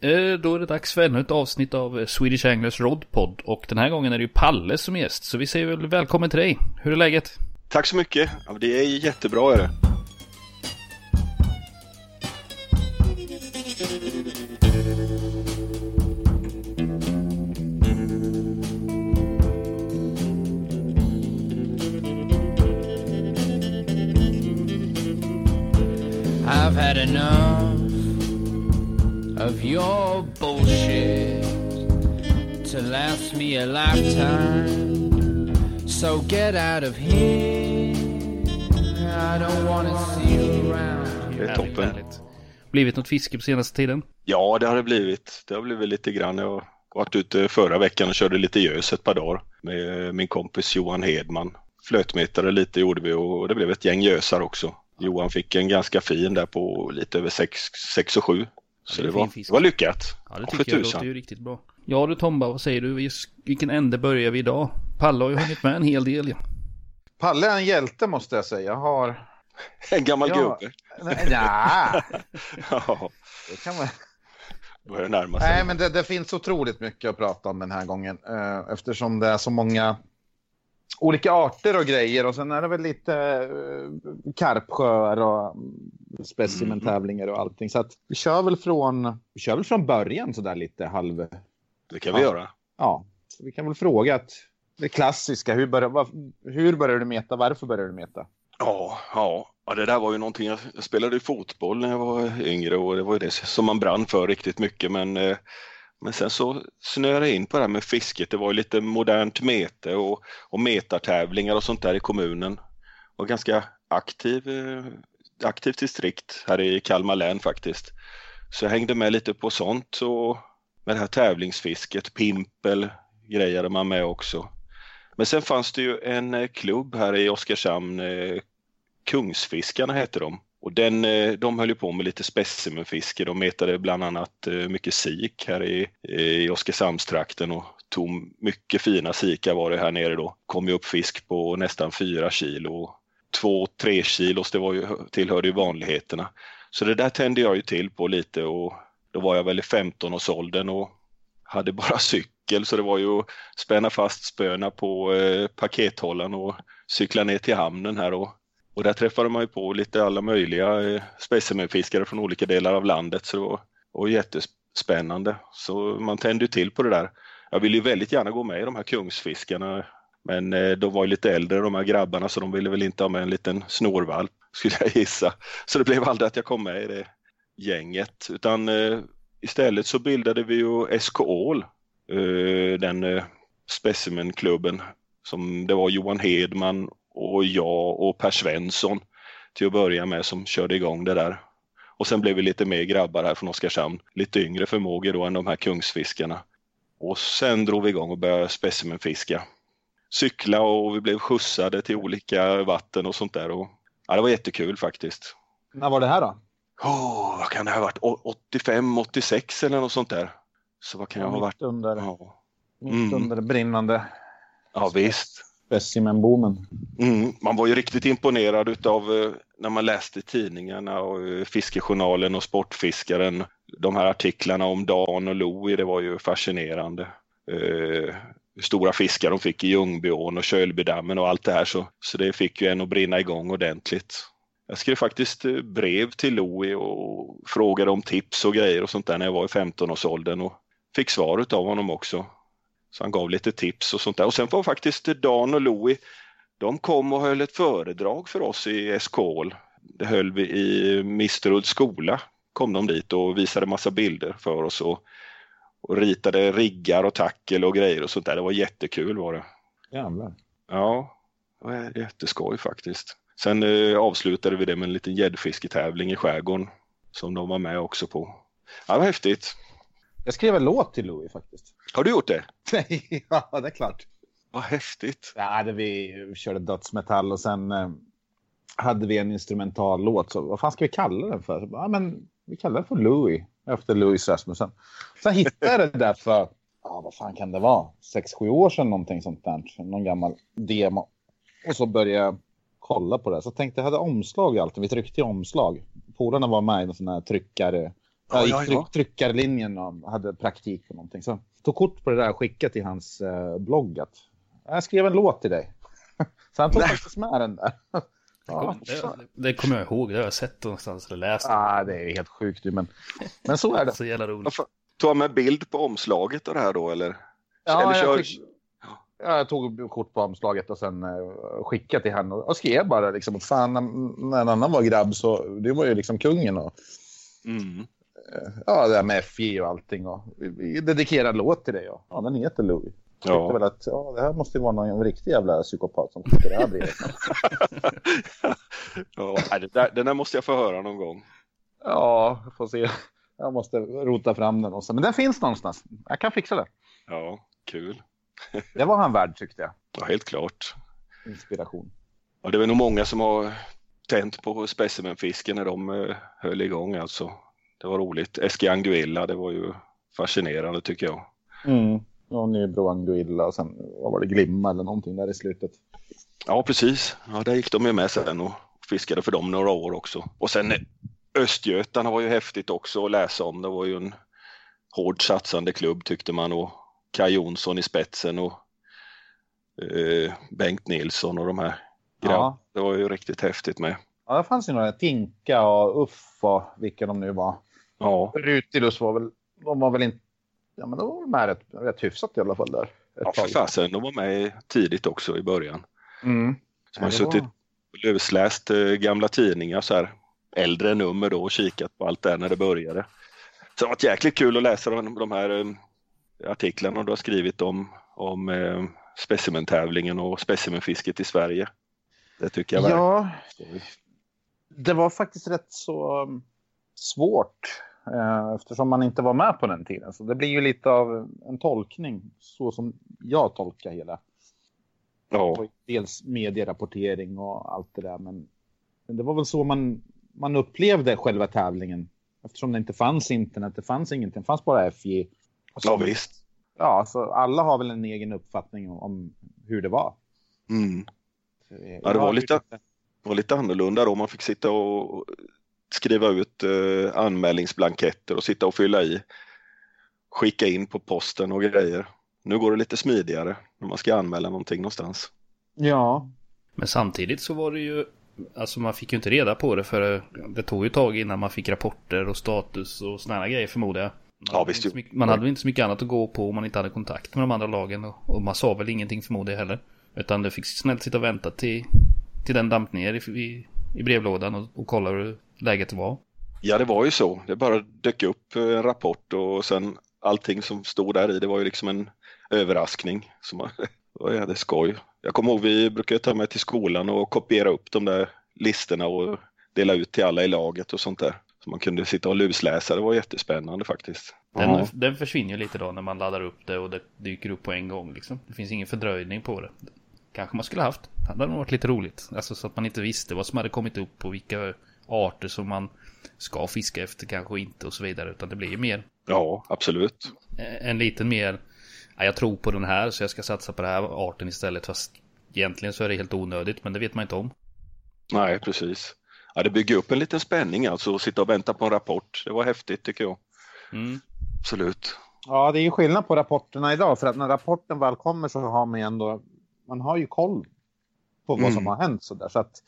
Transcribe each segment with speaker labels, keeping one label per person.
Speaker 1: Eh, då är det dags för ännu ett avsnitt av Swedish Anglers Rodpod och den här gången är det ju Palle som är gäst så vi säger väl välkommen till dig. Hur är läget?
Speaker 2: Tack så mycket. Ja, det är jättebra är det.
Speaker 3: I've had enough your bullshit to last me a lifetime. So get out of here. I don't wanna see you around.
Speaker 2: Det är toppen.
Speaker 1: Blivit något fiske på senaste tiden?
Speaker 2: Ja, det har det blivit. Det har blivit lite grann. Jag varit ute förra veckan och körde lite gös ett par dagar med min kompis Johan Hedman. Flötmetare lite gjorde vi och det blev ett gäng gösar också. Johan fick en ganska fin där på lite över 6 och 7. Så
Speaker 1: det
Speaker 2: det var, det var lyckat.
Speaker 1: Ja det tycker jag
Speaker 2: tusan.
Speaker 1: låter ju riktigt bra. Ja du Tomba, vad säger du? Vilken ände börjar vi idag? Palle har ju hunnit med en hel del ja.
Speaker 4: Palle är en hjälte måste jag säga. Jag har...
Speaker 2: En gammal
Speaker 4: Ja.
Speaker 2: gubbe.
Speaker 4: Nej, ja,
Speaker 2: Ja,
Speaker 4: det kan man...
Speaker 2: börjar närma sig.
Speaker 4: Nej, men det, det finns otroligt mycket att prata om den här gången. eh, eftersom det är så många olika arter och grejer. Och sen är det väl lite uh, karpsjöar och specimentävlingar och allting. Så att vi kör väl från, vi kör väl från början så där lite halv...
Speaker 2: Det kan vi
Speaker 4: Ja.
Speaker 2: göra.
Speaker 4: Ja, så vi kan väl fråga att det klassiska. Hur börjar, vad, hur börjar du meta? Varför börjar du meta?
Speaker 2: Ja, ja, ja, det där var ju någonting. Jag jag spelade ju fotboll när jag var yngre och det var ju det som man brann för riktigt mycket. Men, eh, men sen så snöade jag in på det här med fisket. Det var ju lite modernt mete och, och metartävlingar och sånt där i kommunen. Och ganska aktiv, eh, aktivt distrikt här i Kalmar län faktiskt. Så jag hängde med lite på sånt och med det här tävlingsfisket, pimpel grejade man med också. Men sen fanns det ju en eh, klubb här i Oskarshamn, eh, Kungsfiskarna hette de. Och den, eh, de höll ju på med lite specimenfiske. De metade bland annat eh, mycket sik här i, i Oskarshamnstrakten och tog mycket fina sikar var det här nere då. Kom ju upp fisk på nästan fyra kilo. Två, tre kilos, det var ju, tillhörde ju vanligheterna. Så det där tände jag ju till på lite och då var jag väl i 15-årsåldern och hade bara cykel så det var ju att spänna fast spöna på eh, pakethållaren och cykla ner till hamnen här och, och där träffade man ju på lite alla möjliga eh, specimenfiskare från olika delar av landet så det var, var jättespännande. Så man tände ju till på det där. Jag ville ju väldigt gärna gå med i de här kungsfiskarna men eh, de var ju lite äldre de här grabbarna så de ville väl inte ha med en liten snorvalp skulle jag gissa. Så det blev aldrig att jag kom med i det gänget utan eh, istället så bildade vi ju SK den specimenklubben som det var Johan Hedman och jag och Per Svensson till att börja med som körde igång det där. Och sen blev vi lite mer grabbar här från Oskarshamn, lite yngre förmågor då än de här kungsfiskarna. Och sen drog vi igång och började specimenfiska. Cykla och vi blev skjutsade till olika vatten och sånt där. Och, ja, det var jättekul faktiskt.
Speaker 4: När var det här då?
Speaker 2: Åh, vad kan det ha varit? Å- 85, 86 eller något sånt där. Så vad kan jag ha varit?
Speaker 4: Under,
Speaker 2: Ja,
Speaker 4: mitt
Speaker 2: Mm.
Speaker 4: under brinnande
Speaker 2: ja visst
Speaker 4: specimenboomen.
Speaker 2: Mm, man var ju riktigt imponerad utav eh, när man läste tidningarna och eh, Fiskejournalen och Sportfiskaren. De här artiklarna om Dan och Louie, det var ju fascinerande. Eh, hur stora fiskar de fick i Ljungbyån och Kölbydammen och allt det här så, så det fick ju en att brinna igång ordentligt. Jag skrev faktiskt eh, brev till Louie och frågade om tips och grejer och sånt där när jag var i 15-årsåldern och fick svar utav honom också. Så han gav lite tips och sånt där. Och sen var faktiskt Dan och Louie de kom och höll ett föredrag för oss i SKL. Det höll vi i Misterulds skola. Kom de dit och visade massa bilder för oss och, och ritade riggar och tackel och grejer och sånt där. Det var jättekul var det.
Speaker 4: Jävlar.
Speaker 2: Ja, det var jätteskoj faktiskt. Sen eh, avslutade vi det med en liten gäddfisketävling i skärgården som de var med också på. Ja, det var häftigt.
Speaker 4: Jag skrev en låt till Louis faktiskt.
Speaker 2: Har du gjort det?
Speaker 4: Nej, ja det är klart.
Speaker 2: Vad häftigt.
Speaker 4: Ja, det vi körde dödsmetall och sen eh, hade vi en instrumental låt. Så vad fan ska vi kalla den för? Så, Ja, men vi kallar den för Louis. Efter Louis Rasmussen. Sen hittade jag det där för, ja vad fan kan det vara? Sex, sju år sedan någonting sånt där. Någon gammal demo. Och så började jag kolla på det. Så tänkte jag hade omslag i allt. Vi tryckte i omslag. Polarna var med i en sån här tryckare Jag gick
Speaker 2: ja,
Speaker 4: tryck,
Speaker 2: ja.
Speaker 4: tryckarlinjen och hade praktik på någonting. Så tog kort på det där och skickade till hans eh, blogg att jag skrev en låt till dig. så han tog
Speaker 2: Nej.
Speaker 4: faktiskt med den där. ja,
Speaker 1: Det, det kommer jag ihåg, det har jag sett någonstans eller läst.
Speaker 4: ah, det är helt sjukt ju, men, men så är det.
Speaker 1: Så jävla roligt.
Speaker 2: Tog han med bild på omslaget och det här då eller?
Speaker 4: Ja,
Speaker 2: eller
Speaker 4: jag,
Speaker 2: kör...
Speaker 4: skick... ja, jag tog kort på omslaget och sen uh, skickade till henne och, och skrev bara liksom att fan när, när en annan var grabb så det var ju liksom kungen och
Speaker 2: Mm.
Speaker 4: Ja det där med FJ och allting och dedikerade låt till dig och ja den heter Louis. Jag tyckte
Speaker 2: Ja.
Speaker 4: väl att ja, det här måste ju vara någon riktig jävla psykopat som skickar det här brevet.
Speaker 2: ja, det där, den där måste jag få höra någon gång.
Speaker 4: ja, får se. Jag måste rota fram den också. Men den finns någonstans. Jag kan fixa det.
Speaker 2: Ja, kul.
Speaker 4: Det var han värd tyckte jag.
Speaker 2: Ja, helt klart.
Speaker 4: Inspiration.
Speaker 2: Ja, det är nog många som har tänt på specimenfisken när de eh, höll igång alltså. Det var roligt. Eski Anguilla, det var ju fascinerande tycker jag.
Speaker 4: Mm. Ja, Nybro Anguilla och sen vad var det Glimma eller någonting där i slutet.
Speaker 2: Ja, precis. Ja, där gick de ju med sen och fiskade för dem några år också. Och sen eh, Östgötarna var ju häftigt också att läsa om. Det var ju en hårt satsande klubb tyckte man och Kaj Jonsson i spetsen och eh, Bengt Nilsson och de här.
Speaker 4: Ja.
Speaker 2: Det var ju riktigt häftigt med.
Speaker 4: Ja, det fanns ju några. Tinka och Uff och vilka de nu var.
Speaker 2: Ja,
Speaker 4: Rutilus var väl, de var väl inte, ja men de var med rätt, rätt hyfsat i alla fall där.
Speaker 2: Ja för fasen, de var med tidigt också i början.
Speaker 4: Mm.
Speaker 2: Så man har
Speaker 4: var-
Speaker 2: suttit och lusläst eh, gamla tidningar så här äldre nummer då och kikat på allt det när det började. Så det har varit jäkligt kul att läsa de, de här eh, artiklarna du har skrivit om, om eh, specimentävlingen och specimenfisket i Sverige. Det tycker jag verkligen.
Speaker 4: Ja, det var faktiskt rätt så um, svårt eftersom man inte var med på den tiden. Så det blir ju lite av en tolkning så som jag tolkar hela.
Speaker 2: Ja,
Speaker 4: dels medierapportering och allt det där. Men, men det var väl så man, man upplevde själva tävlingen. Eftersom det inte fanns internet, det fanns ingenting, det fanns bara FJ. Så-
Speaker 2: ja visst.
Speaker 4: Ja, så alla har väl en egen uppfattning om, om hur det var.
Speaker 2: Mm.
Speaker 4: Eh,
Speaker 2: Ja, det var lite- Det var lite annorlunda då. Man fick sitta och skriva ut eh, anmälningsblanketter och sitta och fylla i. Skicka in på posten och grejer. Nu går det lite smidigare när man ska anmäla någonting någonstans.
Speaker 4: Ja,
Speaker 1: Men samtidigt så var det ju, alltså man fick ju inte reda på det för det tog ju ett tag innan man fick rapporter och status och sådana grejer förmodar jag. Man
Speaker 2: Ja,
Speaker 1: hade
Speaker 2: visst ju.
Speaker 1: mycket- Man hade väl inte så mycket annat att gå på om man inte hade kontakt med de andra lagen och, och man sa väl ingenting förmodar jag heller. Utan det fick snällt sitta och vänta till, till den damp ner i, i, i brevlådan och, och kolla hur läget var.
Speaker 2: Ja, det var ju så. Det bara dök upp eh, en rapport och sen allting som stod där i, det var ju liksom en överraskning. Det var jävligt skoj. Jag kommer ihåg, vi brukade ta med till skolan och kopiera upp de där listorna och dela ut till alla i laget och sånt där. Så man kunde sitta och lusläsa, det var jättespännande faktiskt.
Speaker 1: Den,
Speaker 4: Ja.
Speaker 1: den försvinner ju lite då när man laddar upp det och det dyker upp på en gång liksom. Det finns ingen fördröjning på det. Kanske man skulle haft. Det hade nog varit lite roligt. Alltså så att man inte visste vad som hade kommit upp och vilka arter som man ska fiska efter kanske och inte och så vidare. Utan det blir ju mer
Speaker 2: Ja, absolut.
Speaker 1: eh, en liten mer, ja, jag tror på den här så jag ska satsa på den här arten istället. Fast egentligen så är det helt onödigt men det vet man inte om.
Speaker 2: Nej, precis. Ja, det bygger upp en liten spänning alltså att sitta och vänta på en rapport. Det var häftigt tycker jag.
Speaker 1: Mm.
Speaker 2: Absolut.
Speaker 4: Ja, det är ju skillnad på rapporterna idag. För att när rapporten väl kommer så har man ju ändå... Man har ju koll på vad
Speaker 2: Mm.
Speaker 4: som har hänt. Så, där. så att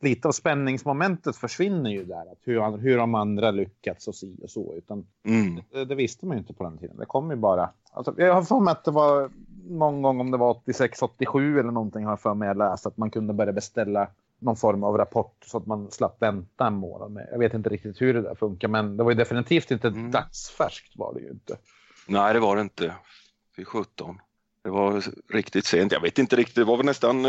Speaker 4: lite av spänningsmomentet försvinner ju där. Att hur, hur har de andra lyckats och si och så. Utan
Speaker 2: Mm.
Speaker 4: det, det visste man ju inte på den tiden. Det kom ju bara... Alltså, jag har för mig att det var någon gång om det var 86, 87 eller någonting har jag för mig att läsa att man kunde börja beställa någon form av rapport så att man slapp vänta en månad med. Jag vet inte riktigt hur det där funkar men det var ju definitivt inte
Speaker 2: Mm.
Speaker 4: dagsfärskt var det ju inte.
Speaker 2: Nej, det var det inte. Vid 17. Det var riktigt sent. Jag vet inte riktigt. Det var väl nästan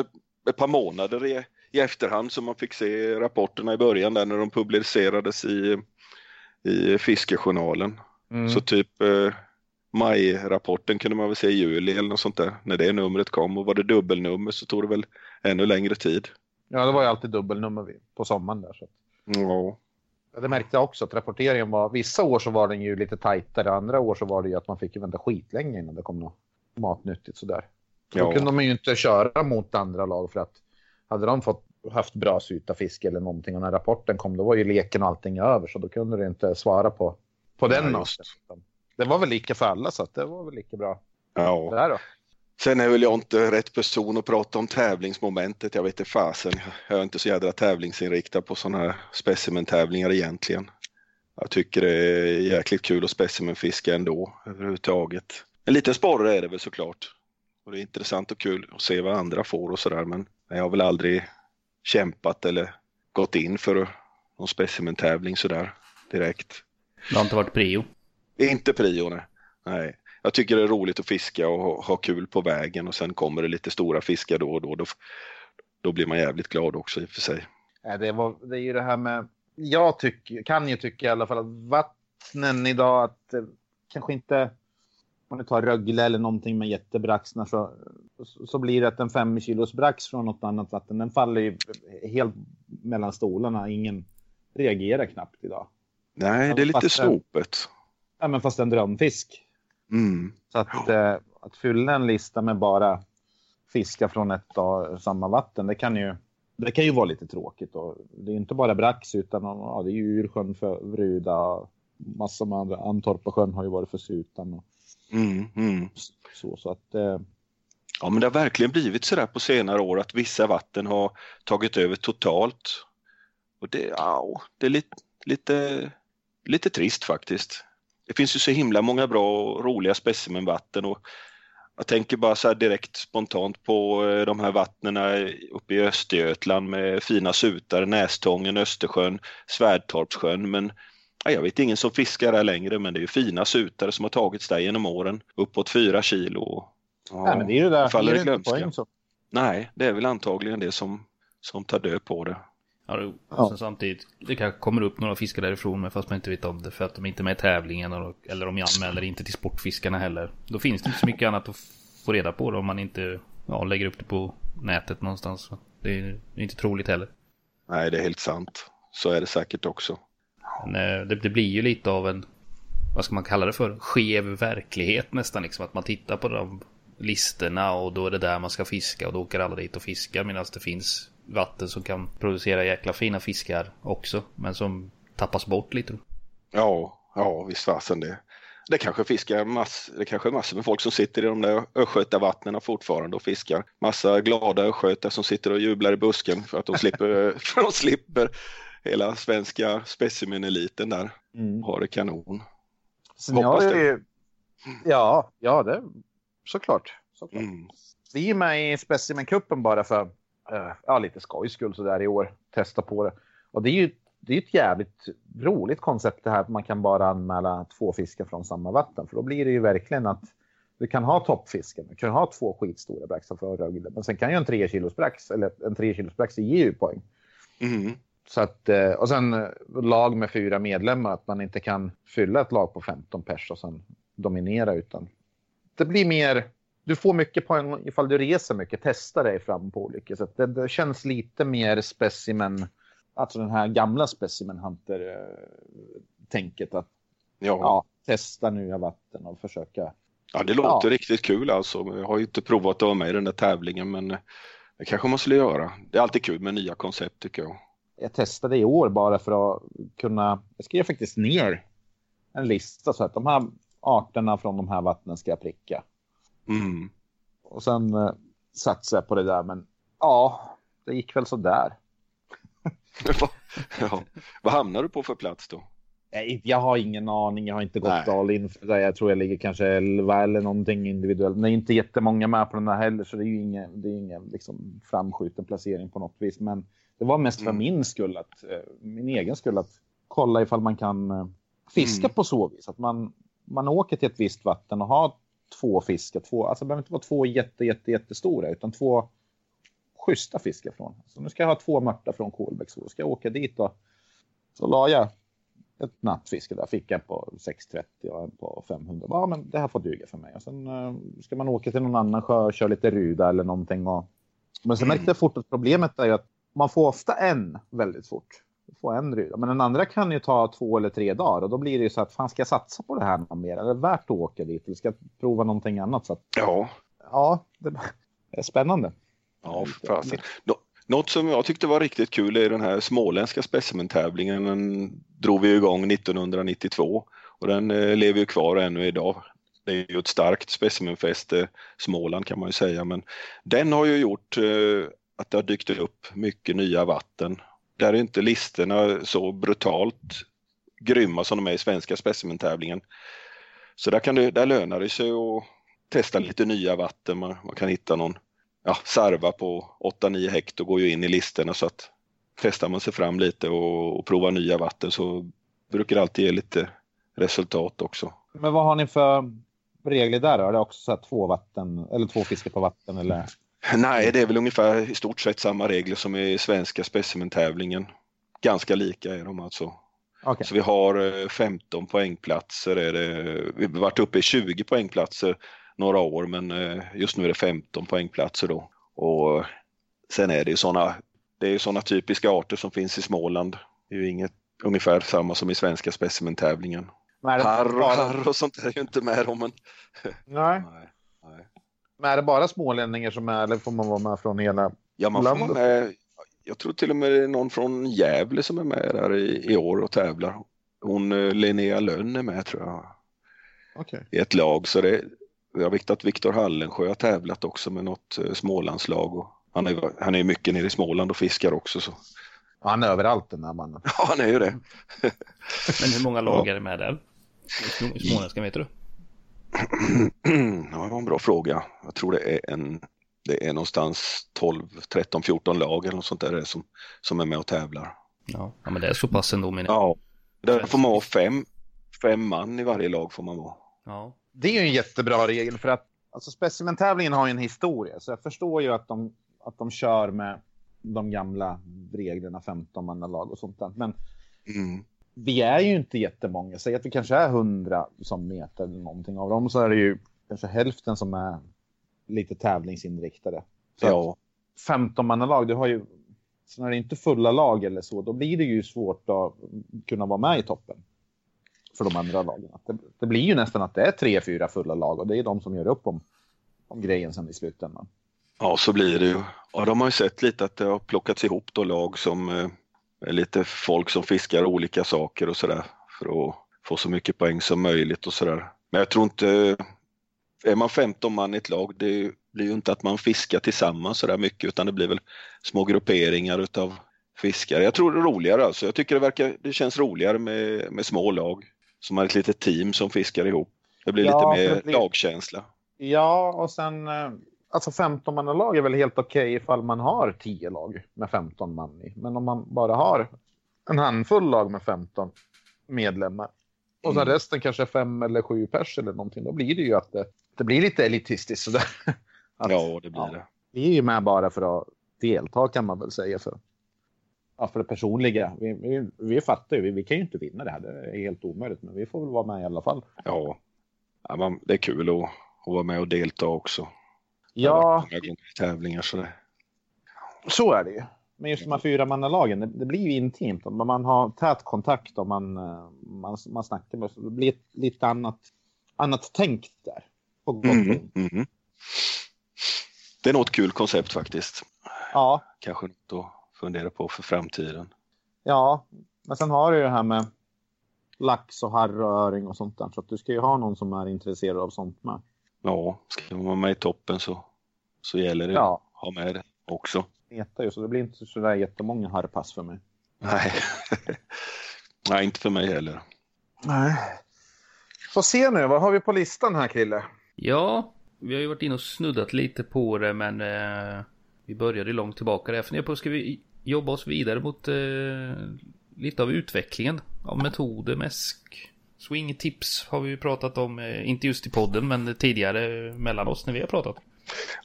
Speaker 2: ett par månader i, i efterhand som man fick se rapporterna i början där när de publicerades i, i Fiskejournalen.
Speaker 4: Mm.
Speaker 2: Så typ eh, majrapporten kunde man väl se i juli eller något sånt där när det numret kom och var det dubbelnummer så tog det väl ännu längre tid.
Speaker 4: Ja, det var ju alltid dubbelnummer på sommaren där. Så.
Speaker 2: Ja,
Speaker 4: Det märkte jag också att rapporteringen var, vissa år så var den ju lite tajtare, andra år så var det ju att man fick vänta skitlänge innan det kom något matnyttigt sådär. Då
Speaker 2: Ja.
Speaker 4: kunde man ju inte köra mot andra lag för att hade de fått haft bra sytafiske eller någonting och när rapporten kom då var ju leken och allting över så då kunde du inte svara på på den
Speaker 2: Ja.
Speaker 4: Det var väl lika för alla så att det var väl lika bra.
Speaker 2: Ja.
Speaker 4: Där då.
Speaker 2: Sen är väl jag inte rätt person att prata om tävlingsmomentet. Jag vet inte fasen. Jag är inte så jädra tävlingsinriktad på sådana här specimentävlingar egentligen. Jag tycker det är jäkligt kul att specimenfiska ändå överhuvudtaget. En liten sporre är det väl såklart. Och det är intressant och kul att se vad andra får och sådär men jag har väl aldrig kämpat eller gått in för någon specimentävling sådär direkt.
Speaker 1: Det har inte varit prio.
Speaker 2: Inte prio, nej. nej. Jag tycker det är roligt att fiska och ha, ha kul på vägen och sen kommer det lite stora fiskar då och då. Då, då blir man jävligt glad också i och för sig.
Speaker 4: Det, var, det är ju det här med... Jag tycker, kan ju tycka i alla fall att vattnen idag, att eh, kanske inte... Om du tar Rögle eller någonting med jättebraxnar så, så blir det att en fem kilos brax från något annat vatten, den faller ju helt mellan stolarna. Ingen reagerar knappt idag.
Speaker 2: Nej, det är lite snopet.
Speaker 4: Ja, men fast en drömfisk.
Speaker 2: Mm.
Speaker 4: Så att, eh, att fylla en lista med bara fiskar från ett och samma vatten, det kan ju, det kan ju vara lite tråkigt. Och det är inte bara brax utan ja, det är ju Ursjön för Vruda och massor med andra. Antorpasjön har ju varit för Sutan och
Speaker 2: Mm, mm.
Speaker 4: så. Så att eh,
Speaker 2: Ja, men det har verkligen blivit så där på senare år att vissa vatten har tagit över totalt. Och det, ja, det är lite, lite, lite trist faktiskt. Det finns ju så himla många bra och roliga specimenvatten och jag tänker bara så här direkt spontant på eh, de här vattnena uppe i Östergötland med fina sutar, Nästången, Östersjön, Svärdtorpssjön. Men jag vet ingen som fiskar där längre men det är ju fina sutar som har tagits där genom åren. Uppåt fyra kilo. Ja.
Speaker 4: nej, men det är ju där.
Speaker 2: faller
Speaker 4: det är
Speaker 2: glömska.
Speaker 4: poäng så.
Speaker 2: Nej, det är väl antagligen det som, som tar död på det.
Speaker 1: Ja, det-
Speaker 4: Ja.
Speaker 1: Sen samtidigt, det kanske kommer upp några fiskar därifrån men fast man inte vet om det för att de inte är med i tävlingen och, eller om jag anmäler inte till Sportfiskarna heller. Då finns det inte så mycket annat att få reda på då, om man inte ja, lägger upp det på nätet någonstans. Det är det är inte troligt heller.
Speaker 2: Nej, det är helt sant. Så är det säkert också.
Speaker 1: Men, eh, det, det blir ju lite av en, vad ska man kalla det för, skev verklighet nästan liksom. Att man tittar på de listorna och då är det där man ska fiska och då åker alla dit och fiskar medan det finns vatten som kan producera jäkla fina fiskar också. Men som tappas bort lite.
Speaker 2: Ja, ja visst fasen det. Det kanske fiskar mass, det kanske är massor med folk som sitter i de där östgötavattnen fortfarande och fiskar. Massa glada östgötar som sitter och jublar i busken för att de slipper, för de slipper hela svenska specimeneliten där.
Speaker 4: Mm.
Speaker 2: Har det kanon.
Speaker 4: Sen
Speaker 2: Hoppas
Speaker 4: jag
Speaker 2: det.
Speaker 4: ju- Ja, ja, det såklart. såklart.
Speaker 2: Mm.
Speaker 4: Vi är med i Specimencupen bara för eh, ja, lite skojs skull så där i år. Testa på det. Och det är ju det är ett jävligt roligt koncept det här att man kan bara anmäla två fiskar från samma vatten. För då blir det ju verkligen att du kan ha toppfisken. Du kan ha två skitstora braxar för Rögle. Men sen kan ju en tre kilos brax eller en tre kilos brax ge ju poäng.
Speaker 2: Mm.
Speaker 4: Så att, eh, och sen eh, lag med fyra medlemmar, att man inte kan fylla ett lag på 15 pers och sen dominera utan det blir mer, du får mycket poäng ifall du reser mycket, testa dig fram på olika sätt. Det, det känns lite mer specimen, alltså den här gamla specimen hunter-tänket att
Speaker 2: Ja.
Speaker 4: ja, testa nya vatten och försöka.
Speaker 2: ja, det låter riktigt kul alltså. Jag har ju inte provat att vara med i den där tävlingen men det kanske man skulle göra. Det är alltid kul med nya koncept tycker jag.
Speaker 4: Jag testade i år bara för att kunna, jag skrev faktiskt ner en lista så att de här arterna från de här vattnen ska jag pricka.
Speaker 2: Mm.
Speaker 4: Och sen eh, satsade jag på det där, men ja, det gick väl så där.
Speaker 2: ja. Vad hamnar du på för plats då?
Speaker 4: Nej, jag har ingen aning. Jag har inte gått
Speaker 2: Nej.
Speaker 4: all in för det. Jag tror jag ligger kanske 11 eller någonting individuellt. Det är inte jättemånga med på den här heller, så det är ju ingen, det är ingen liksom framskjuten placering på något vis. Men det var mest för
Speaker 2: Mm.
Speaker 4: min skull, att, eh, min egen skull, att kolla ifall man kan eh, fiska
Speaker 2: Mm.
Speaker 4: på så vis. Att man, man åker till ett visst vatten och har två fiskar. Två, alltså det behöver inte vara två jätte, jätte, jättestora, utan två schyssta fiskar från. Så nu ska jag ha två mörtar från Kolbäck, så ska jag åka dit och så la jag ett nattfiske där. Fick en på 630 och en på 500. Ja, men det här får duga för mig. Och sen eh, ska man åka till någon annan sjö och köra lite ruda eller någonting. Och... Men sen märkte jag fort att problemet är ju att man får ofta en väldigt fort. Får en ruda. Men den andra kan ju ta två eller tre dagar och då blir det ju så att fan ska jag satsa på det här någon mer? Är det värt att åka dit eller ska jag prova någonting annat? Så att,
Speaker 2: Ja,
Speaker 4: ja, det är spännande.
Speaker 2: Ja, fasen. Nå- Något som jag tyckte var riktigt kul är den här småländska specimentävlingen. Den drog vi igång 1992 Och den eh, lever ju kvar ännu idag. Det är ju ett starkt specimenfäste, Småland kan man ju säga, men den har ju gjort eh, att det har dykt upp mycket nya vatten. Där är inte listorna så brutalt grymma som de är i svenska specimentävlingen. Så där, kan det, där lönar det sig att testa lite nya vatten. Man, man kan hitta någon ja, sarva på 8-9 hekto går ju in i listorna så att testar man sig fram lite och, och provar nya vatten så brukar det alltid ge lite resultat också.
Speaker 4: Men vad har ni för regler där? då? Är det också så två vatten eller två fiskar på vatten eller?
Speaker 2: Nej, det är väl ungefär i stort sett samma regler som i svenska specimentävlingen. Ganska lika är de alltså. Okay. Så vi har 15 eh, poängplatser. Är det, vi har varit uppe i 20 poängplatser några år men eh, just nu är det 15 poängplatser då. Och sen är det ju sådana det är sådana typiska arter som finns i Småland. Det är ju inget ungefär samma som i svenska specimentävlingen. Harr och harr och sånt är ju inte med om men...
Speaker 4: Nej. nej, nej. Men är det bara smålänningar som är eller får man vara med från hela
Speaker 2: Ja, man får vara med. Jag tror till och med det är någon från Gävle som är med där i, i år och tävlar. Hon eh, Linnea Lönn är med tror jag.
Speaker 4: Okay.
Speaker 2: I ett lag så det, jag vet att Viktor Hallensjö har tävlat också med något eh, Smålandslag. Och han, är, han är mycket nere i Småland och fiskar också. Så.
Speaker 4: Ja, han är överallt den där mannen.
Speaker 2: Ja, han är ju det.
Speaker 1: Men hur många lag är det med där? I småländska vet du?
Speaker 2: Ja, det var en bra fråga. Jag tror det är en det är någonstans 12, 13, 14 lag eller något sånt där som, som är med och tävlar.
Speaker 1: Ja, ja men det är så pass ändå menar
Speaker 2: Ja, där får man vara fem, fem man i varje lag får man vara.
Speaker 1: Ja.
Speaker 4: Det är ju en jättebra regel för att alltså specimentävlingen har ju en historia så jag förstår ju att de, att de kör med de gamla reglerna 15 mannalag och sånt där. Men mm. Vi är ju inte jättemånga. Säg att vi kanske är 100 som meter eller någonting av dem så är det ju kanske hälften som är lite tävlingsinriktade. Så ja. 15 mannalag, du har ju så när det inte är fulla lag eller så, då blir det ju svårt att kunna vara med i toppen för de andra lagen. Det, det, blir ju nästan att det är tre, fyra fulla lag och det är de som gör upp om, om grejen sen i slutändan.
Speaker 2: Ja, så blir det ju. Och de har ju sett lite att det har plockats ihop då lag som eh, är lite folk som fiskar olika saker och sådär för att få så mycket poäng som möjligt och sådär. Men jag tror inte, är man 15 man i ett lag, det blir ju inte att man fiskar tillsammans sådär mycket utan det blir väl små grupperingar utav fiskare. Jag tror det är roligare alltså. Jag tycker det verkar, det känns roligare med, med små lag som har ett litet team som fiskar ihop. Det blir ja, lite mer lagkänsla.
Speaker 4: Ja, och sen eh, alltså 15 mannalag är väl helt okej okay ifall man har 10 lag med 15 man i. Men om man bara har en handfull lag med 15 medlemmar och så mm. resten kanske fem eller sju pers eller någonting, då blir det ju att det, det blir lite elitistiskt sådär.
Speaker 2: Att, ja, det blir ja, det.
Speaker 4: Vi är ju med bara för att delta kan man väl säga för, ja, för det personliga. Vi, vi, vi fattar ju, vi, vi kan ju inte vinna det här, det är helt omöjligt, men vi får väl vara med i alla fall.
Speaker 2: Ja, ja man, det är kul att, att vara med och delta också.
Speaker 4: Ja.
Speaker 2: Tävlingar så det.
Speaker 4: Så är det ju. Men just de här fyra mannalagen, det, det blir ju intimt. Man har tät kontakt och man, eh, man, man snackar med. Det blir lite annat, annat tänk där. På mm, mm.
Speaker 2: Det är nog ett kul koncept faktiskt.
Speaker 4: Ja.
Speaker 2: Kanske något att fundera på för framtiden.
Speaker 4: Ja, men sen har du ju det här med lax och harr och öring och sånt där. Så att du ska ju ha någon som är intresserad av sånt med.
Speaker 2: Ja, ska man vara med i toppen så, så gäller det ja. att ha med det också.
Speaker 4: Meta ju, så det blir inte så där jättemånga harrpass för mig.
Speaker 2: Nej. Nej, inte för mig heller.
Speaker 4: Nej. Får se nu, vad har vi på listan här Krille?
Speaker 1: Ja, vi har ju varit inne och snuddat lite på det men eh, vi började långt tillbaka där. Jag funderar på, ska vi jobba oss vidare mot eh, lite av utvecklingen av metoder, mäsk, swing-tips har vi ju pratat om, eh, inte just i podden men tidigare mellan oss när vi har pratat.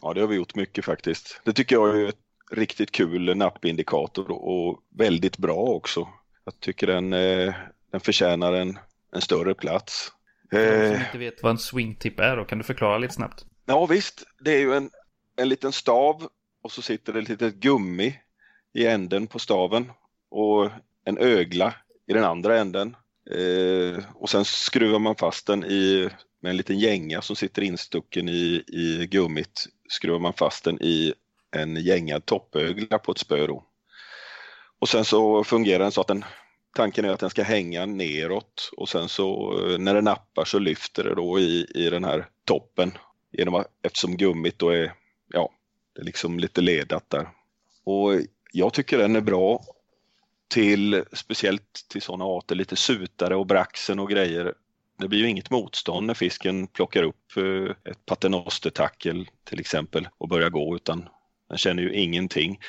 Speaker 2: Ja, det har vi gjort mycket faktiskt. Det tycker jag är ett riktigt kul nappindikator och väldigt bra också. Jag tycker den, eh, den förtjänar en, en större plats.
Speaker 1: De som eh, inte vet vad en swingtip är då, kan du förklara lite snabbt?
Speaker 2: Ja visst, det är ju en, en liten stav och så sitter det ett litet gummi i änden på staven och en ögla i den andra änden. Eh, och sen skruvar man fast den i, med en liten gänga som sitter instucken i, i gummit. Skruvar man fast den i en gängad toppögla på ett spö då. Och sen så fungerar den så att den, tanken är att den ska hänga neråt och sen så eh, när den nappar så lyfter det då i, i den här toppen. Genom att, eftersom gummit då är, ja, det är liksom lite ledat där. Och jag tycker den är bra till, speciellt till sådana arter, lite sutare och braxen och grejer. Det blir ju inget motstånd när fisken plockar upp eh, ett paternostertackel till exempel och börjar gå utan den känner ju ingenting.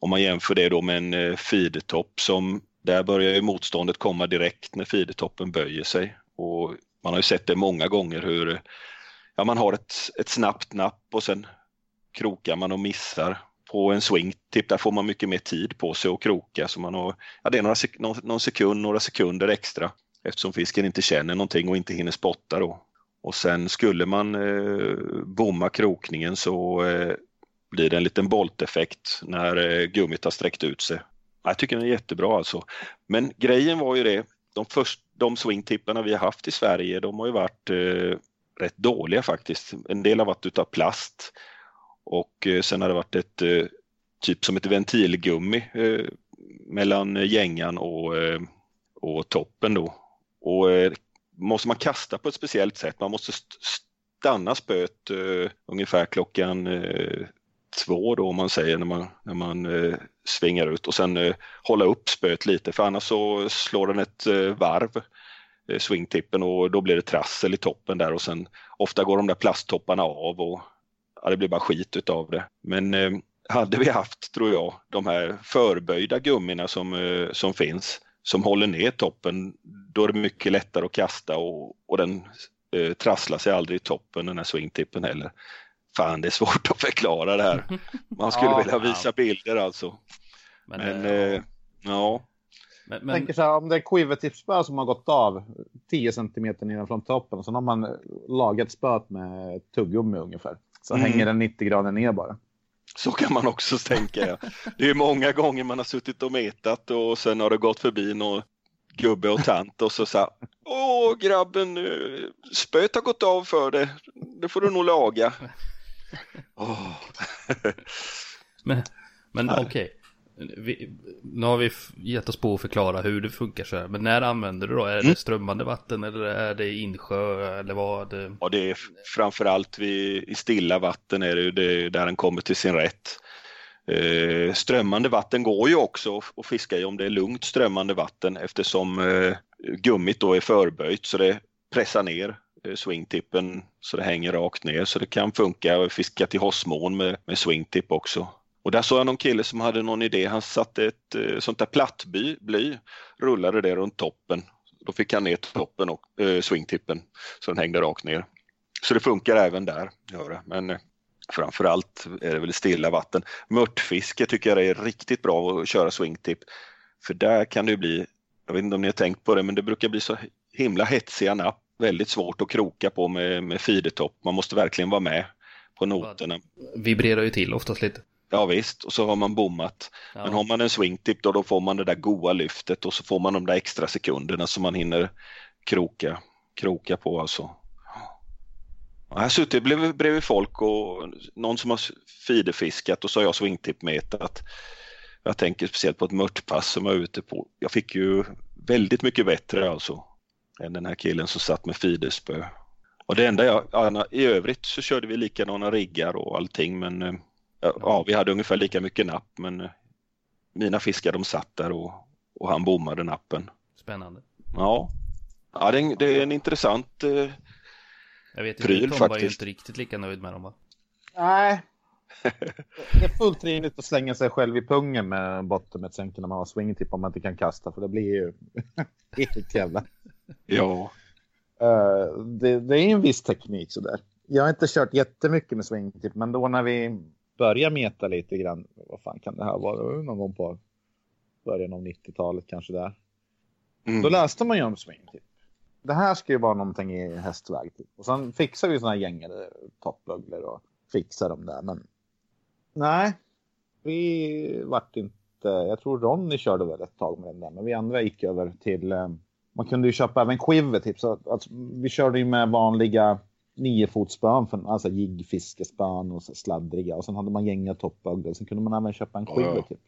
Speaker 2: Om man jämför det då med en eh, feedertopp som där börjar ju motståndet komma direkt när feedertoppen böjer sig. Och man har ju sett det många gånger hur eh, ja, man har ett, ett snabbt napp och sen krokar man och missar. På en swingtip där får man mycket mer tid på sig att kroka så man har, ja, det är några sek någon sekund, några sekunder extra eftersom fisken inte känner någonting och inte hinner spotta då. Och sen skulle man eh, bomma krokningen så eh, blir det en liten bolteffekt när eh, gummit har sträckt ut sig. Jag tycker den är jättebra alltså. Men grejen var ju det, de, först, de swingtipparna vi har haft i Sverige, de har ju varit eh, rätt dåliga faktiskt. En del har varit utav plast och eh, sen har det varit ett eh, typ som ett ventilgummi eh, mellan gängan och, eh, och toppen då. Och eh, måste man kasta på ett speciellt sätt, man måste stanna spöet eh, ungefär klockan två då om man säger när man, när man eh, svingar ut. Och sen eh, hålla upp spöet lite för annars så slår den ett eh, varv eh, swingtippen och då blir det trassel i toppen där. Och sen ofta går de där plasttopparna av och ja, det blir bara skit utav det. Men eh, hade vi haft, tror jag, de här förböjda gummina som, eh, som finns som håller ner toppen, då är det mycket lättare att kasta och, och den eh, trasslar sig aldrig i toppen den här swingtippen heller. Fan, det är svårt att förklara det här. Man skulle ja, vilja visa ja. bilder alltså. Men, men äh, ja.
Speaker 4: Men, men... tänker så här, om det är quivertipsspö som har gått av 10 centimeter nedanför toppen sen har man lagat spöet med tuggummi ungefär. Så mm. hänger den 90 grader ner bara.
Speaker 2: Så kan man också tänka. Ja. Det är många gånger man har suttit och metat och sen har det gått förbi någon gubbe och tant och så sa Åh grabben, spöet har gått av för det. Det får du nog laga.
Speaker 1: Oh. men men okej. Okay. Nu har vi gett oss på att förklara hur det funkar så här. Men när använder du då? Är mm. det strömmande vatten eller är det insjö eller vad? Det...
Speaker 2: Ja, det är framförallt vid, i stilla vatten är det ju det, där den kommer till sin rätt. Eh, strömmande vatten går ju också att fiska i om det är lugnt strömmande vatten eftersom eh, gummit då är förböjt så det pressar ner Eh, swingtippen så det hänger rakt ner så det kan funka att fiska till Hossmån med, med swingtip också. Och där såg jag någon kille som hade någon idé. Han satte ett eh, sånt där plattbly, bly, rullade det runt toppen. Då fick han ner toppen och eh, swingtippen så den hängde rakt ner. Så det funkar även där. Gör det. Men eh, framförallt är det väl stilla vatten. Mörtfiske tycker jag är riktigt bra att köra swingtip. För där kan det bli, jag vet inte om ni har tänkt på det, men det brukar bli så himla hetsiga napp väldigt svårt att kroka på med, med feedertopp. Man måste verkligen vara med på noterna.
Speaker 1: Vibrerar ju till oftast lite.
Speaker 2: Ja visst, och så har man bommat. Ja. Men har man en swingtip då, då får man det där goa lyftet och så får man de där extra sekunderna som man hinner kroka, kroka på alltså. Jag har suttit bredvid, bredvid folk och någon som har feederfiskat och så har jag swingtip-metat. Jag tänker speciellt på ett mörtpass som jag är ute på. Jag fick ju väldigt mycket bättre alltså än den här killen som satt med fiderspö. Och det enda jag, i övrigt så körde vi likadana riggar och allting men eh, ja, vi hade ungefär lika mycket napp men eh, mina fiskar de satt där och, och han bommade nappen.
Speaker 1: Spännande.
Speaker 2: Ja, ja det, är en, det är en intressant eh,
Speaker 1: jag vet pryl Tom faktiskt. var ju inte riktigt lika nöjd med dem va?
Speaker 4: Nej. Det är fullt rimligt att slänga sig själv i pungen med bottenmetsänken när man har swingtip om man inte kan kasta för det blir ju helt jävla
Speaker 2: Ja.
Speaker 4: Uh, det, det, är en viss teknik sådär. Jag har inte kört jättemycket med swingtip, men då när vi börjar meta lite grann, vad fan kan det här vara, någon gång på början av 90-talet kanske där. Mm. Då läste man ju om swingtip. Det här ska ju vara någonting i hästväg. Typ. Och sen fixar vi sådana här gängade toppugglor och fixar dem där. Men nej, vi vart inte. Jag tror Ronny körde väl ett tag med den där, men vi andra gick över till um, man kunde ju köpa även quiver typ. Så alltså, vi körde ju med vanliga niofotsspön, alltså jiggfiskespön och sladdriga. Och sen hade man gänga toppögder. Sen kunde man även köpa en quiver typ.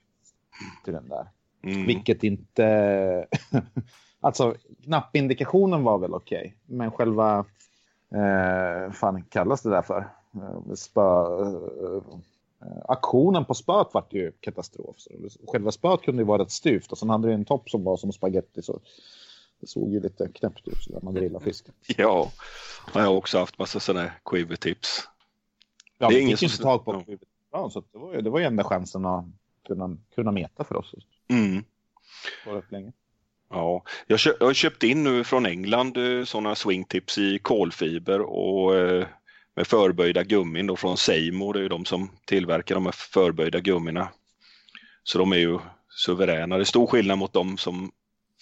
Speaker 4: Till den där.
Speaker 2: Mm.
Speaker 4: Vilket inte... alltså, knappindikationen var väl okej. Okay, men själva... Eh, fan kallas det där för? Eh, spö, eh, aktionen på spöet var ju katastrof. Så själva spöet kunde ju vara rätt styvt och sen hade det en topp som var som spaghetti. Så det såg ju lite knäppt ut där man grillade fisken.
Speaker 2: Ja, jag har också haft massa sådana quiver-tips.
Speaker 4: Ja, det är ingen som... inte tag på ja. så det var ju det var ju enda chansen att kunna, kunna meta för oss.
Speaker 2: Mm.
Speaker 4: Länge.
Speaker 2: Ja, jag, har köpt in nu från England eh, sådana swingtips i kolfiber och eh, med förböjda gummin då från Seymour. Det är ju de som tillverkar de här förböjda gummina. Så de är ju suveräna. Det är stor skillnad mot de som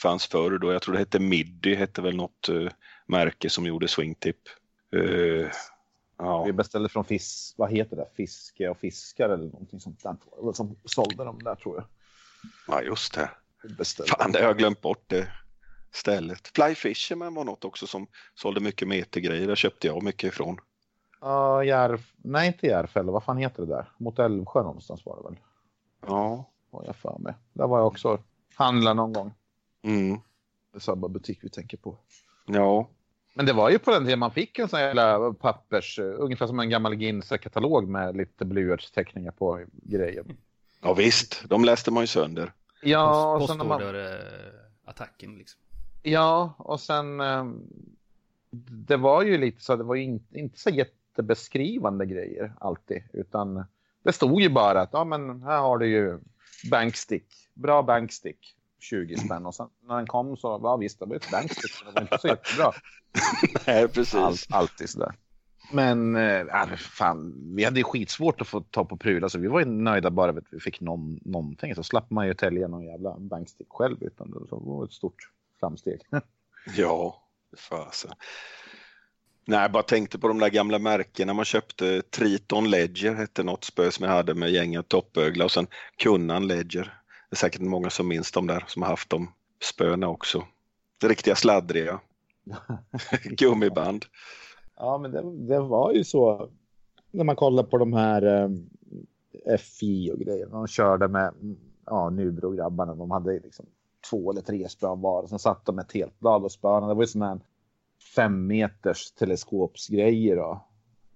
Speaker 2: fanns förr då. Jag tror det hette Middy, hette väl något uh, märke som gjorde swingtip. Uh,
Speaker 4: ja. Vi beställde från Fisk, vad heter det, Fiske och Fiskar eller någonting sånt där. Som sålde de där tror jag.
Speaker 2: Ja, just det. Fan, det har jag glömt bort det stället. Fly Fisherman var något också som sålde mycket metergrejer. Där köpte jag mycket ifrån.
Speaker 4: Ja, uh, Järf... Nej, inte Järfälla. Vad fan heter det där? Mot Älvsjö någonstans var det väl?
Speaker 2: Ja.
Speaker 4: Har jag för mig. Där var jag också handla någon gång.
Speaker 2: Mm.
Speaker 4: Det är samma butik vi tänker på.
Speaker 2: Ja.
Speaker 4: Men det var ju på den tiden man fick en sån här pappers, ungefär som en gammal Ginsa-katalog med lite blyertsteckningar på grejen.
Speaker 2: Ja visst, de läste man ju sönder.
Speaker 4: Ja,
Speaker 1: och sen man... attacken liksom.
Speaker 4: Ja, och sen ehm, det var ju lite så, det var ju inte, inte så jättebeskrivande grejer alltid, utan det stod ju bara att ja, men här har du ju bankstick, bra bankstick, 20 spänn och sen när den kom så var visst, det var ett bankstick, det var inte så jättebra.
Speaker 2: Nej, precis. All,
Speaker 4: alltid sådär. Men äh, fan, vi hade ju skitsvårt att få ta på prylar så vi var ju nöjda bara med att vi fick någon, någonting. Så slapp man ju tälja någon jävla bankstick själv utan det var ett stort framsteg.
Speaker 2: ja, fasen. Nej, jag bara tänkte på de där gamla märkena man köpte. Triton Ledger hette något spö som jag hade med gänget toppögla och sen Kunnan Ledger. Det är säkert många som minns de där som har haft de spöna också. Det riktiga sladdriga. Gummiband.
Speaker 4: Ja, men det, det, var ju så när man kollar på de här eh, FI och grejer. De körde med ja, Nybro-grabbarna. De hade liksom två eller tre spön var. Och sen satt de med ett helt blad och spöna. Det var ju sådana här fem meters teleskopsgrejer. Då.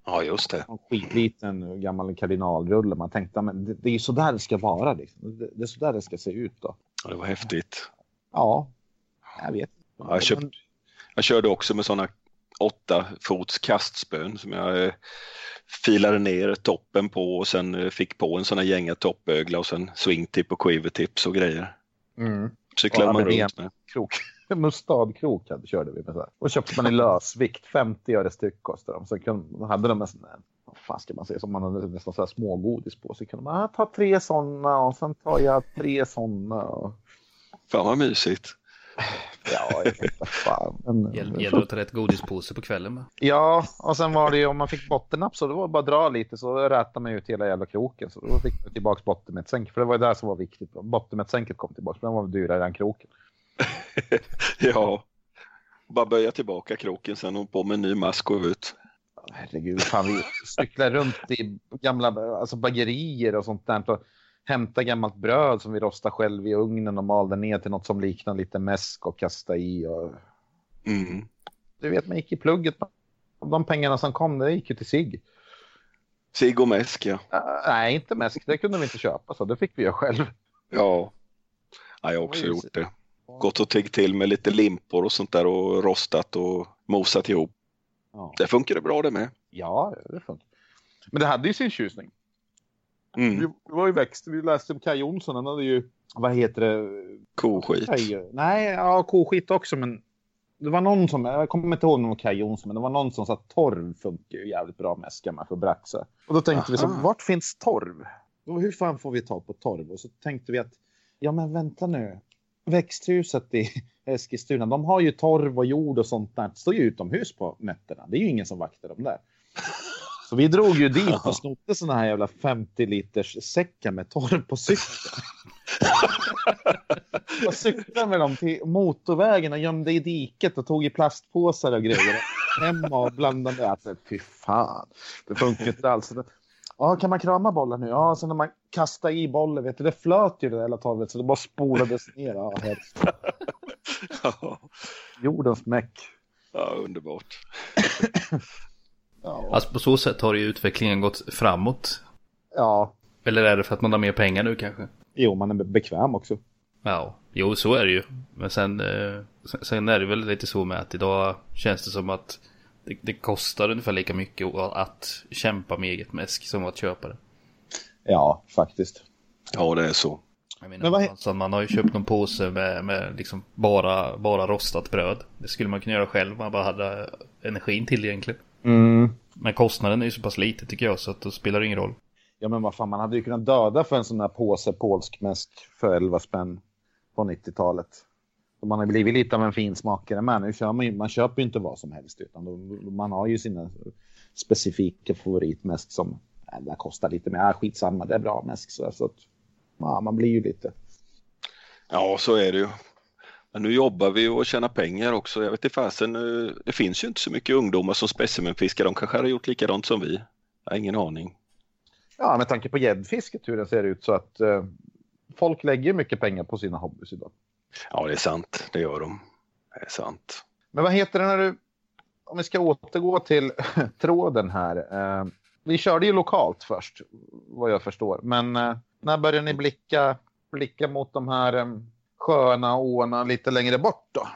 Speaker 2: Ja, just det.
Speaker 4: En skitliten gammal kardinalrulle. Man tänkte men det, det är ju så där det ska vara. Liksom. Det, det, är så där det ska se ut. Då.
Speaker 2: Ja, det var häftigt.
Speaker 4: Ja, jag vet.
Speaker 2: Ja, jag, köpt, jag körde också med sådana åtta fots kastspön som jag eh, filade ner toppen på och sen eh, fick på en sån här gänga toppögla och sen swingtip och quivertips och grejer.
Speaker 4: Mm.
Speaker 2: Cyklade man runt med.
Speaker 4: Krok. Mustadkrok hade, körde vi med. Så Och köpte man i lösvikt, 50 öre styck kostade de. Så kunde, hade de en sån där, vad fan ska man säga, som man hade nästan så här smågodis på. Så kunde man ah, ta tre sådana och sen tar jag tre sådana. Och...
Speaker 2: Fan vad mysigt.
Speaker 4: Ja, jag vet inte fan. Men...
Speaker 1: Gäller att ta rätt godispåse på kvällen med.
Speaker 4: Ja, och sen var det ju om man fick bottennapp så det var bara att dra lite så rätade man ut hela jävla kroken. Så då fick man tillbaka bottenmettsänk. För det var ju det som var viktigt. Bottenmettsänket kom tillbaka, för den var dyrare än kroken.
Speaker 2: ja, bara böja tillbaka kroken sen och på med en ny mask och ut.
Speaker 4: Herregud, fan vi cyklar runt i gamla alltså bagerier och sånt där. Och hämta gammalt bröd som vi rostar själv i ugnen och malde ner till något som liknar lite mäsk och kasta i. Och...
Speaker 2: Mm.
Speaker 4: Du vet, man gick i plugget. De pengarna som kom, det gick ju till sig.
Speaker 2: Sig och mäsk, ja.
Speaker 4: Uh, nej, inte mäsk. Det kunde vi inte köpa, så det fick vi göra själv.
Speaker 2: Ja, ja jag har också gjort det. Gått och tiggt till med lite limpor och sånt där och rostat och mosat ihop. Ja. Det funkar det bra det med.
Speaker 4: Ja, det funkar. Men det hade ju sin tjusning.
Speaker 2: Mm.
Speaker 4: Vi var ju växt, vi läste om Kaj Jonsson, han hade ju, vad heter det?
Speaker 2: Koskit.
Speaker 4: Nej, ja koskit också men det var någon som, jag kommer inte ihåg någon Kaj Jonsson, men det var någon som sa att torv funkar ju jävligt bra med skamma för braxa. Och då tänkte Aha. vi så, vart finns torv? Och hur fan får vi ta på torv? Och så tänkte vi att, ja men vänta nu, växthuset i Eskilstuna, de har ju torv och jord och sånt där. Det står ju utomhus på nätterna. Det är ju ingen som vaktar dem där. Så vi drog ju dit och snodde såna här jävla 50 liters säckar med torv på cykeln. och cyklade med dem till motorvägen och gömde i diket och tog i plastpåsar och grejer. Hemma och blandade. Alltså, fy fan. Det funkar inte alls. Ja, kan man krama bollen nu? Ja, sen när man kastar i bollen, vet du, det flöt ju det där hela taget så det bara spolades ner. Ja.
Speaker 2: Ja,
Speaker 4: Jordens meck.
Speaker 2: ja, underbart.
Speaker 4: Ja.
Speaker 1: Alltså på så sätt har ju utvecklingen gått framåt.
Speaker 4: ja,
Speaker 1: Eller är det för att man har mer pengar nu kanske?
Speaker 4: jo, man är be- bekväm också.
Speaker 1: Ja, jo så är det ju. Men eh, sen- sen är det väl lite så med att idag känns det som att det, det kostar ungefär lika mycket att kämpa med eget mäsk som att köpa det.
Speaker 4: Ja, faktiskt.
Speaker 2: Ja, det är så.
Speaker 1: Jag menar,
Speaker 4: Men vad
Speaker 1: alltså, man har ju köpt någon påse med, med liksom bara, bara rostat bröd. Det skulle man kunna göra själv om man bara hade energin till egentligen.
Speaker 4: Mm.
Speaker 1: Men kostnaden är ju så pass lite tycker jag så att då spelar det ingen roll.
Speaker 4: Ja, men vad fan, man hade ju kunnat döda för en sån där påse polsk mäsk för 11 spänn på 90-talet. Så man har blivit lite av en finsmakare med. Nu kör man, ju, man köper ju inte vad som helst, utan då, man har ju sina specifika favoritmäsk som äh, den kostar lite mer. Äh, skitsamma, det är bra mäsk. Så, så att, ja, man blir ju lite.
Speaker 2: Ja, så är det ju. Men nu jobbar vi och tjänar pengar också. Jag vet inte fasen, eh, det finns ju inte så mycket ungdomar som specimenfiskar. De kanske har gjort likadant som vi. Jag har ingen aning.
Speaker 4: Ja, med tanke på gäddfisket hur det ser ut så att eh, folk lägger mycket pengar på sina hobbys idag.
Speaker 2: Ja, det är sant. Det gör de. Det är sant.
Speaker 4: Men vad heter det när du, om vi ska återgå till tråden här. Eh, vi körde ju lokalt först, vad jag förstår. Men eh, när började ni blicka, blicka mot de här eh, sjöarna och åarna lite längre bort då?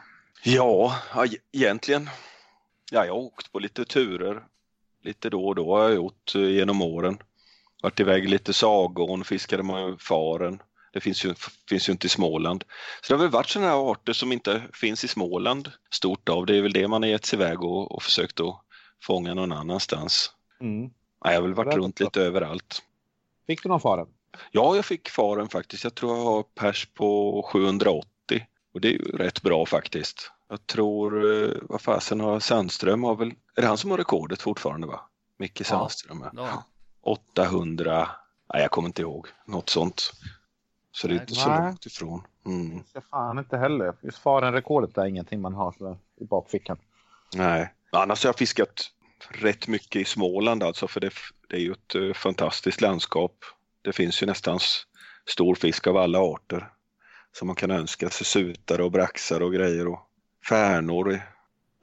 Speaker 2: Ja, e- egentligen. Ja, jag har åkt på lite turer. Lite då och då har jag gjort eh, genom åren. Varit iväg lite Sagån, fiskade med faren. Det finns ju, finns ju inte i Småland. Så det har väl varit sådana här arter som inte finns i Småland stort av. Det är väl det man har gett sig iväg och, och försökt att fånga någon annanstans.
Speaker 4: Mm.
Speaker 2: Ja, jag har väl varit runt lite överallt.
Speaker 4: Fick du någon fara?
Speaker 2: Ja, jag fick faren faktiskt. Jag tror jag har pers på 780 och det är ju rätt bra faktiskt. Jag tror, eh, vad fasen har Sandström har väl, är det han som har rekordet fortfarande va? Micke Sandström. Ja. 800, nej jag kommer inte ihåg, något sånt. Så det är inte så
Speaker 4: Nej.
Speaker 2: långt ifrån. Mm.
Speaker 4: Jag fan inte heller. Just faren-rekordet är ingenting man har så i bakfickan.
Speaker 2: Nej, annars har jag fiskat rätt mycket i Småland alltså för det, det är ju ett eh, fantastiskt landskap. Det finns ju nästan stor fisk av alla arter som man kan önska sig. Sutare och braxar och grejer och färnor.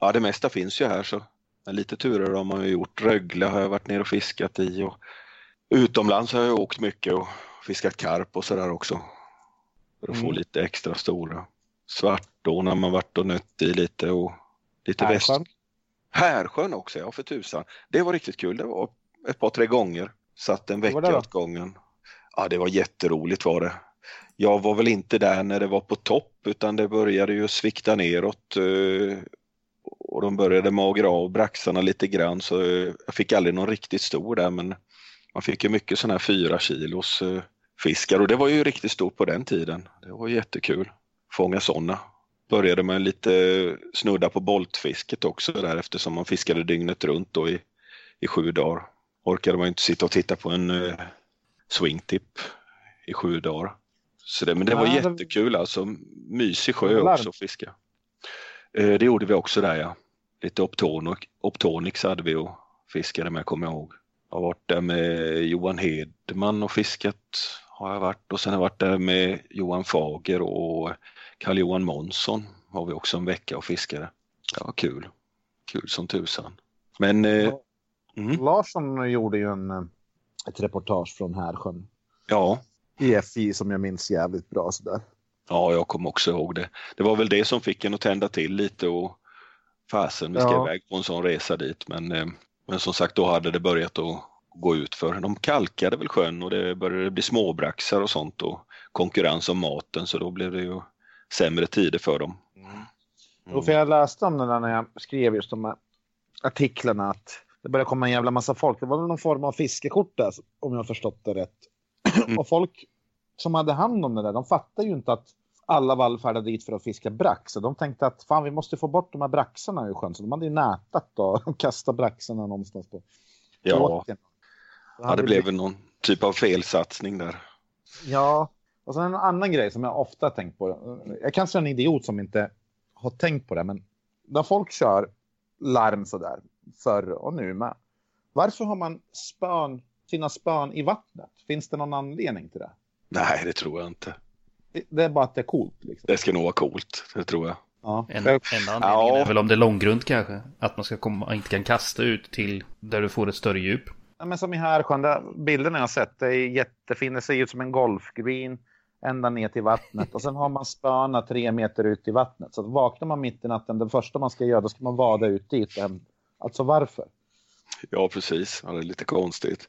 Speaker 2: Ja, det mesta finns ju här så men lite turer har man ju gjort. Rögle har jag varit ner och fiskat i och utomlands har jag åkt mycket och fiskat karp och sådär också. För att få
Speaker 4: Mm.
Speaker 2: lite extra stora. Svartån har man varit och nött i lite och lite väst,
Speaker 4: Härsjön?
Speaker 2: Också, ja för tusan. Det var riktigt kul. Det var ett par, tre gånger. Satt en vecka åt gången. Ja, det var jätteroligt var det. Jag var väl inte där när det var på topp utan det började ju svikta neråt. eh, Och de började magra av braxarna lite grann så eh, jag fick aldrig någon riktigt stor där men man fick ju mycket sådana här fyra kilos eh, fiskar och det var ju riktigt stort på den tiden. Det var jättekul. Fånga sådana började med lite snudda på boltfisket också där eftersom man fiskade dygnet runt då i, i sju dagar. Orkade man inte sitta och titta på en eh, swingtip i sju dagar. Så det, men det var
Speaker 4: det-
Speaker 2: jättekul alltså. Mysig sjö också att fiska. Eh, det gjorde vi också där ja. Lite Optonic, Optonix hade vi och fiskade med kommer jag ihåg. Jag har varit där med Johan Hedman och fiskat har jag varit och sen har jag varit där med Johan Fager och Carl-Johan Månsson har vi också en vecka och fiskade. Ja, kul. Kul som tusan. Men eh, mm,
Speaker 4: Larsson gjorde ju en, eh, ett reportage från Härsjön.
Speaker 2: ja,
Speaker 4: I FI som jag minns jävligt bra sådär.
Speaker 2: ja, jag kommer också ihåg det. Det var väl det som fick en att tända till lite och fasen, vi ska
Speaker 4: Ja.
Speaker 2: iväg på en sån resa dit. Men, eh, men som sagt, då hade det börjat att gå ut för. De kalkade väl sjön och det började bli småbraxar och sånt och konkurrens om maten så då blev det ju sämre tider för dem.
Speaker 4: Jo, för jag läste om det där när jag skrev just de här artiklarna att det började komma en jävla massa folk. Det var någon form av fiskekort där, om jag förstått det rätt.
Speaker 2: Mm.
Speaker 4: och folk som hade hand om det där, de fattade ju inte att alla vallfärdade dit för att fiska brax. Så de tänkte att fan, vi måste få bort de här braxarna ur sjön. Så de hade ju nätat och kastat braxarna någonstans på
Speaker 2: Ja,
Speaker 4: åkern.
Speaker 2: Ja det blev väl någon typ av felsatsning där.
Speaker 4: Ja, och sen en annan grej som jag ofta tänkt på. Jag kanske är en idiot som inte har tänkt på det, men när folk kör larm sådär, förr och nu med. Varför har man spön sina spön i vattnet? Finns det någon anledning till det?
Speaker 2: Nej, det tror jag inte.
Speaker 4: Det, det är bara att det är coolt. Liksom.
Speaker 2: Det ska nog vara coolt, det tror jag.
Speaker 4: Ja.
Speaker 1: En, enda anledningen
Speaker 2: Ja.
Speaker 1: är väl om det är långgrunt kanske. Att man ska komma, inte kan kasta ut till där du får ett större djup.
Speaker 4: Men som i Härsjön, där bilderna jag sett, det är jättefint. Det ser ut som en golfgreen ända ner till vattnet. Och sen har man spöna tre meter ut i vattnet. Så vaknar man mitt i natten, det första man ska göra, då ska man vada ut dit. Alltså varför?
Speaker 2: Ja, precis. Ja, det är lite konstigt.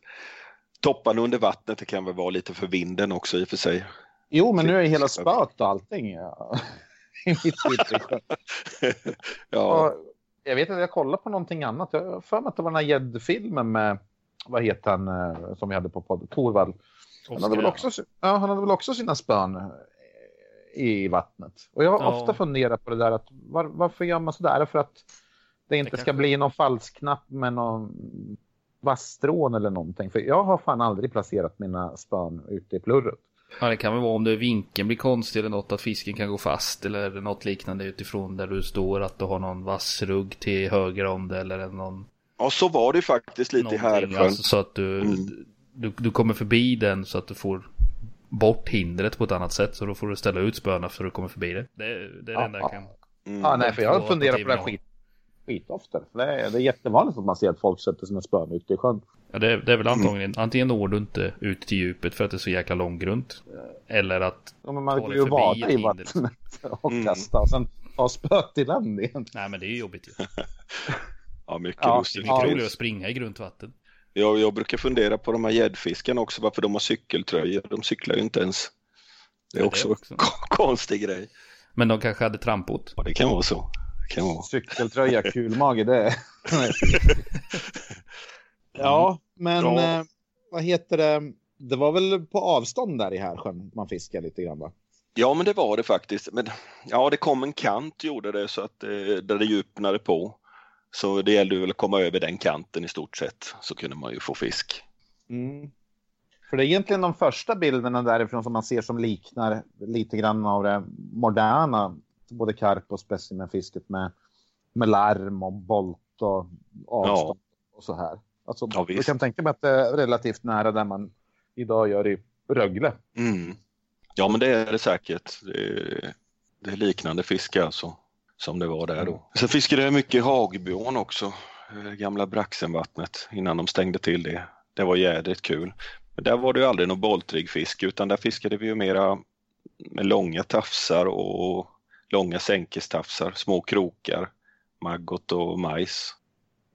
Speaker 2: Topparna under vattnet det kan väl vara lite för vinden också i och för sig.
Speaker 4: Jo, men nu är hela spöet och allting ja. i mitt
Speaker 2: ja,
Speaker 4: Och Jag vet att jag kollade på någonting annat. Jag har för mig att det var den här gäddfilmen med, vad heter han, eh, som vi hade på podd, Torvald. Han hade, väl också, ja, han hade väl också sina spön eh, i vattnet. Och jag har
Speaker 1: Ja.
Speaker 4: ofta funderat på det där att var, varför gör man sådär? Är det för att det inte
Speaker 1: Det
Speaker 4: ska
Speaker 1: kanske-
Speaker 4: bli någon falskknapp med någon vasstrån eller någonting? För jag har fan aldrig placerat mina spön ute i plurret.
Speaker 1: Ja, det kan väl vara om det vinkeln blir konstig eller något att fisken kan gå fast eller något liknande utifrån där du står att du har någon vass rugg till höger om det eller någon
Speaker 2: ja, så var det faktiskt lite i Härsjön.
Speaker 1: alltså, så att du,
Speaker 2: Mm.
Speaker 1: du, du kommer förbi den så att du får bort hindret på ett annat sätt så då får du ställa ut spöna för att komma förbi det. Det, är- det är det
Speaker 4: Ja,
Speaker 1: enda
Speaker 4: ja.
Speaker 1: jag kan.
Speaker 2: Mm.
Speaker 4: Ja, nej, för jag funderat på det här skit, skitofta. Det är, det är jättevanligt att man ser att folk sätter sina spön ute i sjön.
Speaker 1: Ja, det, är- det är väl antagligen antingen når du inte ut till djupet för att det är så jäkla långgrunt. Eller att,
Speaker 4: Ja, men man
Speaker 1: dig
Speaker 4: ju
Speaker 1: ett
Speaker 4: i vattnet och
Speaker 2: Mm.
Speaker 4: kasta och sen ta spöet i land igen.
Speaker 1: nej men det är ju jobbigt ju.
Speaker 2: Ja, mycket
Speaker 4: Ja,
Speaker 1: Det är
Speaker 2: lustigt.
Speaker 4: Ja.
Speaker 1: roligare att springa i grunt vatten.
Speaker 2: Jag, jag brukar fundera på de här gäddfiskarna också, varför de har cykeltröjor. De cyklar ju inte ens. Det är
Speaker 1: Ja, det
Speaker 2: också,
Speaker 1: också.
Speaker 2: en konstig grej.
Speaker 1: Men de kanske hade trampot.
Speaker 2: Ja, det kan vara så. Det kan vara.
Speaker 4: Cykeltröja, kulmage, det är... ja, men
Speaker 2: Ja.
Speaker 4: eh, vad heter det? Det var väl på avstånd där i Härsjön man fiskar lite grann va?
Speaker 2: Ja, men det var det faktiskt. Men, ja, det kom en kant gjorde det så att eh, där det djupnade på. Så det gällde väl att komma över den kanten i stort sett så kunde man ju få fisk.
Speaker 4: Mm. För det är egentligen de första bilderna därifrån som man ser som liknar lite grann av det moderna, både karp och specimenfisket med, med larm och bolt och avstånd och så här. Alltså,
Speaker 2: Ja,
Speaker 4: jag kan tänka mig att det är relativt nära där man idag gör i Rögle.
Speaker 2: Mm. Ja, men det är det säkert. Det är, det är liknande fiske alltså som det var där då. Sen fiskade jag mycket hagbiån också, eh, gamla Braxenvattnet innan de stängde till det. Det var jädrigt kul. Men där var det ju aldrig någon boltrigfiske utan där fiskade vi ju mera med långa tafsar och långa sänkestafsar, små krokar, maggot och majs.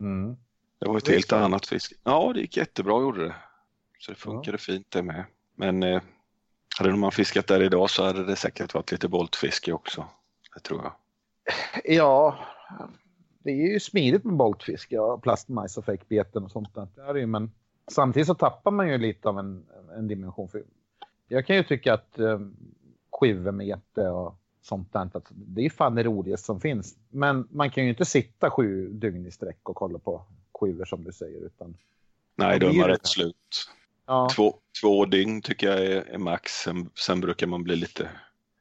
Speaker 4: Mm.
Speaker 2: Det var ett
Speaker 4: Det
Speaker 2: helt annat fiske. Ja, det gick jättebra gjorde det. Så det funkade fint det med. Men eh, hade man fiskat där idag så hade det säkert varit lite boltfiske också. Det tror jag.
Speaker 4: Ja, det är ju smidigt med boltfiske och plastmajs och fejkbeten och sånt där. Det är det ju, men samtidigt så tappar man ju lite av en, en dimension. För jag kan ju tycka att eh, skivmete och sånt där, att det är fan det roligaste som finns. Men man kan ju inte sitta sju dygn i sträck och kolla på skivor som du säger. Utan,
Speaker 2: Nej, då är man rätt slut.
Speaker 4: ja,
Speaker 2: Två, två dygn tycker jag är, är max. Sen, sen brukar man bli lite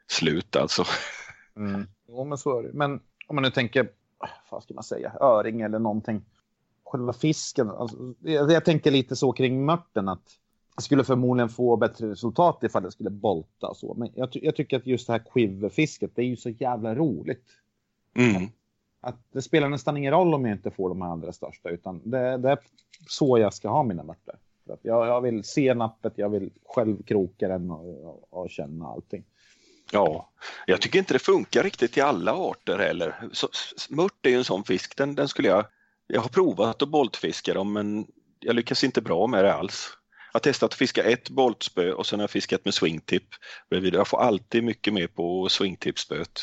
Speaker 2: slut alltså.
Speaker 4: Mm. Jo, men så är det. Men om man nu tänker, vad ska man säga, öring eller någonting. Själva fisken, alltså, jag, jag tänker lite så kring mörten att jag skulle förmodligen få bättre resultat ifall det skulle bolta och så. Men jag, jag tycker att just det här quiverfisket, det är ju så jävla roligt.
Speaker 2: Mm.
Speaker 4: Att det spelar nästan ingen roll om jag inte får de här andra största, utan det, det är så jag ska ha mina mörter. Jag, jag vill se nappet, jag vill själv kroka den och, och, och känna allting.
Speaker 2: Ja, jag tycker inte det funkar riktigt i alla arter heller. Så, mört är ju en sån fisk, den, den skulle jag... Jag har provat att boltfiska dem men jag lyckas inte bra med det alls. Jag har testat att fiska ett boltspö och sen har jag fiskat med swingtip bredvid. Jag får alltid mycket mer på swingtipspöet.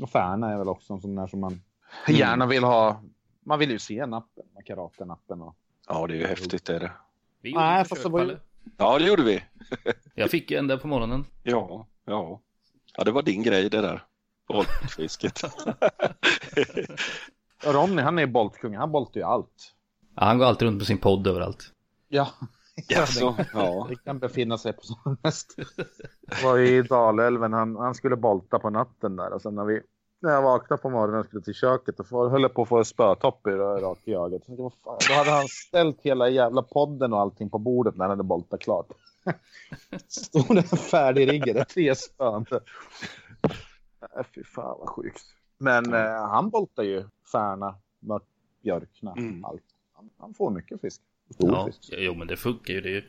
Speaker 4: Och Färna är väl också en sån där som man
Speaker 2: Mm.
Speaker 4: gärna vill ha. Man vill ju se nappen, karatenappen. Och...
Speaker 2: Ja, det är ju häftigt det är det.
Speaker 1: Vi gjorde
Speaker 4: Nej, fast det var ju-.
Speaker 2: Ja, det gjorde vi.
Speaker 1: Jag fick en där på morgonen.
Speaker 2: Ja, ja. Ja, det var din grej det där. Boltfisket.
Speaker 4: Ronny, han är boltkung. Han boltar ju allt.
Speaker 1: Ja, han går alltid runt med sin podd överallt.
Speaker 4: Ja.
Speaker 2: Jaså, ja.
Speaker 4: Det kan befinna sig på som mest. Var i Dalälven. Han, han skulle bolta på natten där och sen när vi när jag vaknade på morgonen och skulle till köket och höll på att få spötopp i rakt i ögat. Då hade han ställt hela jävla podden och allting på bordet när han hade boltat klart. Stod den färdigriggade, tre spön. Äh, Fy fan vad sjukt. Men eh, han boltar ju Färna, Mört, Björkna,
Speaker 2: Mm.
Speaker 4: allt. Han, han får mycket fisk. Stor
Speaker 1: Ja,
Speaker 4: fisk.
Speaker 1: jo men det funkar ju. Det är, ju,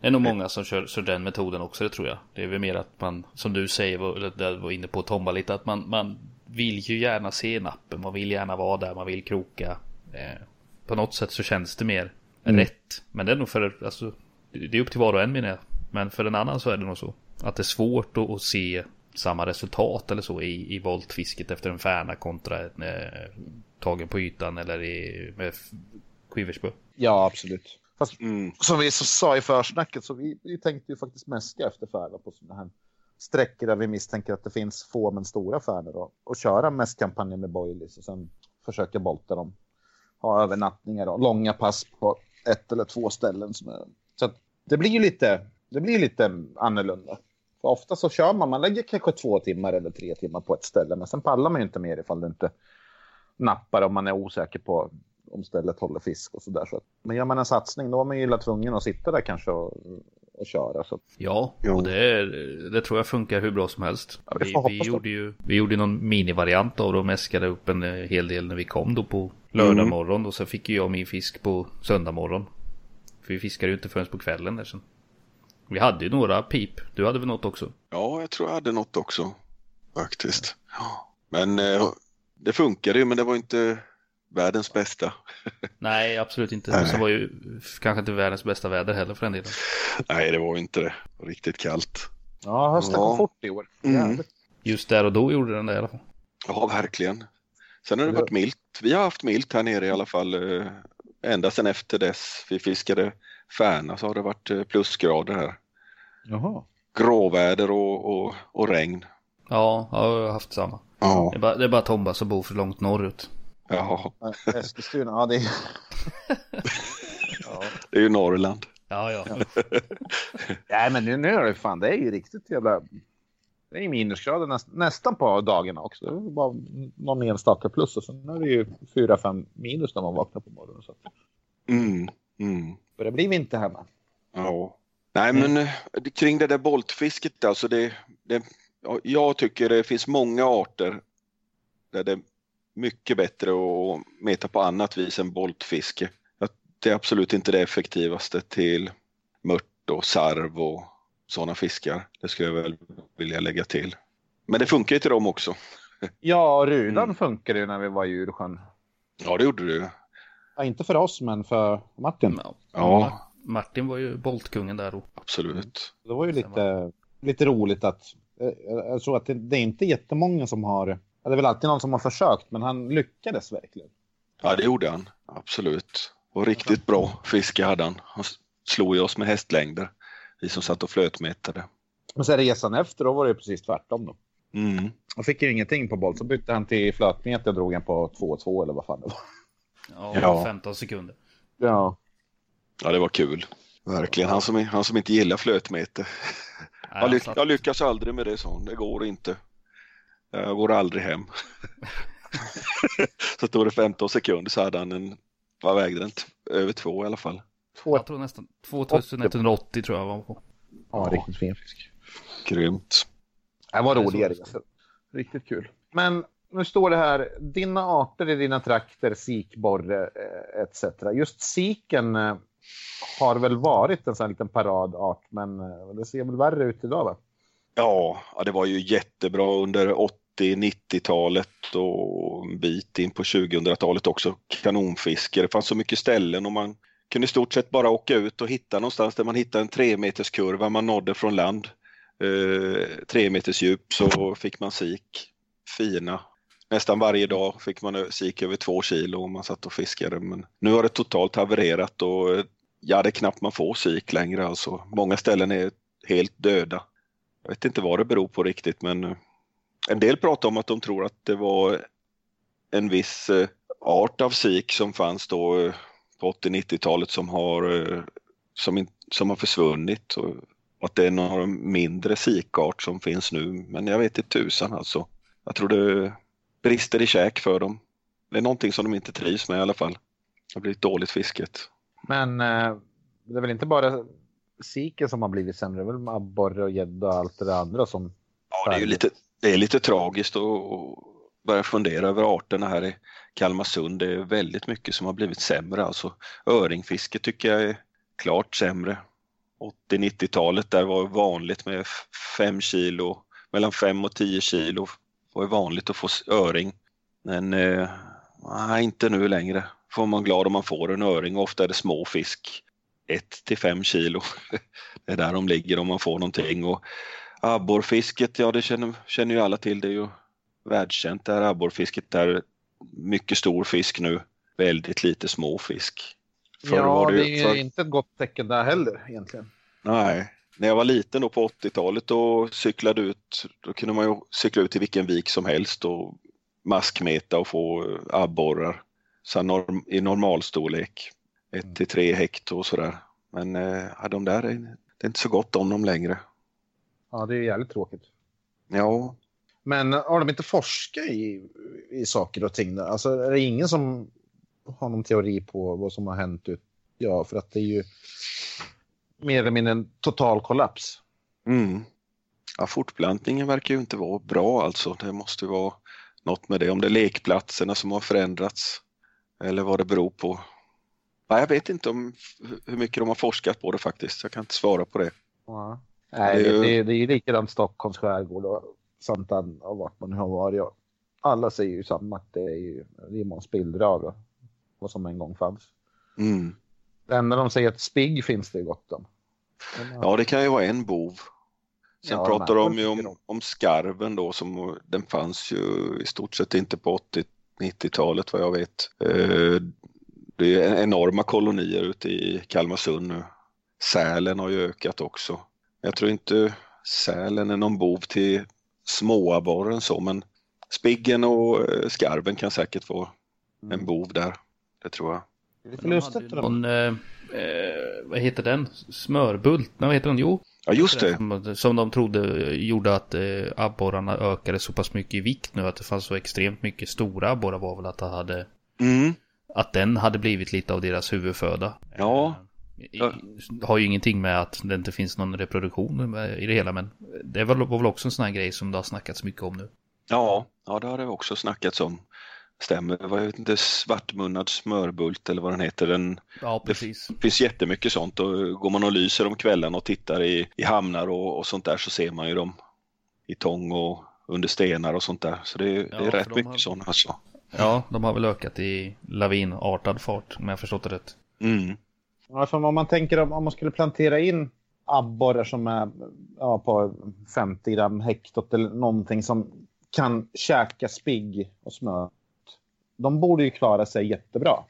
Speaker 1: det är nog många som kör, kör den metoden också, det tror jag. Det är väl mer att man, som du säger, var- eller där var inne på Tomba lite, att man, man vill ju gärna se nappen. Man vill gärna vara där, man vill kroka. Eh, på något sätt så känns det mer rätt. Men det är nog för, alltså, det är upp till var och en menar jag. Men för en annan så är det nog så. Att det är svårt att, att se samma resultat eller så i, i voltfisket efter en färna kontra en eh, tagen på ytan eller i, med quiverspö.
Speaker 4: Ja, absolut. Fast
Speaker 2: Mm.
Speaker 4: som vi så sa i försnacket så vi, vi tänkte ju faktiskt mäska efter färna på sådana här sträckor där vi misstänker att det finns få men stora färder och, och köra mästkampanjen med boilies och sen försöka bolta dem. Ha övernattningar och långa pass på ett eller två ställen. Som är, det blir ju lite, det blir lite annorlunda. För ofta så kör man, man lägger kanske två timmar eller tre timmar på ett ställe men sen pallar man ju inte mer ifall du inte nappar om man är osäker på om stället håller fisk och sådär. Så men gör man en satsning då är man ju illa tvungen att sitta där kanske och, och köra. Så
Speaker 1: Ja,
Speaker 2: Jo.
Speaker 1: och det, är, det tror jag funkar hur bra som helst.
Speaker 4: Ja, vi
Speaker 1: vi,
Speaker 4: det.
Speaker 1: gjorde ju vi gjorde någon minivariant av det och mäskade upp en eh, hel del när vi kom då på lördag
Speaker 2: Mm.
Speaker 1: morgon och sen fick ju jag min fisk på söndag morgon. För vi fiskade ju inte förrän på kvällen där sen. Vi hade ju några pip. Du hade väl något också?
Speaker 2: Ja, jag tror jag hade något också faktiskt. Ja. Men eh, det funkade ju, men det var inte världens bästa.
Speaker 1: Nej, absolut inte.
Speaker 2: Nej.
Speaker 1: Så var ju kanske inte världens bästa väder heller för den delen.
Speaker 2: Nej, det var inte det. Det var Riktigt kallt.
Speaker 4: ja, hösten
Speaker 2: Ja.
Speaker 4: kom fort i år.
Speaker 2: Mm.
Speaker 1: Just där och då gjorde den det i alla fall.
Speaker 2: Ja, verkligen. Sen har det varit milt. Vi har haft milt här nere i alla fall. Ända sedan efter dess vi fiskade Färna så har det varit eh, plusgrader här.
Speaker 4: Jaha.
Speaker 2: Gråväder och, och, och regn.
Speaker 1: Ja, ja, jag har haft samma.
Speaker 2: Ja,
Speaker 1: Det är bara, det är bara Tomba som bor för långt norrut.
Speaker 2: ja
Speaker 4: Eskilstuna, ja det är... ja.
Speaker 2: det är ju Norrland.
Speaker 1: Ja, ja.
Speaker 4: Nej, men nu, nu är det fan, det är ju riktigt jävla... Det är minusgrader näst, nästan på dagarna också. Det är bara någon enstaka plus och sen är det ju 4-5 minus när man vaknar på morgonen. Så att
Speaker 2: Mm, mm.
Speaker 4: för det blir vinter hemma.
Speaker 2: Ja. Nej men eh, kring det där boltfisket alltså det, det, ja, jag tycker det finns många arter där det är mycket bättre att meta på annat vis än boltfiske. Det är absolut inte det effektivaste till mört och sarv och sådana fiskar. Det skulle jag väl vilja lägga till. Men det funkar ju till dem också.
Speaker 4: Ja, rudan
Speaker 2: Mm.
Speaker 4: funkade ju när vi var i Djursjön.
Speaker 2: Ja det gjorde du.
Speaker 4: Ja, inte för oss, men för Martin.
Speaker 1: ja.
Speaker 2: Ja
Speaker 1: Martin var ju boltkungen där och
Speaker 2: absolut.
Speaker 4: Det var ju lite, lite roligt att... eh, Jag tror att det, det är inte jättemånga som har... Det är väl alltid någon som har försökt, men han lyckades verkligen.
Speaker 2: Ja det gjorde han. Absolut. Och riktigt bra fiske hade han. Han slog ju oss med hästlängder. Vi som satt och flötmätade.
Speaker 4: Men sen resan efter, då var det precis tvärtom. Då.
Speaker 2: Mm.
Speaker 4: Han fick ju ingenting på boll, så bytte han till flötmeter och drog en på 2-2 eller vad fan det var.
Speaker 1: ja,
Speaker 2: Ja.
Speaker 1: 15 sekunder.
Speaker 4: Ja.
Speaker 2: Ja, det var kul. Verkligen. Han som, han som inte gillar flötmeter.
Speaker 1: Nej,
Speaker 2: Jag, lyck, jag lyckas aldrig med det, så Det går inte. Jag går aldrig hem. så tog det 15 sekunder så hade han en, vad vägde den? Över två i alla fall.
Speaker 4: Två,
Speaker 1: Jag tror nästan 2180 tror jag var på.
Speaker 4: ja, riktigt fin fisk.
Speaker 2: Grymt.
Speaker 4: Det var
Speaker 1: Det är
Speaker 4: roligare.
Speaker 1: så.
Speaker 4: Så. Riktigt kul. Men nu står det här, dina arter i dina trakter, sikborre eh, etc. Just siken eh, har väl varit en sån här liten paradart, men eh, det ser väl värre ut idag va?
Speaker 2: Ja, ja, det var ju jättebra under 80-90-talet och en bit in på 2000-talet också. Kanonfiske. Det fanns så mycket ställen och man kunde i stort sett bara åka ut och hitta någonstans där man hittade en tre meters kurva man nådde från land. Eh, tre meters djup så fick man sik. Fina. Nästan varje dag fick man eh, sik över två kilo om man satt och fiskade. Men nu har det totalt havererat och eh, ja, det är knappt man får sik längre. Alltså. Många ställen är helt döda. Jag vet inte vad det beror på riktigt men eh, en del pratar om att de tror att det var en viss art av sik som fanns då på 80-90-talet som har, eh, som, in, som har försvunnit och att det är några mindre sikart som finns nu men jag vet inte tusan alltså. Jag tror det brister i käk för dem. Det är någonting som de inte trivs med i alla fall. Det har blivit dåligt fisket.
Speaker 4: Men eh, det är väl inte bara siken som har blivit sämre, det är väl abborre och gädda och allt det andra som...
Speaker 2: Ja, det är ju lite, det är lite tragiskt att börja fundera över arterna här i Kalmarsund. Det är väldigt mycket som har blivit sämre. Alltså öringfiske tycker jag är klart sämre. 80-90-talet där var vanligt med 5 kilo, mellan 5 och 10 kilo var vanligt att få öring. Men eh, nej, inte nu längre. Får man glad om man får en öring och ofta är det små fisk. 1 till 5 kilo. Det är där de ligger om man får någonting. Och abborrfisket, ja det känner, känner ju alla till. Det är ju världskänt det här abborrfisket där mycket stor fisk nu, väldigt lite små fisk.
Speaker 4: Förr ja, det, det, är för... inte ett gott tecken där heller egentligen.
Speaker 2: Nej, när jag var liten då på 80-talet och cyklade ut, då kunde man ju cykla ut till vilken vik som helst och maskmeta och få abborrar så norm, i normalstorlek. 1 mm. till 3 hekto och sådär. Men eh, de där, är, det är inte så gott om dem längre.
Speaker 4: Ja, det är jävligt tråkigt.
Speaker 2: Ja.
Speaker 4: Men har de inte forskat i, i saker och ting? Alltså är det ingen som har någon teori på vad som har hänt? Ut? Ja, för att det är ju mer eller mindre en total kollaps.
Speaker 2: Mm. Ja, fortplantningen verkar ju inte vara bra alltså. Det måste ju vara något med det. Om det är lekplatserna som har förändrats eller vad det beror på. Ja, jag vet inte om hur mycket de har forskat på det faktiskt. Jag kan inte svara på det.
Speaker 4: Ja. Nej, det är ju det, det är likadant Stockholms skärgård och Santan och vart man nu har varit. Alla säger ju samma att det är ju det spillra av vad som en gång fanns.
Speaker 2: Mm.
Speaker 4: Det enda de säger att spigg finns det gott om.
Speaker 2: Ja, det kan ju vara en bov. Sen ja, pratar de ju om, om skarven då som den fanns ju i stort sett inte på 80-90-talet vad jag vet. Eh, det är enorma kolonier ute i Kalmarsund nu. Sälen har ju ökat också. Jag tror inte sälen är någon bov till småabborren så men spiggen och eh, skarven kan säkert få en mm. bov där. Det tror jag.
Speaker 1: Lite lustigt. Någon, eh, eh, vad heter den? Smörbult? Nej, vad heter den? Jo.
Speaker 2: Ja, just det.
Speaker 1: Som, som de trodde gjorde att eh, abborrarna ökade så pass mycket i vikt nu. Att det fanns så extremt mycket stora abborrar var väl att det hade...
Speaker 2: Mm.
Speaker 1: Att den hade blivit lite av deras huvudföda.
Speaker 2: Ja.
Speaker 1: Eh, har ju ingenting med att det inte finns någon reproduktion i det hela. Men det var väl också en sån här grej som det har snackats mycket om nu.
Speaker 2: Ja, ja det har det också snackats om stämmer. Jag vet inte, svartmunnad smörbult eller vad den heter. Den,
Speaker 1: ja, precis.
Speaker 2: Det finns jättemycket sånt och går man och lyser om kvällen och tittar i, i hamnar och, och sånt där så ser man ju dem i tång och under stenar och sånt där. Så det, ja, det är rätt de mycket har... sådana alltså.
Speaker 1: Ja, de har väl ökat i lavinartad fart om jag förstått det rätt.
Speaker 2: Mm.
Speaker 4: Ja, för om man tänker om, om man skulle plantera in abborrar som är ja, på 50 gram hektot eller någonting som kan käka spigg och smör de borde ju klara sig jättebra.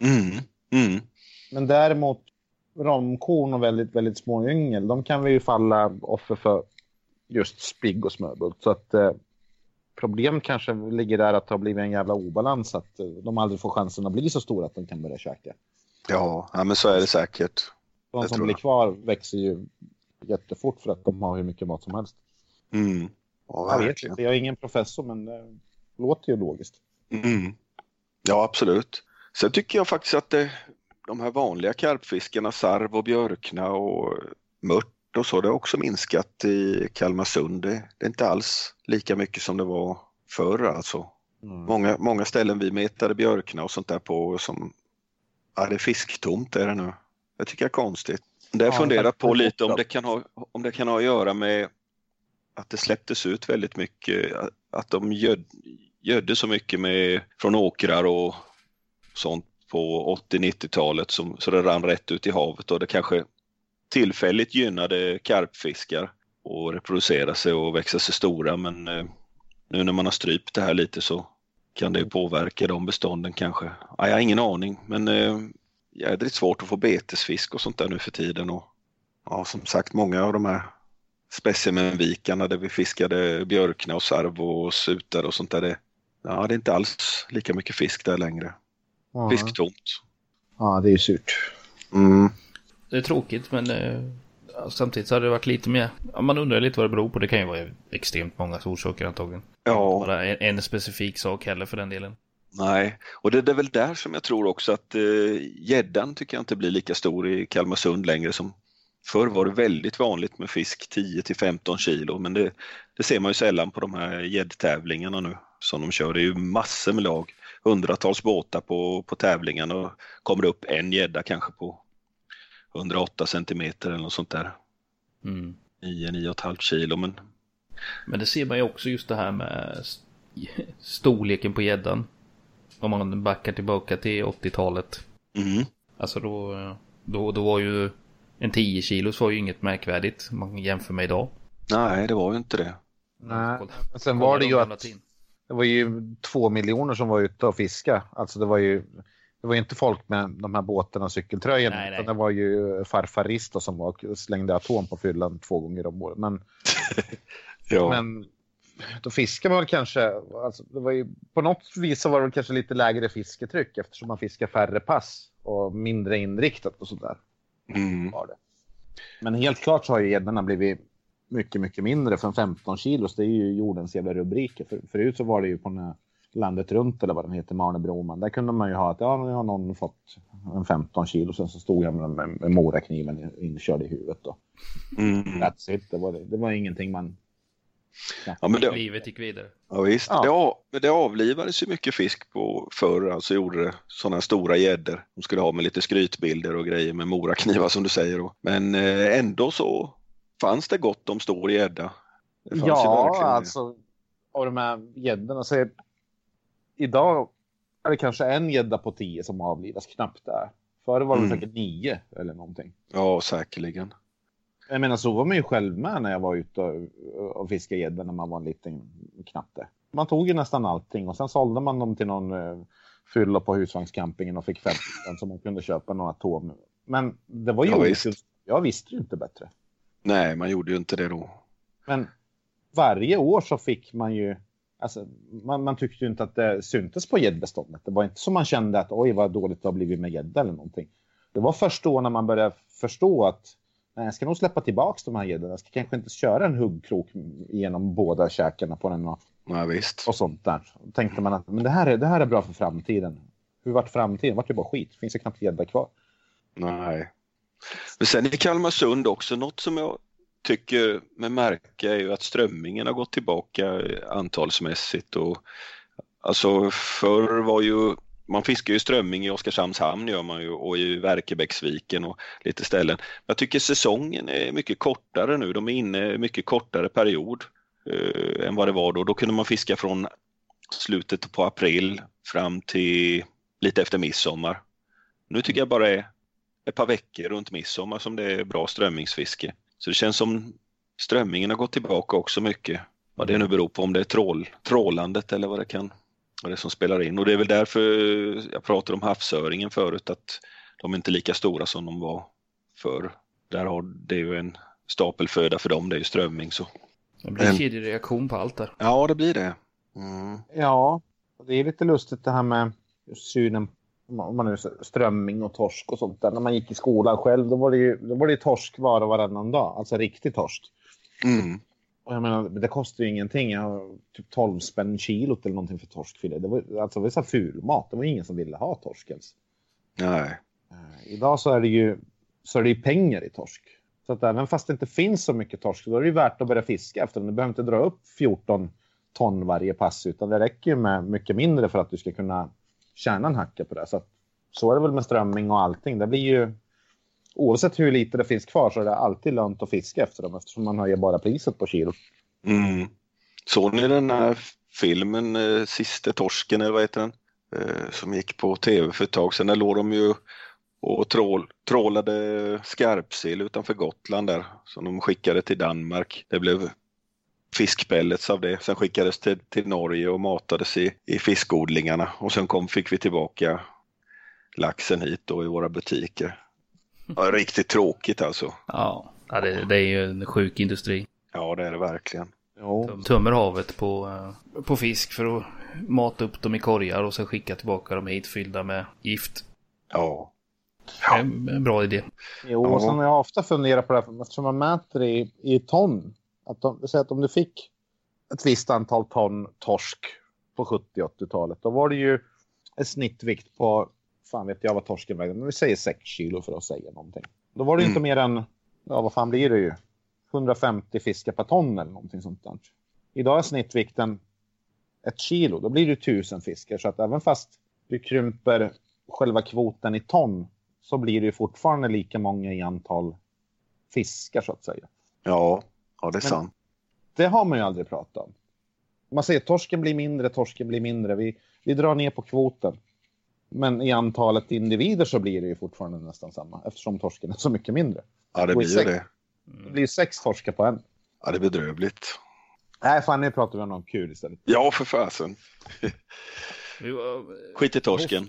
Speaker 2: Mm. Mm.
Speaker 4: Men däremot romkorn och väldigt, väldigt små yngel, de kan vi ju falla offer för just spigg och smörbult. Så att eh, problemet kanske ligger där att det har blivit en jävla obalans, att eh, de aldrig får chansen att bli så stora att de kan börja käka.
Speaker 2: Ja, ja men så är det säkert.
Speaker 4: De som blir kvar växer ju jättefort för att de har hur mycket mat som helst.
Speaker 2: Mm.
Speaker 4: Ja, jag vet inte, jag är ingen professor men det låter ju logiskt.
Speaker 2: Mm. Ja, absolut. Sen tycker jag faktiskt att det, de här vanliga karpfiskarna, sarv och björkna och mört och så, det har också minskat i Kalmarsund. Det, det är inte alls lika mycket som det var förr alltså. Mm. Många, många ställen vi metade björkna och sånt där på som, ja det är fisktomt är det nu. Det tycker jag är konstigt. Det har jag ja, funderat på lite om det, kan ha, om det kan ha att göra med att det släpptes ut väldigt mycket, att de göd, gödde så mycket med, från åkrar och sånt på 80-90-talet så det rann rätt ut i havet och det kanske tillfälligt gynnade karpfiskar och reproducera sig och växa sig stora men eh, nu när man har strypt det här lite så kan det påverka de bestånden kanske. Ja, jag har ingen aning men eh, jädrigt svårt att få betesfisk och sånt där nu för tiden och ja, som sagt många av de här specimenvikarna där vi fiskade björkna och sarv och sutar och sånt där det, Ja, det är inte alls lika mycket fisk där längre. Ja. Fisktomt.
Speaker 4: Ja, det är ju surt.
Speaker 2: Mm.
Speaker 1: Det är tråkigt, men eh, Samtidigt så hade det varit lite mer, man undrar lite vad det beror på. Det kan ju vara extremt många orsaker antagligen.
Speaker 2: Ja,
Speaker 1: Bara en, en specifik sak heller för den delen.
Speaker 2: nej. Och det, det är väl där som jag tror också att eh, gäddan tycker jag inte blir lika stor i Kalmarsund längre som förr var det väldigt vanligt med fisk 10 till 15 kilo men det, det ser man ju sällan på de här gäddtävlingarna nu som de kör. Det är ju massor med lag, hundratals båtar på, på tävlingarna och kommer det upp en gädda kanske på 108 centimeter eller något sånt där.
Speaker 1: Mm.
Speaker 2: 9-9,5 kilo men
Speaker 1: Men det ser man ju också just det här med st- storleken på gäddan. Om man backar tillbaka till 80-talet.
Speaker 2: mm,
Speaker 1: Alltså då, då, då var ju en 10 kilos var ju inget märkvärdigt om man jämför med idag.
Speaker 2: nej det var ju inte det.
Speaker 4: Nej, men sen var det
Speaker 1: de
Speaker 4: ju att det var ju två miljoner som var ute och fiska. Alltså det var ju det var inte folk med de här båtarna och cykeltröjorna.
Speaker 1: Nej, nej.
Speaker 4: Utan det var ju farfar Risto som var, slängde atom på fyllan två gånger om året. Men,
Speaker 2: Ja,
Speaker 4: men då fiskar man väl kanske, alltså det var ju, på något vis så var det kanske lite lägre fisketryck eftersom man fiskar färre pass och mindre inriktat och sådär.
Speaker 2: mm,
Speaker 4: Var det. Men helt klart så har ju gäddorna blivit mycket, mycket mindre från 15 kilos. Det är ju jordens jävla rubriker. För, förut så var det ju på den här landet runt eller vad den heter, Marne Broman. Där kunde man ju ha att ja, nu har någon fått en 15 kilo. Sen så stod jag med, med, med morakniven inkörd i huvudet. Då.
Speaker 2: mm.
Speaker 4: That's it. Det var, det. det var ingenting man...
Speaker 2: Ja, men det,
Speaker 1: Livet gick vidare.
Speaker 2: Ja, visst.
Speaker 4: Ja.
Speaker 2: Det, av, men det avlivades ju mycket fisk på förr, alltså gjorde det sådana stora gäddor. De skulle ha med lite skrytbilder och grejer med moraknivar som du säger. Då. Men eh, ändå så fanns det gott om stor gädda.
Speaker 4: Ja, alltså. Av de här gäddorna idag är det kanske en gädda på tio som avlivas, knappt där. Förr var det
Speaker 2: Mm.
Speaker 4: säkert nio eller någonting.
Speaker 2: Ja, säkerligen.
Speaker 4: Jag menar så var man ju själv med när jag var ute och, och fiskade gädda när man var en liten knatte. Man tog ju nästan allting och sen sålde man dem till någon uh, fylla på husvagnscampingen och fick 50 så man kunde köpa några atom. Men det var ju
Speaker 2: Ja, visst.
Speaker 4: Jag visste ju inte bättre.
Speaker 2: Nej, man gjorde ju inte det då.
Speaker 4: Men varje år så fick man ju Alltså, man, man tyckte ju inte att det syntes på gäddbeståndet. Det var inte som man kände att oj vad dåligt det har blivit med gädda eller någonting. Det var först då när man började förstå att nej, jag ska nog släppa tillbaks de här gäddorna. Jag ska kanske inte köra en huggkrok genom båda käkarna på den och,
Speaker 2: Nej, visst.
Speaker 4: och sånt där. Då tänkte man att men det, här är, det här är bra för framtiden. Hur vart framtiden? Vart det bara skit? Finns det knappt gädda kvar?
Speaker 2: Nej. Men sen i Kalmarsund också, något som jag tycker med märka är ju att strömmingen har gått tillbaka antalsmässigt. Och, alltså förr var ju, man fiskar ju strömming i Oskarshamns hamn gör man ju och i Verkebäcksviken och lite ställen. Jag tycker säsongen är mycket kortare nu, de är inne i mycket kortare period eh, än vad det var då. Då kunde man fiska från slutet på april fram till lite efter midsommar. Nu tycker jag bara det är ett par veckor runt midsommar som det är bra strömmingsfiske. Så det känns som strömmingen har gått tillbaka också mycket. Vad det nu beror på, om det är trål, trålandet eller vad det kan vad det är som spelar in. Och det är väl därför jag pratade om havsöringen förut, att de är inte lika stora som de var förr. Där har det ju en stapelföda för dem, det är ju strömming. Så.
Speaker 1: Det blir
Speaker 2: Mm.
Speaker 1: kedjereaktion på allt där.
Speaker 2: Ja, det blir det. Mm.
Speaker 4: Ja, det är lite lustigt det här med synen om man nu strömming och torsk och sånt där. När man gick i skolan själv då var det ju, då var det ju torsk var och varannan dag. Alltså riktig torsk.
Speaker 2: Mm.
Speaker 4: Och jag menar, det kostar ju ingenting. Jag har typ 12 spänn kilot eller någonting för torskfilé. Det var, alltså, det var så här fulmat. Det var ingen som ville ha torsk ens.
Speaker 2: Nej.
Speaker 4: Eh, idag så är det ju så är det ju pengar i torsk. Så att även fast det inte finns så mycket torsk, då är det ju värt att börja fiska efter den. Du behöver inte dra upp 14 ton varje pass, utan det räcker ju med mycket mindre för att du ska kunna tjäna en hacka på det. Så, att, så är det väl med strömming och allting. Det blir ju, oavsett hur lite det finns kvar så är det alltid lönt att fiska efter dem eftersom man höjer bara priset på kilo.
Speaker 2: Mm. Såg ni den här filmen eh, Siste torsken eller vad heter den? Eh, som gick på tv för ett tag sedan. Där låg de ju och trål, trålade skarpsill utanför Gotland där som de skickade till Danmark. Det blev fiskpellets av det. Sen skickades till, till Norge och matades i, i fiskodlingarna och sen kom, fick vi tillbaka laxen hit då i våra butiker. Ja, riktigt tråkigt alltså.
Speaker 1: Ja, ja det, det är ju en sjuk industri.
Speaker 2: Ja, det är det verkligen.
Speaker 4: Jo.
Speaker 1: Tömmer havet på, eh, på fisk för att mata upp dem i korgar och sen skicka tillbaka dem hit fyllda med gift.
Speaker 2: Ja.
Speaker 1: Det är en bra idé.
Speaker 4: Jo, och sen har jag ofta funderat på det här, eftersom man mäter i, i ton. Att de, säg att om du fick ett visst antal ton torsk på 70-80-talet, då var det ju en snittvikt på, fan vet jag vad torsken vägde, men vi säger 6 kilo för att säga någonting. Då var det ju inte mer än, ja vad fan blir det ju, 150 fiskar per ton eller någonting sånt där. Idag är snittvikten ett kilo, då blir det tusen fiskar. Så att även fast du krymper själva kvoten i ton så blir det ju fortfarande lika många i antal fiskar så att säga.
Speaker 2: Ja, ja det är sant.
Speaker 4: Det har man ju aldrig pratat om. Man säger torsken blir mindre, torsken blir mindre. Vi, vi drar ner på kvoten. Men i antalet individer så blir det ju fortfarande nästan samma eftersom torsken är så mycket mindre.
Speaker 2: Ja, det blir
Speaker 4: sex-
Speaker 2: det.
Speaker 4: Det blir sex torskar på en.
Speaker 2: Ja, det är bedrövligt.
Speaker 4: Nej, fan nu pratar vi om något kul istället.
Speaker 2: Ja, för fasen. Skit i torsken.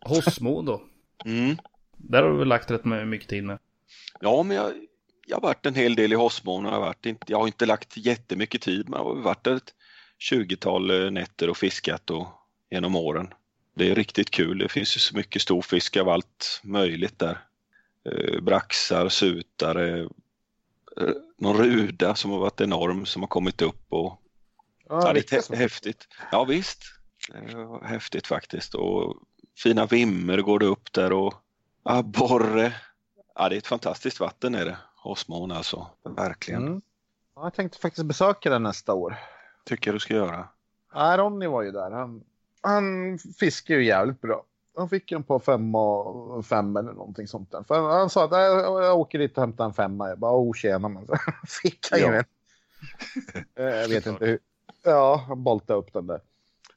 Speaker 1: Hos- Hossmo då.
Speaker 2: Mm.
Speaker 1: Där har du väl lagt rätt mycket tid med.
Speaker 2: Ja, men jag, jag har varit en hel del i Hossmån. Jag, har varit inte, jag har inte lagt jättemycket tid, men jag har varit där ett 20-tal eh, nätter och fiskat och, genom åren. Det är riktigt kul. Det finns ju så mycket storfisk av allt möjligt där. Eh, braxar, sutare, eh, någon ruda som har varit enorm som har kommit upp och Ja, det är
Speaker 4: så.
Speaker 2: häftigt. Ja visst. Häftigt faktiskt. Och fina vimmer går det upp där och abborre. Ja, det är ett fantastiskt vatten är det. Hossmån alltså. Verkligen.
Speaker 4: Mm. Ja, Jag tänkte faktiskt besöka den nästa år.
Speaker 2: Tycker jag du ska göra.
Speaker 4: Ja, Ronny var ju där. Han, han fiskar ju jävligt bra. Han fick en på fem och fem eller någonting sånt där. För han, han sa att "Nej, jag åker dit och hämtar en femma. Jag bara, oh tjena. Men så fick han ju
Speaker 2: Ja.
Speaker 4: en. Eh, Jag vet inte hur. Ja, han boltade upp den där.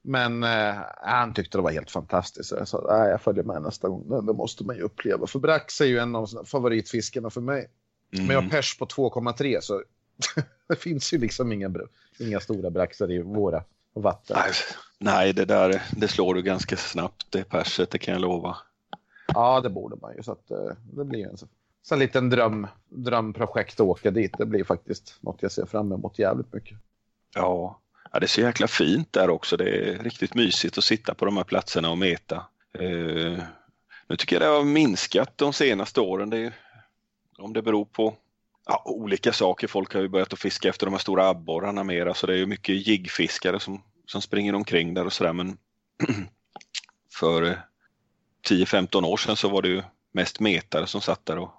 Speaker 4: Men eh, han tyckte det var helt fantastiskt. Så jag sa, nej jag följer med nästa gång. Det, måste man ju uppleva. För brax är ju en av favoritfiskarna för mig.
Speaker 2: Mm.
Speaker 4: Men jag har pers på 2,3 så det finns ju liksom inga, inga stora braxar i våra vatten.
Speaker 2: Nej, nej, det där det slår du ganska snabbt det perset, det kan jag lova.
Speaker 4: Ja, det borde man ju. Så att, eh, det blir en så, så en liten dröm, drömprojekt att åka dit. Det blir faktiskt något jag ser fram emot jävligt mycket.
Speaker 2: Ja. ja, det är så jäkla fint där också. Det är riktigt mysigt att sitta på de här platserna och meta. Eh, nu tycker jag det har minskat de senaste åren. Det är, om det beror på ja, olika saker. Folk har ju börjat att fiska efter de här stora abborrarna mera så det är ju mycket jiggfiskare som, som springer omkring där och sådär. Men för eh, 10-15 år sedan så var det ju mest metare som satt där och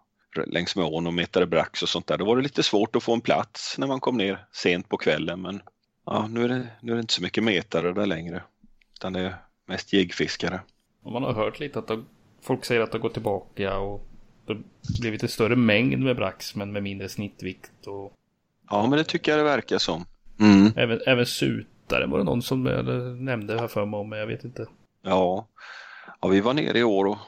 Speaker 2: längs med ån och metade brax och sånt där. Då var det lite svårt att få en plats när man kom ner sent på kvällen men ja, nu är det, nu är det inte så mycket metare där längre. Utan det är mest jiggfiskare.
Speaker 1: Man har hört lite att folk säger att det går tillbaka och det blir lite större mängd med brax men med mindre snittvikt och
Speaker 2: Ja men det tycker jag det verkar som. Mm.
Speaker 1: även, även sutare var det någon som nämnde här för mig om men jag vet inte.
Speaker 2: Ja. ja, vi var nere i år och,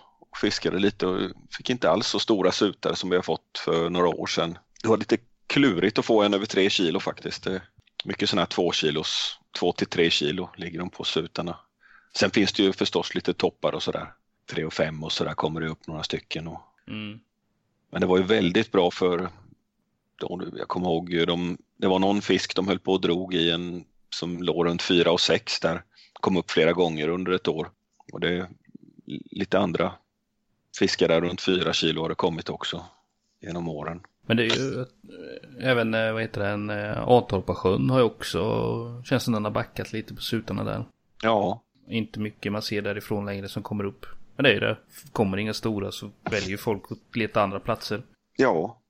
Speaker 2: fiskade lite och fick inte alls så stora sutare som vi har fått för några år sedan. Det var lite klurigt att få en över tre kilo faktiskt. Mycket sådana här två kilos, två till tre kilo ligger de på sutarna. Sen finns det ju förstås lite toppar och sådär. Tre och fem och sådär kommer det upp några stycken. Och,
Speaker 1: Mm.
Speaker 2: men det var ju väldigt bra för, de, jag kommer ihåg, de, det var någon fisk de höll på och drog i en som låg runt fyra och sex där. Kom upp flera gånger under ett år. Och det är lite andra fiskar där runt fyra kilo har det kommit också genom åren.
Speaker 1: Men det är ju eh, även, eh, vad heter det, en eh, Atorpasjön har ju också, känns som den har backat lite på sutarna där.
Speaker 2: Ja,
Speaker 1: Inte mycket man ser därifrån längre som kommer upp. Men det är det, kommer inga stora så väljer folk att leta andra platser.
Speaker 2: ja.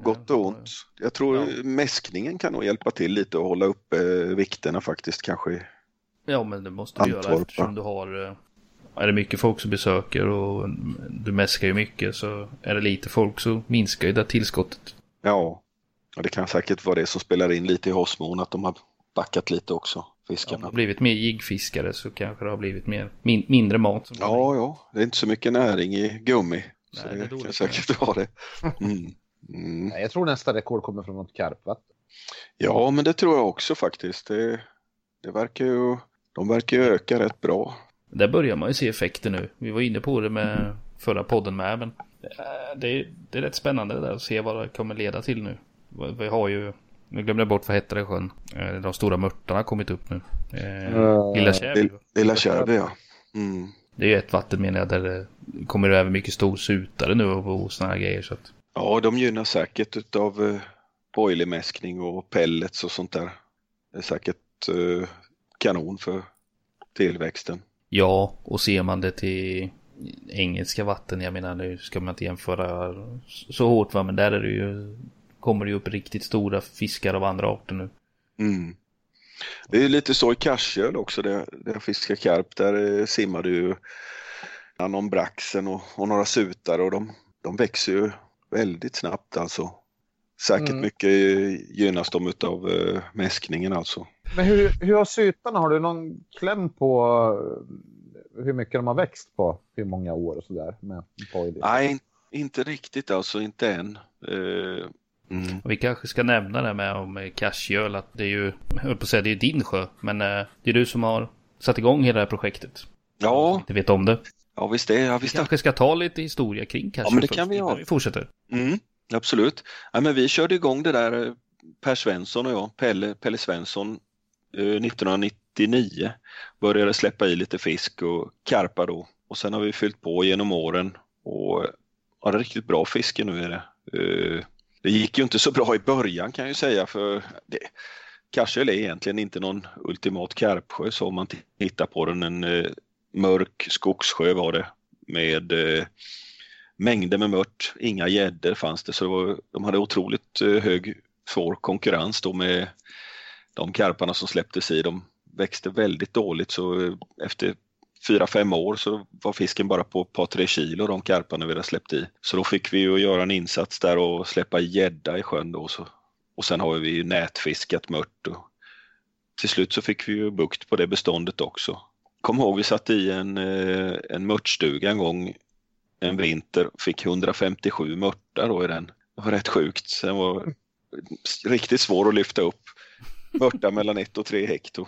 Speaker 2: Gott och ont. Jag tror
Speaker 1: Ja.
Speaker 2: mäskningen kan nog hjälpa till lite och hålla upp eh, vikterna faktiskt kanske.
Speaker 1: Ja men det måste du göra
Speaker 2: Antorp,
Speaker 1: eftersom du har eh, Är det mycket folk som besöker och du mäskar ju mycket så är det lite folk så minskar ju det tillskottet.
Speaker 2: Ja. Och det kan säkert vara det som spelar in lite i Hossmån att de har backat lite också,
Speaker 1: Om det
Speaker 2: fiskarna.
Speaker 1: har blivit mer jiggfiskare så kanske det har blivit mer, min, mindre mat. Som
Speaker 2: Ja, ja, det är inte så mycket näring i gummi. Så
Speaker 1: Nej, det är
Speaker 2: det, kan
Speaker 1: dåligt.
Speaker 2: säkert vara det. Mm. Mm.
Speaker 4: Nej, Jag tror nästa rekord kommer från något karpvatten.
Speaker 2: Ja, men det tror jag också faktiskt. Det, det verkar ju, de verkar ju öka rätt bra.
Speaker 1: Där börjar man ju se effekter nu. Vi var inne på det med förra podden med. Men eh, det är, det är rätt spännande det där att se vad det kommer leda till nu. Vi har ju, nu glömde jag bort vad hette det sjön. Eh, De stora mörtarna har kommit upp nu. Eh,
Speaker 4: Eh,
Speaker 1: Lilla.
Speaker 2: Lill- Lilla Kärby, ja. Mm.
Speaker 1: Det är ju ett vatten menar jag där det kommer över mycket stor sutare nu och sådana här grejer. Så att...
Speaker 2: Ja, de gynnas säkert utav uh, boilermäskning och pellets och sånt där. Det är säkert uh, kanon för tillväxten.
Speaker 1: Ja, och ser man det till engelska vatten, jag menar nu ska man inte jämföra så hårt va, men där är det ju, kommer det ju upp riktigt stora fiskar av andra arter nu.
Speaker 2: Mm. Det är lite så i Karsjöl också där, där jag fiskar karp. Där simmar du ju någon braxen och, och några sutar och de, de växer ju väldigt snabbt alltså. Säkert mm. mycket gynnas de utav uh, mäskningen alltså.
Speaker 4: Men hur, hur har sytarna, har du någon kläm på uh, hur mycket de har växt på hur många år och sådär?
Speaker 2: Nej, inte riktigt alltså, inte än. Uh,
Speaker 1: Mm. Vi kanske ska nämna det med om Cashgöl att det är ju, jag höll på att säga det är din sjö, men det är du som har satt igång hela det här projektet.
Speaker 2: Ja.
Speaker 1: Du vet om det.
Speaker 2: Ja visst det. Ja,
Speaker 1: visst vi kanske ska ta lite historia kring Cashgöl
Speaker 2: Ja men det kan vi göra.
Speaker 1: Vi fortsätter.
Speaker 2: Mm. Absolut. Ja, men vi körde igång det där, eh, Per Svensson och jag, Pelle, Pelle Svensson, 1999. Eh, Började släppa i lite fisk och karpa då. Och sen har vi fyllt på genom åren och har ja, riktigt bra fiske nu är det. Det gick ju inte så bra i början kan jag ju säga för det, Kassel är egentligen inte någon ultimat karpsjö så om man tittar på den. En eh, mörk skogssjö var det med eh, mängder med mört, inga gäddor fanns det så det var, de hade otroligt eh, hög, svår konkurrens då med de karparna som släpptes i. De växte väldigt dåligt så eh, efter fyra fem år så var fisken bara på ett par tre kilo de karparna vi hade släppt i. Så då fick vi ju göra en insats där och släppa gädda i sjön då. Så, och sen har vi ju nätfiskat mört och till slut så fick vi ju bukt på det beståndet också. Kom ihåg vi satte i en, eh, en mörtstuga en gång en vinter. Fick 157 mörtar då i den. Det var rätt sjukt. Den var riktigt svår att lyfta upp. Mörtar mellan 1 och 3 hekto.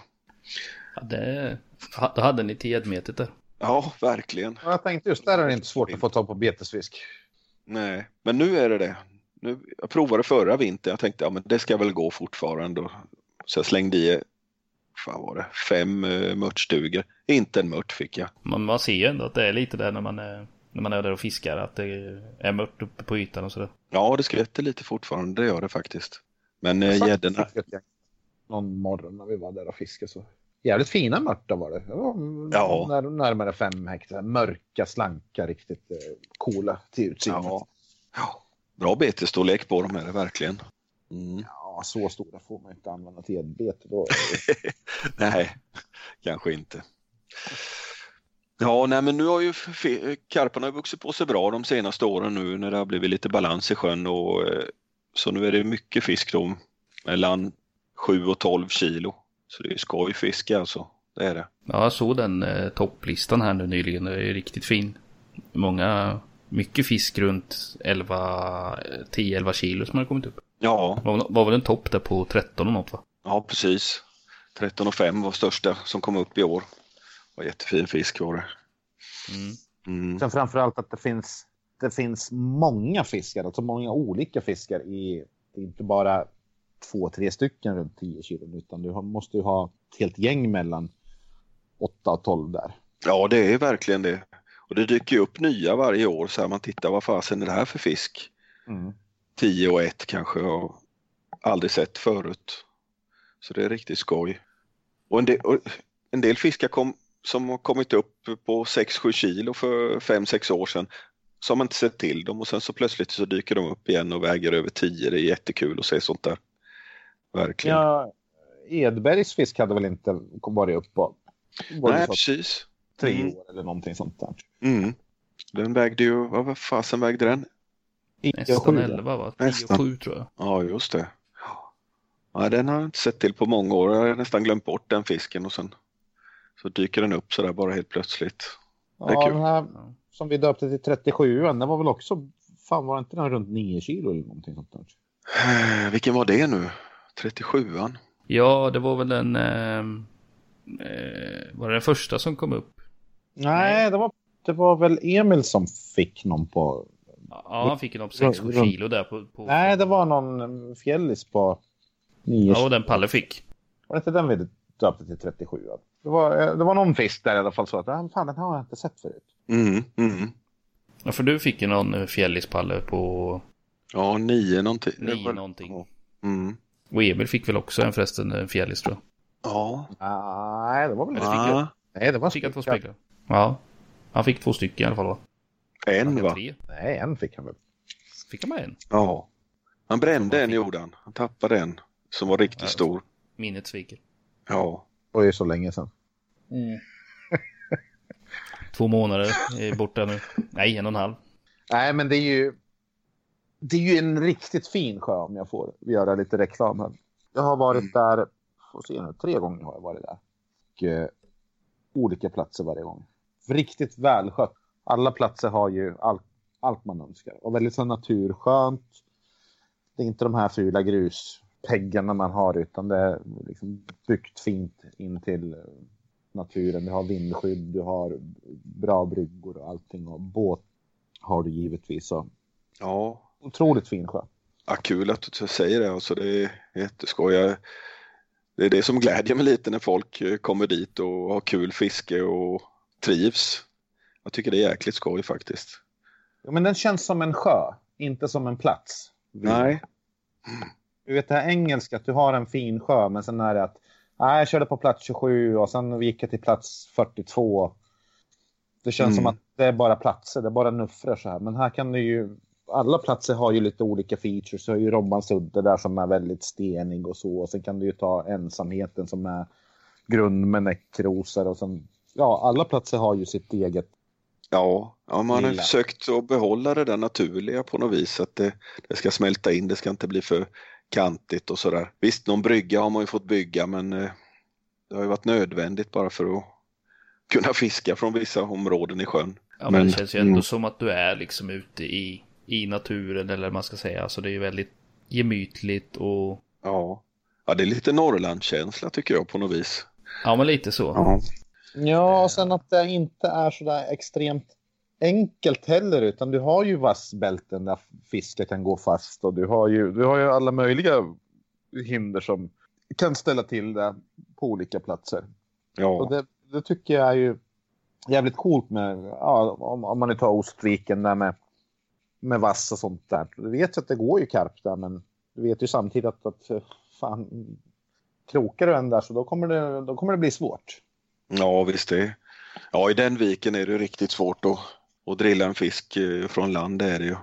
Speaker 1: Ja, det... Då hade ni tedmetet där.
Speaker 2: Ja, verkligen.
Speaker 4: Jag tänkte just där är det inte svårt att få tag på betesfisk.
Speaker 2: Nej, men nu är det det. Nu, jag provade förra vintern. Jag tänkte ja, men det ska väl gå fortfarande. Så jag slängde i fan var det, fem uh, mörtstugor. Inte en mört fick jag.
Speaker 1: Man, man ser ju ändå att det är lite där när man är när man är där och fiskar att det är mört uppe på ytan och sådär.
Speaker 2: Ja, det skvätter lite fortfarande, det gör det faktiskt. Men eh, gäddorna...
Speaker 4: Någon morgon när vi var där och fiskade så jävligt fina mörtar var det. det var ja. När, närmare fem hektar. Mörka, slanka, riktigt eh, coola till utseendet. Ja.
Speaker 2: ja. Bra betestorlek på dem är det verkligen.
Speaker 4: Mm. Ja, så stora får man inte använda till bete då.
Speaker 2: Nej, kanske inte. Ja, nej men nu har ju karparna vuxit på sig bra de senaste åren nu när det har blivit lite balans i sjön och eh, så nu är det mycket fisk då mellan 7 och 12 kilo. Så det är skojfiske alltså, det är det.
Speaker 1: Ja, jag såg den eh, topplistan här nu nyligen, det är riktigt fin. Många, mycket fisk runt 11, 10-11 kilo som har kommit upp.
Speaker 2: Ja.
Speaker 1: Var, var väl en topp där på 13 och något va?
Speaker 2: Ja, precis. 13 och 5 var största som kom upp i år var jättefin fisk var det.
Speaker 4: Mm. Mm. Sen framförallt att det finns, det finns många fiskar, alltså många olika fiskar i, det inte bara två, tre stycken runt 10 kilo, utan du måste ju ha ett helt gäng mellan 8 och 12 där.
Speaker 2: Ja, det är verkligen det. Och det dyker ju upp nya varje år så här man tittar vad fasen är det här för fisk? Mm. 10 och 1 kanske och aldrig sett förut. Så det är riktigt skoj. Och en del, och en del fiskar kom, som har kommit upp på 6-7 kilo för 5-6 år sedan har man inte sett till dem och sen så plötsligt så dyker de upp igen och väger över 10. Det är jättekul att se sånt där. Verkligen.
Speaker 4: Ja, Edbergs fisk hade väl inte varit upp på
Speaker 2: Nej, precis.
Speaker 4: tre mm. år eller någonting sånt där.
Speaker 2: Mm. Den vägde ju, vad fasen vägde den?
Speaker 1: Nästan 11 va? 10 7 tror jag.
Speaker 2: Ja, just det. Ja, den har jag inte sett till på många år. Jag har nästan glömt bort den fisken och sen så dyker den upp sådär bara helt plötsligt.
Speaker 4: Det ja, den här som vi döpte till 37 den var väl också, fan var inte den runt 9 kilo eller någonting sånt där?
Speaker 2: Eh, vilken var det nu? 37an?
Speaker 1: Ja, det var väl den, eh, eh, var det den första som kom upp?
Speaker 4: Nej, Det, var, det var väl Emil som fick någon på...
Speaker 1: Ja, han fick någon på 6-7 kilo där på, på...
Speaker 4: Nej, det var någon fjällis på 9
Speaker 1: Ja, och den Palle fick.
Speaker 4: Var det inte den vi döpte till 37? Det var, eh, det var någon fisk där i alla fall så att ah, fan, den har jag inte sett förut.
Speaker 2: Mm, mm.
Speaker 1: Ja, för du fick ju någon eh, fjällispalle på
Speaker 2: Ja, nio någonting.
Speaker 1: nio någonting.
Speaker 2: Mm.
Speaker 1: Och Emil fick väl också en förresten en fjällis tror jag.
Speaker 2: Ja.
Speaker 4: Nej, det var väl
Speaker 1: Eller
Speaker 4: inte.
Speaker 1: fick jag?
Speaker 4: Nej, det var
Speaker 1: Fick han två speglar? Ja. Han fick två stycken i alla fall va?
Speaker 2: en va?
Speaker 1: Tre.
Speaker 4: Nej, en fick han väl.
Speaker 1: Fick han med en?
Speaker 2: Ja. Han brände en gjorde han. Han tappade en. Som var riktigt
Speaker 1: Ja.
Speaker 2: stor.
Speaker 1: Minnet sviker.
Speaker 2: Ja.
Speaker 4: Det var ju så länge sedan.
Speaker 1: Två månader är borta nu. Nej, en och en halv.
Speaker 4: Nej, men det är ju. Det är ju en riktigt fin sjö om jag får göra lite reklam här. Jag har varit
Speaker 2: Mm.
Speaker 4: där, får se nu, tre gånger har jag varit där. Och, eh, olika platser varje gång. Riktigt välskött. Alla platser har ju allt, allt man önskar. Och väldigt så naturskönt. Det är inte de här fula gruspeggarna man har utan det är liksom byggt fint in till eh, naturen. Du har vindskydd, du har bra bryggor och allting. Och båt har du givetvis. Så
Speaker 2: Ja.
Speaker 4: Otroligt fin sjö.
Speaker 2: ja. Kul att du säger det. Alltså, det är jätteskoj. Jag- Det är det som glädjer mig lite när folk eh, kommer dit och har kul fiske och trivs. Jag tycker det är jäkligt skoj faktiskt.
Speaker 4: Ja, men den känns som en sjö, inte som en plats.
Speaker 2: Nej.
Speaker 4: Du vet det här engelska, att du har en fin sjö, men sen är det att nej, jag körde på plats 27 och sen gick jag till plats 42. Det känns
Speaker 2: Mm.
Speaker 4: som att det är bara platser, det är bara nuffrar så här. Men här kan du ju, alla platser har ju lite olika features. Du har ju Robbansudde där som är väldigt stenig och så. Och sen kan du ju ta ensamheten som är grund med näckrosor och sen, ja, alla platser har ju sitt eget.
Speaker 2: Ja, ja man har
Speaker 4: Lilla.
Speaker 2: försökt att behålla det där naturliga på något vis. Att det, det ska smälta in, det ska inte bli för kantigt och sådär. Visst, någon brygga har man ju fått bygga men eh, det har ju varit nödvändigt bara för att kunna fiska från vissa områden i sjön.
Speaker 1: Ja, men,
Speaker 2: Men-
Speaker 1: det känns ju ändå
Speaker 2: mm.
Speaker 1: som att du är liksom ute i, i naturen eller vad man ska säga. Alltså det är ju väldigt gemytligt och
Speaker 2: Ja. ja, det är lite Norrlandskänsla tycker jag på något vis.
Speaker 1: ja, men lite så.
Speaker 2: Ja,
Speaker 4: Ja, och sen att det inte är så där extremt enkelt heller, utan du har ju vassbälten där fiskar kan gå fast och du har ju, du har ju alla möjliga hinder som kan ställa till det på olika platser. Och
Speaker 2: ja,
Speaker 4: det, det tycker jag är ju jävligt coolt med, ja, om, om man nu tar Ostviken där med, med vass och sånt där. Du vet ju att det går ju karp där, men du vet ju samtidigt att, att fan, krokar du en där så då kommer det, då kommer det bli svårt.
Speaker 2: ja visst det. Ja, i den viken är det riktigt svårt att, att drilla en fisk eh, från land, det är det ju.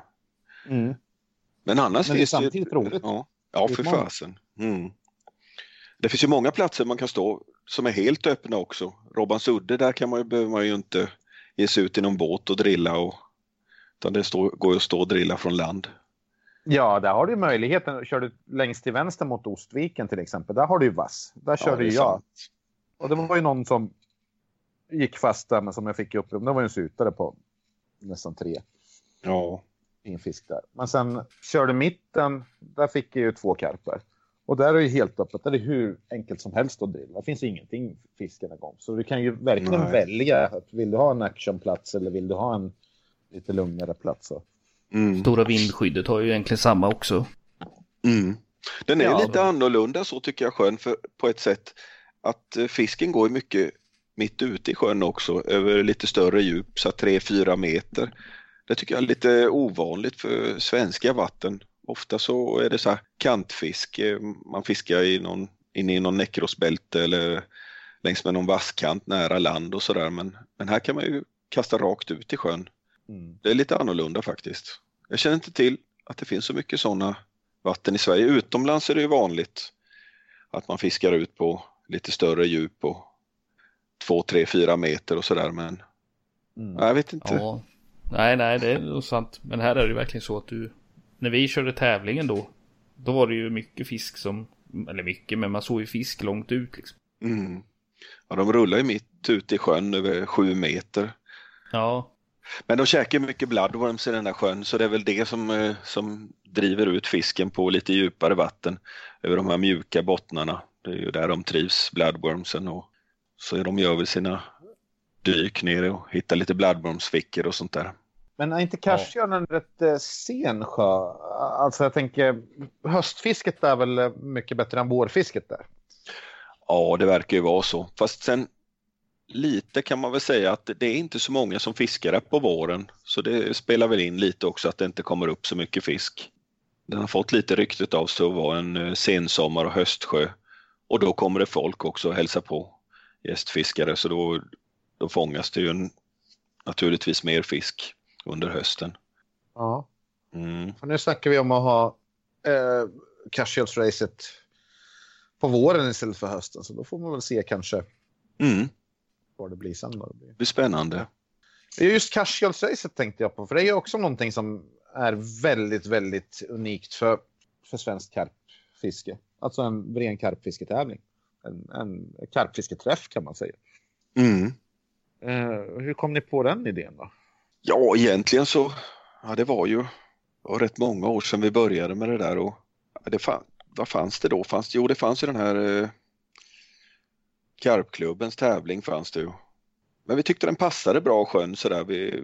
Speaker 2: Men annars
Speaker 4: Men det är samtidigt roligt.
Speaker 2: Ja, ja för fasen. Mm. Det finns ju många platser man kan stå som är helt öppna också. Robbansudde, där kan man ju, behöver man ju inte ge sig ut i någon båt och drilla. Och, utan det står, går ju att stå och drilla från land.
Speaker 4: Ja, där har du möjligheten. Kör du längst till vänster mot Ostviken till exempel, där har du ju vass. Där
Speaker 2: Ja,
Speaker 4: körde ju jag.
Speaker 2: sant.
Speaker 4: Och det var ju någon som gick fast där, men som jag fick upp. Det var ju en sutare på nästan tre.
Speaker 2: Ja,
Speaker 4: Fin fisk där. Men sen körde mitten, där fick jag ju två karpar. Och där är det helt öppet. Där är det hur enkelt som helst att drilla. Det finns ingenting fisken igång. Så du kan ju verkligen
Speaker 2: Nej.
Speaker 4: välja. Att vill du ha en actionplats eller vill du ha en lite lugnare plats? Så.
Speaker 2: mm.
Speaker 1: Stora vindskyddet har ju egentligen samma också.
Speaker 2: Mm. Den är
Speaker 4: Ja.
Speaker 2: lite annorlunda så tycker jag sjön för, på ett sätt att eh, fisken går mycket mitt ute i sjön också över lite större djup, så 3-4 meter. Det tycker jag är lite ovanligt för svenska vatten. Ofta så är det så här kantfiske, man fiskar i någon, inne i någon näckrosbälte eller längs med någon vasskant nära land och sådär men, men här kan man ju kasta rakt ut i sjön.
Speaker 4: Mm.
Speaker 2: Det är lite annorlunda faktiskt. Jag känner inte till att det finns så mycket sådana vatten i Sverige. Utomlands är det ju vanligt att man fiskar ut på lite större djup och 2, 3, 4 meter och sådär men
Speaker 4: Mm.
Speaker 2: jag vet inte.
Speaker 1: Ja. Nej, nej, det är nog sant. Men här är det verkligen så att du... När vi körde tävlingen då. Då var det ju mycket fisk som... Eller mycket, men man såg ju fisk långt ut liksom.
Speaker 2: Mm. Ja, de rullar ju mitt ute i sjön över 7 meter.
Speaker 1: Ja.
Speaker 2: Men de käkar mycket bloodworms i den här sjön så det är väl det som, eh, som driver ut fisken på lite djupare vatten över de här mjuka bottnarna. Det är ju där de trivs, bloodwormsen. Och så de gör väl sina dyk nere och hittar lite bloodwormsfickor och sånt där.
Speaker 4: Men är inte Karsjön en rätt eh, sen sjö? Alltså jag tänker, höstfisket är väl eh, mycket bättre än vårfisket där?
Speaker 2: Ja, det verkar ju vara så. Fast sen lite kan man väl säga att det är inte så många som fiskar på våren. Så det spelar väl in lite också att det inte kommer upp så mycket fisk. Den har fått lite ryktet av sig att vara en eh, sensommar och höstsjö. Och då kommer det folk också och hälsa på gästfiskare så då, då fångas det ju en, naturligtvis mer fisk under hösten.
Speaker 4: Ja.
Speaker 2: Mm.
Speaker 4: För nu snackar vi om att ha eh, Cashiels-racet på våren istället för hösten. Så då får man väl se kanske
Speaker 2: Mm.
Speaker 4: Vad det blir sen. Vad det blir.
Speaker 2: Det spännande.
Speaker 4: Det är Just Cashiels-racet tänkte jag på, för det är ju också någonting som är väldigt, väldigt unikt för, för svenskt karpfiske. Alltså en ren karpfisketävling. En, en karpfisketräff kan man säga.
Speaker 2: Mm.
Speaker 4: Eh, hur kom ni på den idén då?
Speaker 2: Ja, egentligen så, ja det var ju det var rätt många år sedan vi började med det där och ja, det fan, vad fanns det då? Fanns, jo, det fanns ju den här eh, Karpklubbens tävling fanns det ju. Men vi tyckte den passade bra sjön sådär. Vi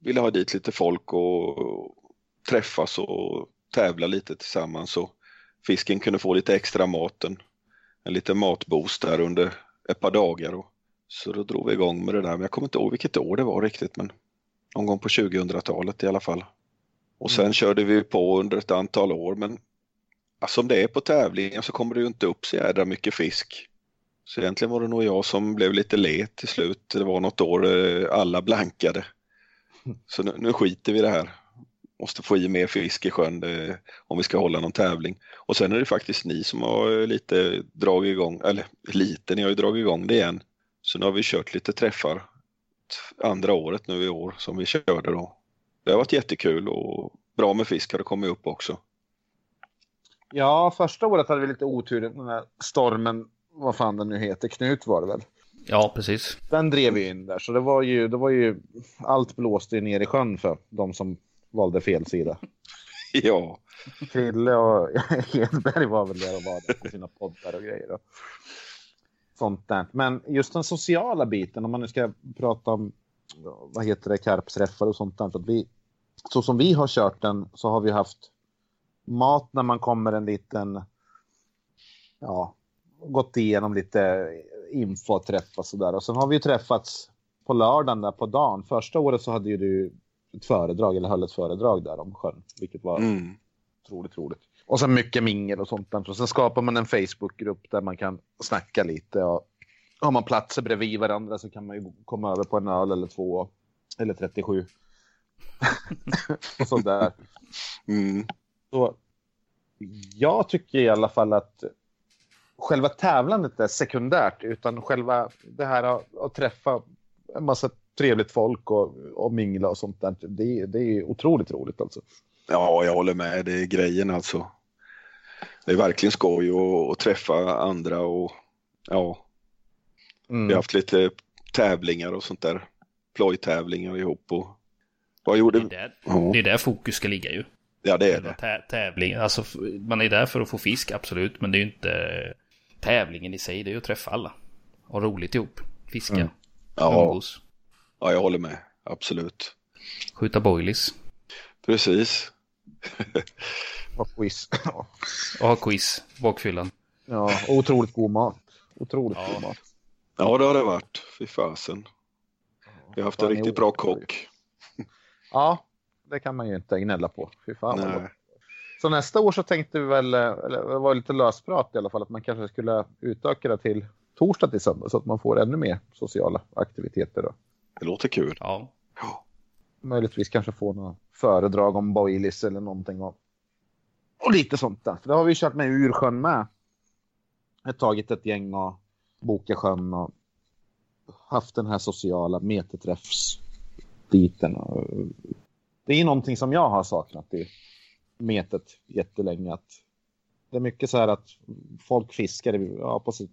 Speaker 2: ville ha dit lite folk och träffas och tävla lite tillsammans och fisken kunde få lite extra mat, en, en liten matboost där under ett par dagar. Och, så då drog vi igång med det där, men jag kommer inte ihåg vilket år det var riktigt, men någon gång på 2000-talet i alla fall. Och sen körde vi på under ett antal år, men alltså, om det är på tävlingen så kommer det ju inte upp så jädra mycket fisk. Så egentligen var det nog jag som blev lite let till slut. Det var något år eh, alla blankade. Så nu, nu skiter vi i det här. Måste få i mer fisk i sjön det, om vi ska hålla någon tävling. Och sen är det faktiskt ni som har eh, lite dragit igång, eller lite, ni har ju dragit igång det igen. Så nu har vi kört lite träffar andra året nu i år som vi körde då. Det har varit jättekul och bra med fisk har det kommit upp också.
Speaker 4: Ja, första året hade vi lite otur. Den här stormen, vad fan den nu heter, Knut var det väl?
Speaker 1: Ja, precis.
Speaker 4: Den drev ju in där, så det var ju, det var ju allt blåste ner i sjön för de som valde fel sida.
Speaker 2: Ja,
Speaker 4: Krille och Hedberg var väl där och var på sina poddar och grejer. Och sånt där. Men just den sociala biten, om man nu ska prata om vad heter det, karpträffar och sånt där. Att vi, så som vi har kört den så har vi haft mat när man kommer en liten, ja, gått igenom lite info och träffas och där. Och sen har vi ju träffats på lördagen där på dagen. Första året så hade ju du ett föredrag eller höll ett föredrag där om sjön, vilket var
Speaker 2: mm.
Speaker 4: otroligt roligt. Och sen mycket mingel och sånt. Och sen skapar man en Facebookgrupp där man kan snacka lite. Och har man platser bredvid varandra så kan man ju komma över på en öl eller två. Eller 37. och sådär.
Speaker 2: Mm.
Speaker 4: Så jag tycker i alla fall att själva tävlandet är sekundärt. Utan själva det här att, att träffa en massa trevligt folk och, och mingla och sånt där. Det, det är otroligt roligt alltså.
Speaker 2: Ja, jag håller med. Det är grejen alltså. Det är verkligen skoj att, att träffa andra och ja,
Speaker 4: Mm.
Speaker 2: vi har haft lite tävlingar och sånt där. Plojtävlingar ihop och vad
Speaker 1: Det
Speaker 2: gjorde
Speaker 1: är, där,
Speaker 2: Ja.
Speaker 1: det är där fokus ska ligga ju.
Speaker 2: Ja, det är det.
Speaker 1: tä- tävling. Alltså, man är där för att få fisk, absolut. Men det är ju inte tävlingen i sig. Det är ju att träffa alla. Och roligt ihop. Fiska.
Speaker 4: Mm.
Speaker 2: Ja,
Speaker 1: Umgås.
Speaker 2: ja, jag håller med. Absolut.
Speaker 1: Skjuta boilies.
Speaker 2: Precis.
Speaker 4: Och quiz.
Speaker 1: Och ha quiz. Bakfyllan.
Speaker 4: ja, otroligt god mat. Otroligt
Speaker 1: Ja.
Speaker 4: god mat.
Speaker 2: Ja, det har det varit. Fy fasen. Vi har haft en riktigt bra kock.
Speaker 4: Ja, det kan man ju inte gnälla på. Fy fan vad
Speaker 2: Nej.
Speaker 4: Så nästa år så tänkte vi väl, eh, eller det var lite lösprat i alla fall, att man kanske skulle utöka det till torsdag till söndag så att man får ännu mer sociala aktiviteter. Då.
Speaker 2: Det låter kul.
Speaker 1: Ja.
Speaker 2: Ja.
Speaker 4: Möjligtvis kanske få några föredrag om boilies eller någonting. Och, och lite sånt där. För det har vi kört med Ursjön med. Jag har tagit ett gäng och bokat sjön och haft den här sociala meterträffsbiten. Det är någonting som jag har saknat i metet jättelänge. Att det är mycket så här att folk fiskar i- ja, på sitt,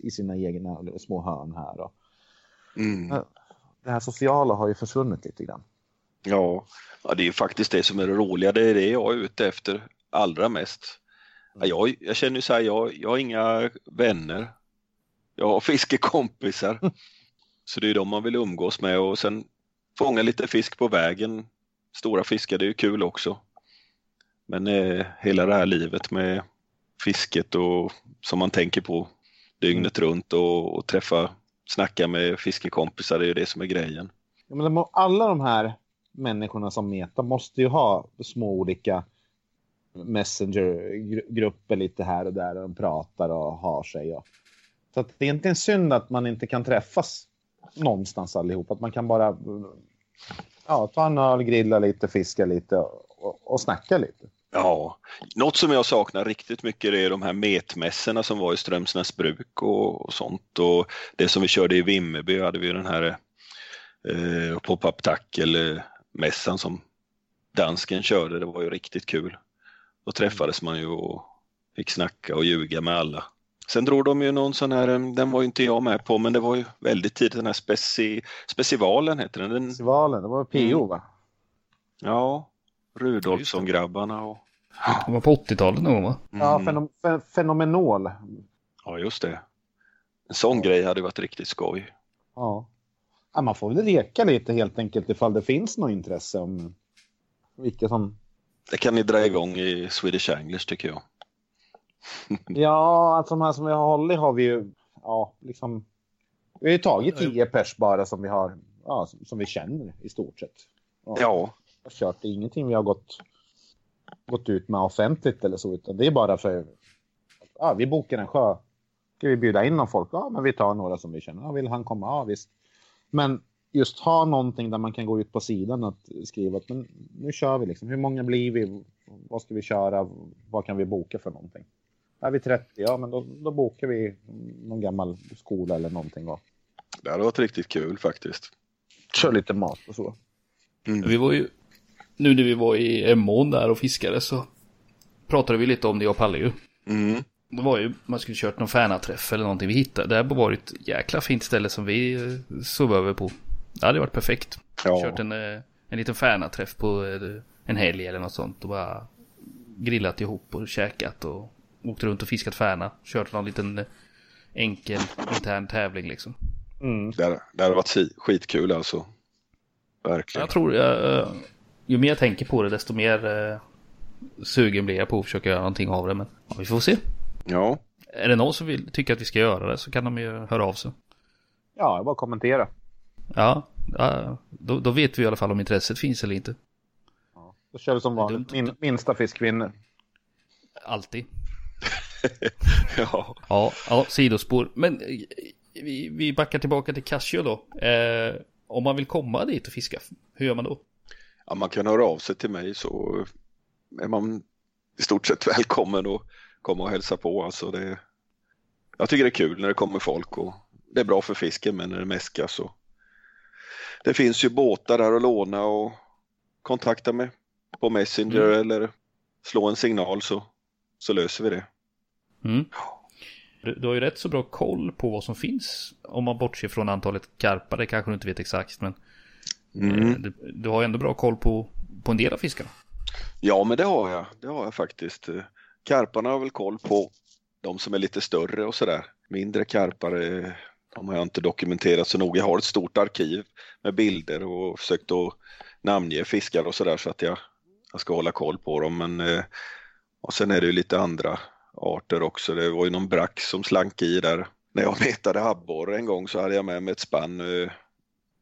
Speaker 4: i sina egna små hörn här. Och
Speaker 2: Mm.
Speaker 4: det här sociala har ju försvunnit lite grann.
Speaker 2: Ja. ja, det är ju faktiskt det som är det roliga. Det är det jag är ute efter allra mest. Ja, jag, jag känner så här, jag, jag har inga vänner. Jag har fiskekompisar. Så det är de man vill umgås med och sen fånga lite fisk på vägen. Stora fiskar, det är ju kul också. Men eh, hela det här livet med fisket och som man tänker på dygnet runt och, och träffa snacka med fiskekompisar, det är ju det som är grejen.
Speaker 4: Ja, men de, alla de här människorna som Meta måste ju ha små olika messengergrupper lite här och där och de pratar och har sig. Och... Så att det är inte en synd att man inte kan träffas någonstans allihop. Att man kan bara ja, ta en öl, grilla lite, fiska lite och, och snacka lite.
Speaker 2: Ja, något som jag saknar riktigt mycket är de här metmässorna som var i Strömsnäs bruk och, och sånt. Och det som vi körde i Vimmerby hade vi den här eh, pop-up tackle-mässan som dansken körde. Det var ju riktigt kul. Då träffades man ju och fick snacka och ljuga med alla. Sen drog de ju någon sån här, den var ju inte jag med på, men det var ju väldigt tidigt den här speci, specivalen heter den. den
Speaker 4: Specivalen, det var PO mm. va?
Speaker 2: Ja, Rudolfsson-grabbarna och...
Speaker 1: Det var på 80-talet någon va?
Speaker 4: Mm. Ja, fenom, fenomenal.
Speaker 2: Ja, just det. En sån ja. grej hade varit riktigt skoj.
Speaker 4: Ja. ja. Man får väl reka lite helt enkelt ifall det finns något intresse om vilka som...
Speaker 2: Det kan ni dra igång i Swedish English tycker jag.
Speaker 4: ja, alltså de här som vi har hållit har vi ju, ja, liksom. Vi har ju tagit tio pers bara som vi har, ja, som, som vi känner i stort sett.
Speaker 2: Ja.
Speaker 4: Har kört, det är ingenting vi har gått, gått ut med offentligt eller så, utan det är bara för, ja, vi bokar en sjö. Ska vi bjuda in någon folk? Ja, men vi tar några som vi känner. Ja, vill han komma? Ja, visst. Men just ha någonting där man kan gå ut på sidan att skriva att men nu kör vi liksom. Hur många blir vi? Vad ska vi köra? Vad kan vi boka för någonting? Är vi 30, ja men då, då bokar vi någon gammal skola eller någonting. Va?
Speaker 2: Det hade varit riktigt kul faktiskt.
Speaker 4: Kör lite mat och så.
Speaker 1: Mm. Vi var ju, nu när vi var i Emån där och fiskade så pratade vi lite om det, jag och Palle ju.
Speaker 2: Mm.
Speaker 1: Det var ju, man skulle kört någon färnaträff eller någonting vi hittade. Det här var ett jäkla fint ställe som vi eh, sov över på. Det hade varit perfekt. Ja. Kört en, eh, en liten färnaträff på eh, en helg eller något sånt och bara grillat ihop och käkat och åkt runt och fiskat färna. Kört någon liten enkel intern tävling liksom.
Speaker 2: Mm. Det, det hade varit skitkul alltså. Verkligen.
Speaker 1: Jag tror, jag, ju mer jag tänker på det desto mer uh, sugen blir jag på att försöka göra någonting av det. Men ja, vi får se.
Speaker 2: Ja.
Speaker 1: Är det någon som vill, tycker att vi ska göra det så kan de ju höra av sig.
Speaker 4: Ja, jag bara kommentera.
Speaker 1: Ja, då, då, vet vi i alla fall om intresset finns eller inte.
Speaker 4: Ja, då kör vi som vanligt. Min, minsta fisk vinner.
Speaker 1: Alltid.
Speaker 2: ja.
Speaker 1: ja. Ja, sidospår. Men eh, vi, vi backar tillbaka till Casio då. Eh, om man vill komma dit och fiska, hur gör man då?
Speaker 2: Ja, man kan höra av sig till mig så är man i stort sett välkommen att komma och hälsa på. Alltså det, jag tycker det är kul när det kommer folk och det är bra för fisken men när det mäskas så det finns ju båtar där att låna och kontakta med på Messenger mm. eller slå en signal så, så löser vi det.
Speaker 1: Mm. Du, har ju rätt så bra koll på vad som finns. Om man bortser från antalet karpar, det kanske du inte vet exakt. Men mm. Eh, du, du, har ju ändå bra koll på, på en del av fiskarna.
Speaker 2: Ja, men det har jag. Det har jag faktiskt. Karparna har väl koll på de som är lite större och sådär. Mindre karpar de har jag inte dokumenterat så noga. Jag har ett stort arkiv med bilder och försökt att namnge fiskar och sådär så att jag, jag ska hålla koll på dem. Men, eh, och sen är det ju lite andra arter också. Det var ju någon brack som slank i där. När jag metade abborre en gång så hade jag med mig ett spann.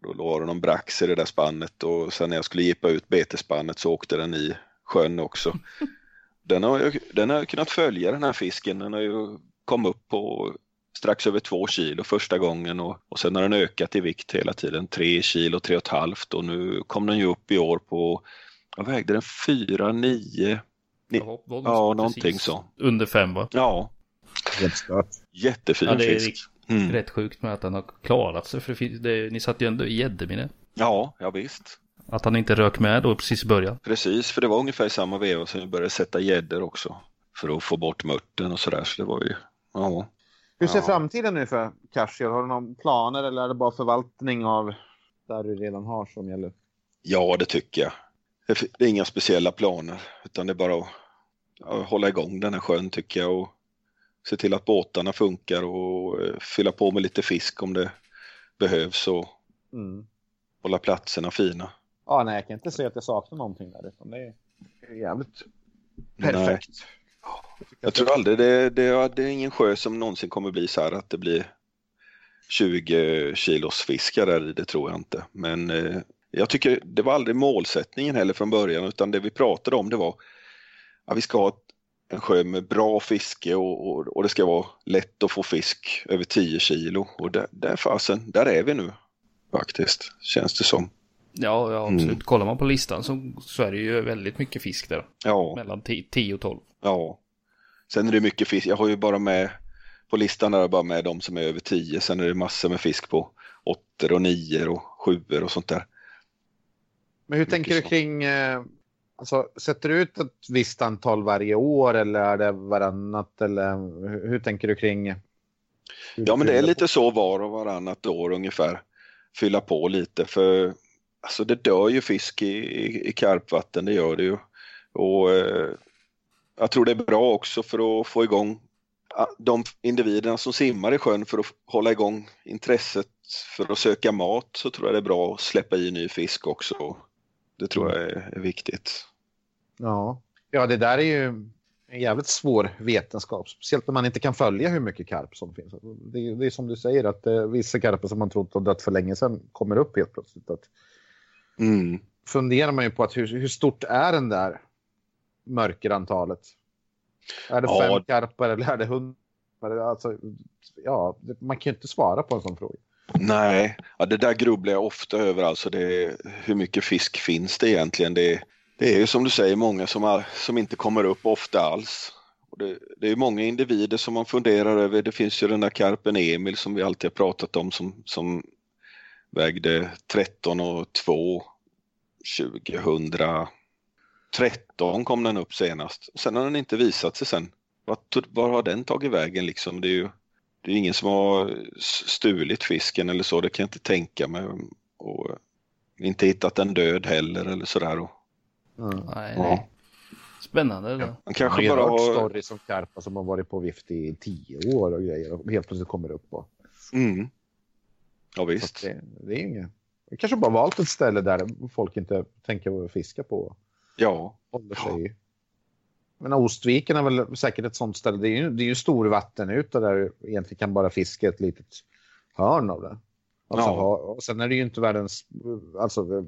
Speaker 2: Då var det någon brax i det där spannet och sen när jag skulle gippa ut betespannet så åkte den i sjön också. Den har, jag, den har jag kunnat följa den här fisken. Den har ju kommit upp på strax över två kilo första gången och, och sen har den ökat i vikt hela tiden. Tre kilo, tre och ett halvt och nu kom den ju upp i år på, vad vägde den? Fyra, nio, Ni, ja, ja någonting så.
Speaker 1: Under fem va?
Speaker 2: Ja. Jättefin ja, det är fisk.
Speaker 1: Mm. Rätt sjukt med att han har klarat sig för det, det, ni satt ju ändå i gäddemine.
Speaker 2: Ja, ja visst.
Speaker 1: Att han inte rök med då precis i början.
Speaker 2: Precis, för det var ungefär i samma veva som vi började sätta gäddor också. För att få bort mörten och sådär, så det var ju, ja.
Speaker 4: Hur ser ja. framtiden ut för Cashier? Har du några planer eller är det bara förvaltning av där du redan har som gäller?
Speaker 2: Ja, det tycker jag. Det är inga speciella planer utan det är bara att, att hålla igång den här sjön tycker jag och se till att båtarna funkar och eh, fylla på med lite fisk om det behövs och mm. hålla platserna fina.
Speaker 4: Ja, nej, jag kan inte säga att jag saknar någonting där utan det är jävligt perfekt. Nej.
Speaker 2: Jag tror aldrig det, det, det är ingen sjö som någonsin kommer bli så här att det blir 20 kilos fiskar där i, det tror jag inte. Men eh, jag tycker det var aldrig målsättningen heller från början utan det vi pratade om det var att vi ska ha en sjö med bra fiske och, och, och det ska vara lätt att få fisk över 10 kilo och där, där fasen, där är vi nu faktiskt, känns det som.
Speaker 1: Ja, ja absolut.
Speaker 2: Mm.
Speaker 1: Kollar man på listan så, så är det ju väldigt mycket fisk där.
Speaker 2: Ja,
Speaker 1: Mellan 10 och 12.
Speaker 2: ja. Sen är det mycket fisk, jag har ju bara med på listan är det bara med de som är över 10, sen är det massor med fisk på 8 och 9 och 7 och sånt där.
Speaker 4: Men hur tänker du kring, eh, alltså sätter du ut ett visst antal varje år eller är det varannat eller hur, hur tänker du kring?
Speaker 2: Ja, men det är lite så var och varannat år ungefär. Fylla på lite för alltså det dör ju fisk i, i, i karpvatten, det gör det ju. Och eh, jag tror det är bra också för att få igång de individerna som simmar i sjön för att hålla igång intresset för att söka mat så tror jag det är bra att släppa i ny fisk också. Det tror jag är, är viktigt.
Speaker 4: Ja. ja, det där är ju en jävligt svår vetenskap, speciellt när man inte kan följa hur mycket karp som finns. Det är, det är som du säger att eh, vissa karpar som man trott har dött för länge sedan kommer upp helt plötsligt. Att,
Speaker 2: Mm.
Speaker 4: funderar man ju på att hur, hur stort är den där mörkerantalet? Är det
Speaker 2: Ja.
Speaker 4: fem karpar eller är det hundra? Alltså, ja, det- man kan ju inte svara på en sån fråga.
Speaker 2: Nej, ja, det där grubblar jag ofta över. Alltså det, hur mycket fisk finns det egentligen? Det, det är ju som du säger många som, är, som inte kommer upp ofta alls. Och det, det är många individer som man funderar över. Det finns ju den där karpen Emil som vi alltid har pratat om som, som vägde 13 och 2 2013 kom den upp senast. Sen har den inte visat sig sen. Vart, var har den tagit vägen liksom? Det är ju det är ingen som har stulit fisken eller så, det kan jag inte tänka mig. Och inte hittat den död heller eller sådär. Och
Speaker 1: Nej,
Speaker 2: Ja.
Speaker 1: nej. Spännande det där.
Speaker 2: man kanske
Speaker 4: har ju
Speaker 2: bara
Speaker 4: hört
Speaker 2: har...
Speaker 4: stories om karpar som har varit på vift i tio år och grejer och helt plötsligt kommer upp. Och,
Speaker 2: Mm. Ja visst.
Speaker 4: det, det är inget. Jag kanske bara valt ett ställe där folk inte tänker fiska på.
Speaker 2: Ja.
Speaker 4: Håller sig. Men Ostviken är väl säkert ett sånt ställe. Det är ju, det är ju storvattenyta där du egentligen kan bara fiska ett litet hörn av det. Alltså,
Speaker 2: Ja.
Speaker 4: och sen är det ju inte världens alltså,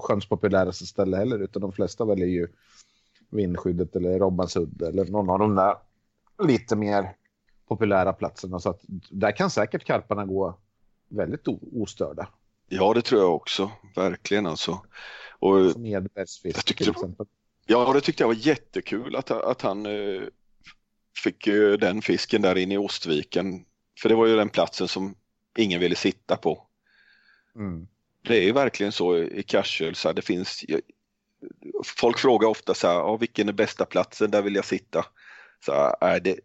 Speaker 4: sjöns populäraste ställe heller, utan de flesta väljer ju vindskyddet eller Robbansudde eller någon av de där lite mer populära platserna. Så att där kan säkert karparna gå väldigt ostörda.
Speaker 2: ja, det tror jag också. Verkligen alltså. Och
Speaker 4: Edbergsfiske
Speaker 2: Jag tyckte ja, det tyckte jag var jättekul att, att han eh, fick eh, den fisken där inne i Ostviken. För det var ju den platsen som ingen ville sitta på.
Speaker 4: Mm.
Speaker 2: Det är ju verkligen så i Karsöl, så här, det finns Folk frågar ofta så här, ja, vilken är bästa platsen, där vill jag sitta. Så här, är det,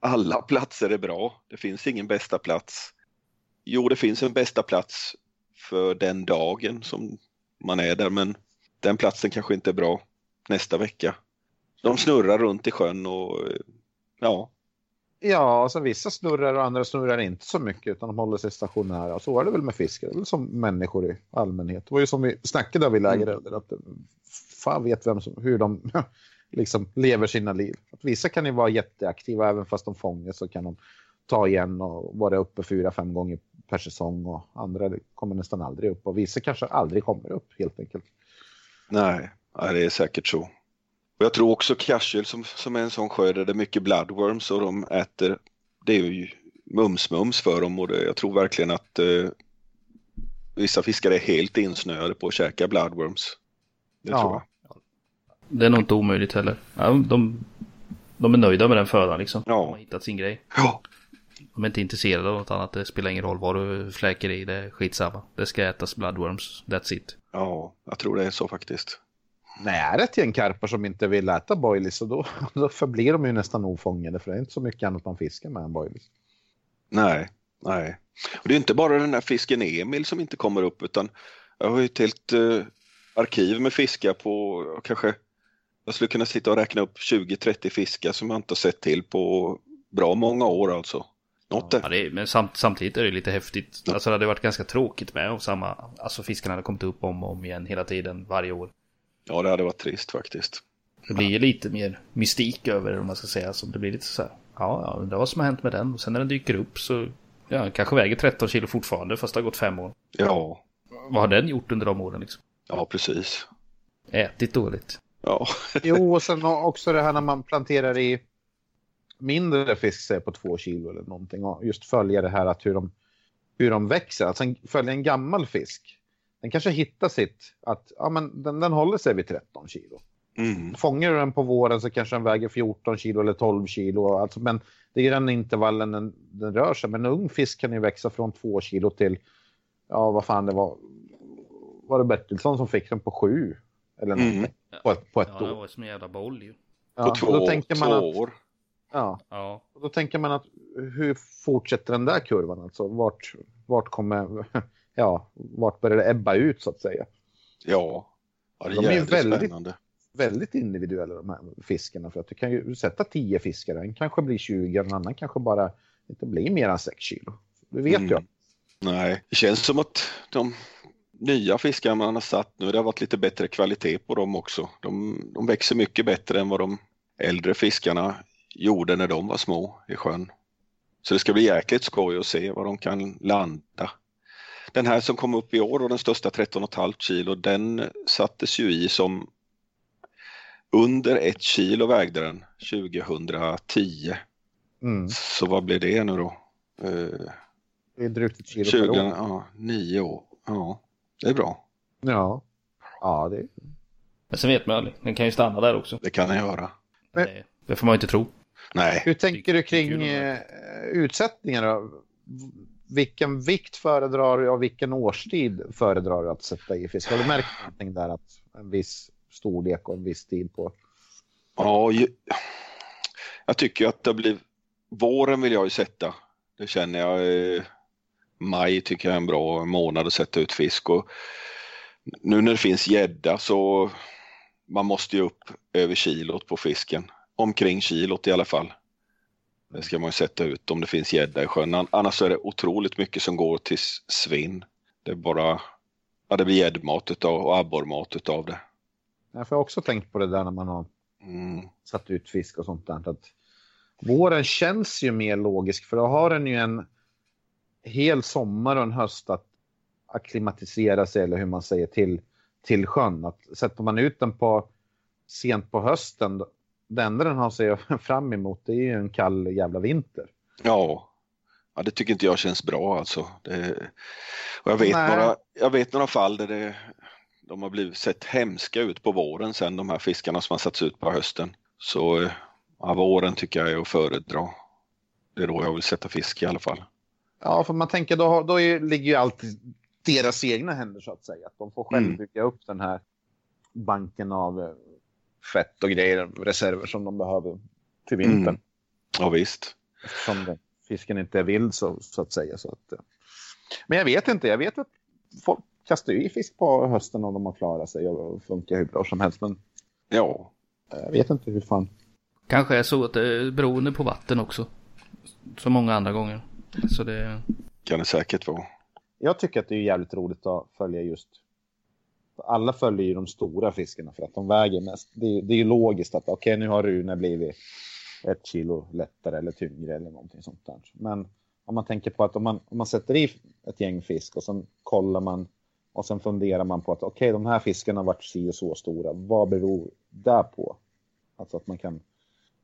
Speaker 2: alla platser är bra, det finns ingen bästa plats. Jo, det finns en bästa plats för den dagen som man är där, men den platsen kanske inte är bra nästa vecka. De snurrar runt i sjön och ja,
Speaker 4: Ja, alltså vissa snurrar och andra snurrar inte så mycket utan de håller sig stationära. Så är det väl med är väl som människor i allmänhet. Det var ju som vi snackade av i lägerelder, att eh, fan vet vem som, hur de liksom lever sina liv. Att vissa kan ju vara jätteaktiva även fast de fångar så kan de ta igen och vara uppe fyra, fem gånger per säsong och andra kommer nästan aldrig upp och vissa kanske aldrig kommer upp helt enkelt.
Speaker 2: Nej, nej, det är säkert så. Och jag tror också Karsel som, som är en sån sjö där det är mycket bloodworms och de äter, det är ju mums-mums för dem och det, jag tror verkligen att eh, vissa fiskare är helt insnöade på att käka bloodworms. Det
Speaker 4: Ja.
Speaker 2: tror jag.
Speaker 1: Det är nog inte omöjligt heller. Ja, de, de är nöjda med den födan liksom.
Speaker 2: Ja.
Speaker 1: De har hittat sin grej.
Speaker 2: Ja,
Speaker 1: De är inte intresserade av något annat. Det spelar ingen roll vad du fläker i. Det är skitsamma. Det ska ätas bloodworms. That's it.
Speaker 2: ja, jag tror det är så faktiskt.
Speaker 4: Nej, är det ett gäng karpar som inte vill äta boilies så då, då förblir de ju nästan ofångade för det är inte så mycket annat man fiskar med än boilies.
Speaker 2: Nej, nej. Och det är inte bara den här fisken Emil som inte kommer upp utan jag har ju ett helt eh, arkiv med fiskar på kanske jag skulle kunna sitta och räkna upp 20-30 fiskar som jag inte har sett till på bra många år alltså. Något
Speaker 1: Ja, är, men samt, samtidigt är det lite häftigt. Alltså det hade varit ganska tråkigt med och samma. Alltså fiskarna hade kommit upp om och om igen hela tiden varje år.
Speaker 2: Ja, det hade varit trist faktiskt.
Speaker 1: Det blir ju lite mer mystik över det om man ska säga. Som det blir lite så här. Ja, ja, undrar vad som har hänt med den. Och sen när den dyker upp så Ja, kanske väger 13 kilo fortfarande fast det har gått fem år.
Speaker 2: Ja,
Speaker 1: Vad har den gjort under de åren liksom?
Speaker 2: ja precis.
Speaker 1: Ätit dåligt.
Speaker 2: Ja,
Speaker 4: Jo, och sen också det här när man planterar i mindre fisk, säg på två kilo eller någonting. Och just följa det här att hur de, hur de växer. Alltså följa en gammal fisk. Den kanske hittar sitt, att ja, men den, den håller sig vid 13 kilo.
Speaker 2: mm.
Speaker 4: Fångar du den på våren så kanske den väger 14 kilo eller 12 kilo. Alltså, men det är den intervallen den, den rör sig. Men en ung fisk kan ju växa från 2 kilo till, ja vad fan det var, var det Bertilsson som fick den på 7? Eller
Speaker 2: Mm.
Speaker 4: på ett, på ett
Speaker 1: Ja, det
Speaker 4: år.
Speaker 1: var som en jävla boll ju.
Speaker 4: Ja,
Speaker 2: på två,
Speaker 4: då tänker man
Speaker 2: två
Speaker 4: att,
Speaker 2: år.
Speaker 4: ja,
Speaker 1: Ja.
Speaker 4: och då tänker man att hur fortsätter den där kurvan? Alltså vart, vart kommer, ja, vart börjar det ebba ut så att säga?
Speaker 2: Ja, ja det
Speaker 4: De
Speaker 2: är
Speaker 4: är
Speaker 2: jävligt
Speaker 4: väldigt-
Speaker 2: spännande.
Speaker 4: väldigt individuella de här fiskarna för att du kan ju sätta 10 fiskar, en kanske blir 20 och en annan kanske bara inte blir mer än 6 kilo. Det vet
Speaker 2: Mm.
Speaker 4: jag.
Speaker 2: Nej, det känns som att de nya fiskar man har satt nu, det har varit lite bättre kvalitet på dem också. De, de växer mycket bättre än vad de äldre fiskarna gjorde när de var små i sjön. Så det ska bli jäkligt skoj att se var de kan landa. Den här som kom upp i år och den största 13,5 kilo, den sattes ju i som under ett kilo vägde den 2010.
Speaker 4: Mm.
Speaker 2: Så vad blir det nu då? Eh,
Speaker 4: Det är drygt ett kilo
Speaker 2: 20,
Speaker 4: per år.
Speaker 2: ja, nio år. Ja, det är bra.
Speaker 4: Ja. Ja, det
Speaker 1: Men sen vet man aldrig. Den kan ju stanna där också.
Speaker 2: Det kan den göra.
Speaker 4: Men-
Speaker 1: Det, får man ju inte tro.
Speaker 2: Nej,
Speaker 4: Hur tänker du kring eh, utsättningar då? Vilken vikt föredrar du och vilken årstid föredrar du att sätta i fisk? Har du märkt någonting där att en viss storlek och en viss tid på?
Speaker 2: ja, jag tycker att det blir våren vill jag ju sätta. Det känner jag. Eh, maj tycker jag är en bra månad att sätta ut fisk och nu när det finns gädda så man måste ju upp över kilot på fisken. Omkring kilot i alla fall. Det ska man ju sätta ut om det finns gädda i sjön. An- Annars är det otroligt mycket som går till svinn. Det är bara, ja det blir gäddmat utav och abborrmat utav det.
Speaker 4: Jag har också tänkt på det där när man har
Speaker 2: Mm.
Speaker 4: satt ut fisk och sånt där. Att våren känns ju mer logisk för då har den ju en hel sommar och en höst att akklimatisera sig eller hur man säger till, till sjön. Att sätter man ut den på sent på hösten, det enda den har sig fram emot det är ju en kall jävla vinter.
Speaker 2: Ja. ja, det tycker inte jag känns bra alltså. Det, och jag, vet
Speaker 4: Nej.
Speaker 2: några, jag vet några fall där det, de har blivit sett hemska ut på våren sen, de här fiskarna som har satts ut på hösten. Så eh, ja, våren tycker jag är att föredra. Det är då jag vill sätta fisk i alla fall.
Speaker 4: Ja, för man tänker då, då är, ligger ju allt i deras egna händer så att säga. Att de får själv
Speaker 2: Mm.
Speaker 4: bygga upp den här banken av eh, fett och grejer, reserver som de behöver till vintern.
Speaker 2: Mm. Ja visst.
Speaker 4: Eftersom det, fisken inte är vild så, så att säga. Så att, eh. Men jag vet inte, jag vet att folk kastar ju i fisk på hösten om de har klarat sig och funkar hur bra som helst. Men
Speaker 2: Ja,
Speaker 4: jag vet inte hur fan.
Speaker 1: Kanske är så att det är beroende på vatten också. Som många andra gånger. Så det...
Speaker 2: kan det säkert vara.
Speaker 4: Jag tycker att det är jävligt roligt att följa just alla följer ju de stora fiskarna för att de väger mest. Det är, det är ju logiskt att okej, nu har Rune blivit ett kilo lättare eller tyngre eller någonting sånt där. Men om man tänker på att om man, om man sätter i ett gäng fisk och sen kollar man och sen funderar man på att okej, de här fiskarna har varit si och så stora. Vad beror det på? Alltså att man kan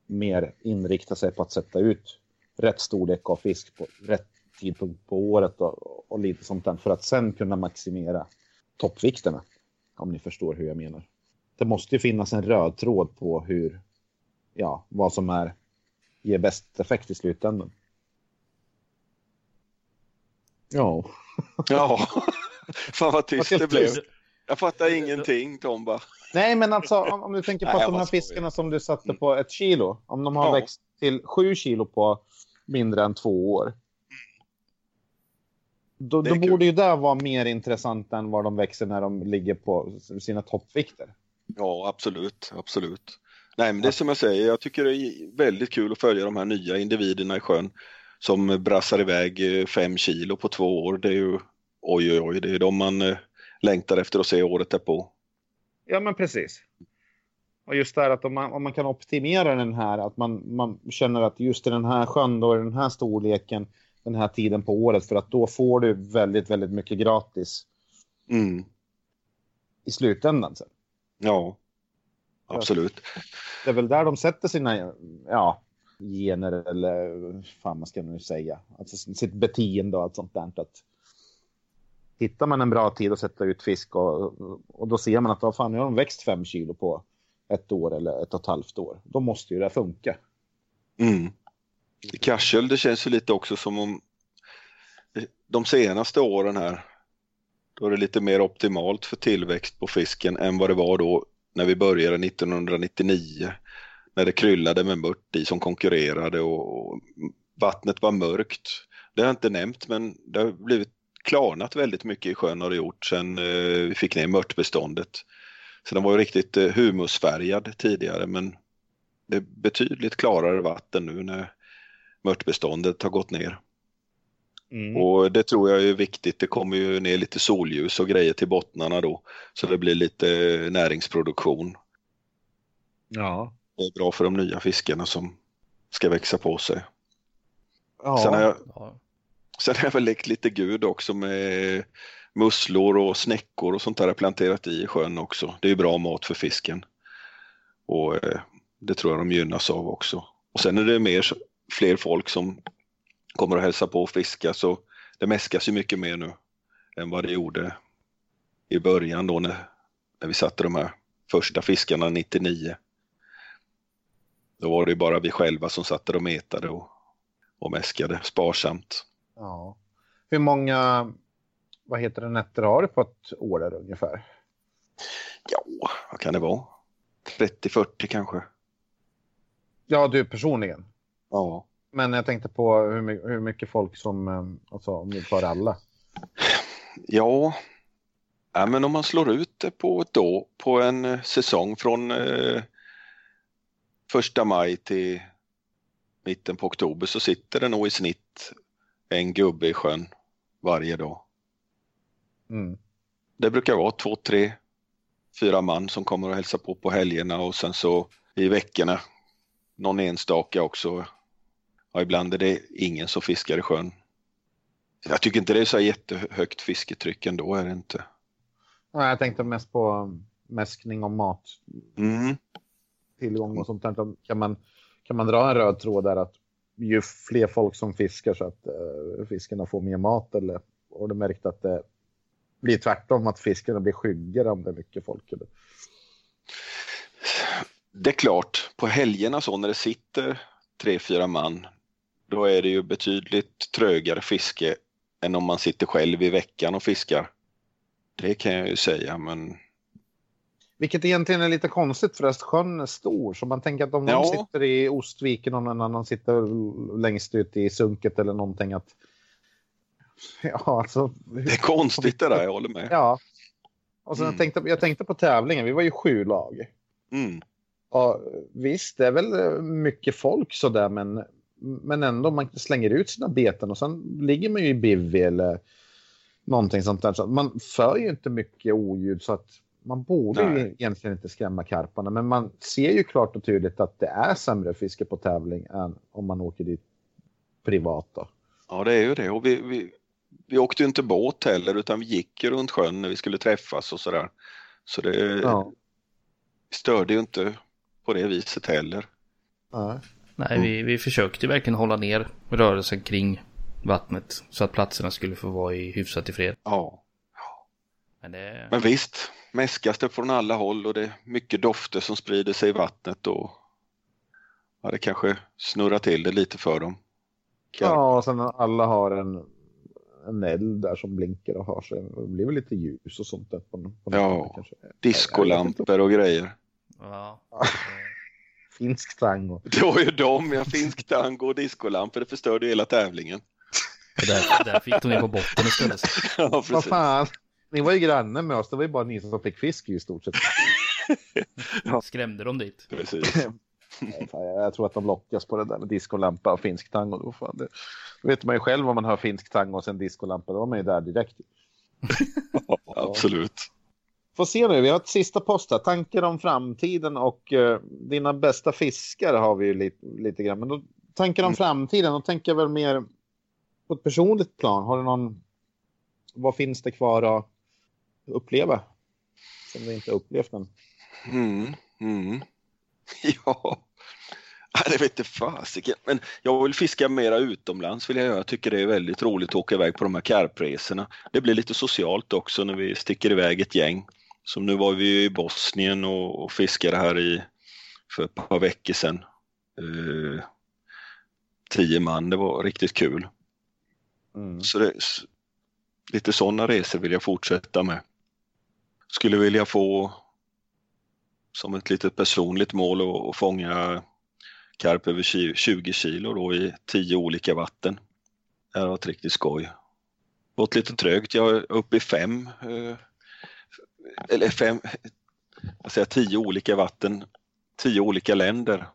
Speaker 4: mer inrikta sig på att sätta ut rätt storlek av fisk på rätt tidpunkt på året och, och lite sånt där för att sen kunna maximera toppvikterna. Om ni förstår hur jag menar. Det måste ju finnas en röd tråd på hur, ja, vad som är, ger bäst effekt i slutändan. Ja,
Speaker 2: Ja, fan vad tyst det blev. Jag fattar ingenting Tomba.
Speaker 4: Nej, men alltså om, om du tänker på
Speaker 2: Nej,
Speaker 4: de här fiskarna som du satte på ett kilo, om de har
Speaker 2: Ja.
Speaker 4: växt till sju kilo på mindre än två år. Då, då borde ju det vara mer intressant än vad de växer när de ligger på sina toppvikter.
Speaker 2: Ja, absolut, absolut. Nej, men det är som jag säger, jag tycker det är väldigt kul att följa de här nya individerna i sjön som brassar iväg eh, fem kilo på två år. Det är ju oj, oj, oj, det är de man eh, längtar efter att se året därpå.
Speaker 4: Ja, men precis. Och just det här att om man, om man kan optimera den här, att man, man känner att just i den här sjön, då är den här storleken, den här tiden på året för att då får du väldigt, väldigt mycket gratis
Speaker 2: Mm.
Speaker 4: i slutändan. Sen.
Speaker 2: Ja, absolut.
Speaker 4: Det är väl där de sätter sina ja, gener eller vad fan man ska nu säga. Alltså sitt beteende och allt sånt där. Att hittar man en bra tid att sätta ut fisk och, och då ser man att vad fan, nu har de växt fem kilo på ett år eller ett och ett halvt år. Då måste ju det funka.
Speaker 2: Mm. I Karsel, det känns ju lite också som om eh, de senaste åren här, då är det lite mer optimalt för tillväxt på fisken än vad det var då när vi började 1999. När det kryllade med mört i som konkurrerade och vattnet var mörkt. Det har jag inte nämnt men det har blivit klarnat väldigt mycket i sjön har det gjort sen eh, vi fick ner mörtbeståndet. Så den var ju riktigt eh, humusfärgad tidigare men det är betydligt klarare vatten nu när mörtbeståndet har gått ner.
Speaker 4: Mm.
Speaker 2: Och det tror jag är viktigt. Det kommer ju ner lite solljus och grejer till bottnarna då. Så det blir lite näringsproduktion.
Speaker 4: Ja.
Speaker 2: Det är bra för de nya fiskarna som ska växa på sig.
Speaker 4: Ja.
Speaker 2: Sen har jag,
Speaker 1: Ja.
Speaker 2: sen har jag väl lekt lite gud också med musslor och snäckor och sånt där planterat i sjön också. Det är bra mat för fisken. Och eh, det tror jag de gynnas av också. Och sen är det mer, fler folk som kommer att hälsa på och fiska så det mäskas ju mycket mer nu än vad det gjorde i början då när, när vi satte de här första fiskarna 99. Då var det ju bara vi själva som satt där och metade och, och mäskade sparsamt.
Speaker 4: ja. Hur många vad heter det, nätter har du på ett år där, ungefär?
Speaker 2: Ja, vad kan det vara? 30-40 kanske.
Speaker 4: Ja, du personligen.
Speaker 2: Ja.
Speaker 4: Men jag tänkte på hur, hur mycket folk som, eh, alltså om du tar alla.
Speaker 2: Ja, ja men om man slår ut det på ett år, på en eh, säsong från eh, första maj till mitten på oktober så sitter det nog i snitt en gubbe i sjön varje dag.
Speaker 4: Mm.
Speaker 2: Det brukar vara två, tre, fyra man som kommer och hälsar på på helgerna och sen så i veckorna någon enstaka också. Ja, ibland är det ingen som fiskar i sjön. Jag tycker inte det är så jättehögt fisketryck ändå, är det inte.
Speaker 4: Ja, jag tänkte mest på mäskning och mat.
Speaker 2: Mm.
Speaker 4: tillgång och sånt där. Kan man, kan man dra en röd tråd där att ju fler folk som fiskar så att uh, fiskarna får mer mat eller har du märkt att det blir tvärtom att fiskarna blir skyggare om det är mycket folk? Eller?
Speaker 2: Det är klart, på helgerna så när det sitter tre, fyra man, då är det ju betydligt trögare fiske än om man sitter själv i veckan och fiskar. Det kan jag ju säga, men
Speaker 4: Vilket egentligen är lite konstigt för att sjön är stor. Så man tänker att om
Speaker 2: Ja.
Speaker 4: någon sitter i Ostviken och någon annan sitter längst ut i sunket eller någonting att... Ja, alltså...
Speaker 2: det är konstigt det där, jag håller med.
Speaker 4: Ja. Och sen
Speaker 2: Mm.
Speaker 4: jag, tänkte, jag tänkte på tävlingen, vi var ju sju lag.
Speaker 2: Mm.
Speaker 4: Ja, visst, det är väl mycket folk sådär, men, men ändå man slänger ut sina beten och sen ligger man ju i bivvi eller någonting sånt där. Så man för ju inte mycket oljud så att man borde ju
Speaker 2: Nej.
Speaker 4: egentligen inte skrämma karparna. Men man ser ju klart och tydligt att det är sämre fiske på tävling än om man åker dit privat. Då.
Speaker 2: Ja, det är ju det. Och vi, vi, vi åkte ju inte båt heller, utan vi gick ju runt sjön när vi skulle träffas och sådär. Så det
Speaker 4: Ja.
Speaker 2: störde ju inte på det viset heller.
Speaker 4: Ja.
Speaker 1: Nej, vi, vi försökte verkligen hålla ner rörelsen kring vattnet så att platserna skulle få vara i hyfsat i fred.
Speaker 2: Ja.
Speaker 1: Men det...
Speaker 2: Men visst, mäskas det från alla håll och det är mycket dofter som sprider sig i vattnet och ja, det kanske snurrar till det lite för dem. Kan-
Speaker 4: ja, och sen alla har en, en eld där som blinkar och har sig. Det blir väl lite ljus och sånt där på, på
Speaker 2: Ja. Diskolampor och grejer.
Speaker 1: Ja.
Speaker 4: Finsk tango.
Speaker 2: Det var ju de, ja, finsk tango och diskolampor, det förstörde ju hela tävlingen.
Speaker 1: Och där, där fick de in på botten istället.
Speaker 2: Ja,
Speaker 4: Vad
Speaker 2: precis.
Speaker 4: fan. Ni var ju granne med oss. Det var ju bara ni som fick fisk i stort sett.
Speaker 1: Skrämde de dit.
Speaker 2: precis.
Speaker 4: Nej, fan, jag, tror att de lockas på det där med diskolampa och finsk tango. Då, fan, det, då vet man ju själv om man hör finsk tango och sen diskolampa. Då är man ju där direkt.
Speaker 2: Absolut.
Speaker 4: Får se nu, vi har ett sista post här. Tankar om framtiden och eh, dina bästa fiskar har vi ju lite, lite grann. Men då, tankar om
Speaker 2: Mm.
Speaker 4: framtiden, då tänker jag väl mer på ett personligt plan, har du någon... Vad finns det kvar att uppleva? Som du inte upplevt än?
Speaker 2: Mm, mm. Ja, det vet inte fasiken. Men jag vill fiska mera utomlands vill jag göra. Jag tycker det är väldigt roligt att åka iväg på de här karpresorna. Det blir lite socialt också när vi sticker iväg ett gäng. Som nu var vi i Bosnien och, och fiskade här i för ett par veckor sedan. Eh, tio man, det var riktigt kul.
Speaker 4: Mm.
Speaker 2: Så det, lite sådana resor vill jag fortsätta med. Skulle vilja få som ett litet personligt mål att, att fånga karp över ki- 20 kilo då i 10 olika vatten. Det har varit riktigt skoj. Gått lite trögt, jag är uppe i fem, eh, eller fem, jag säger 10 olika vatten, 10 olika länder.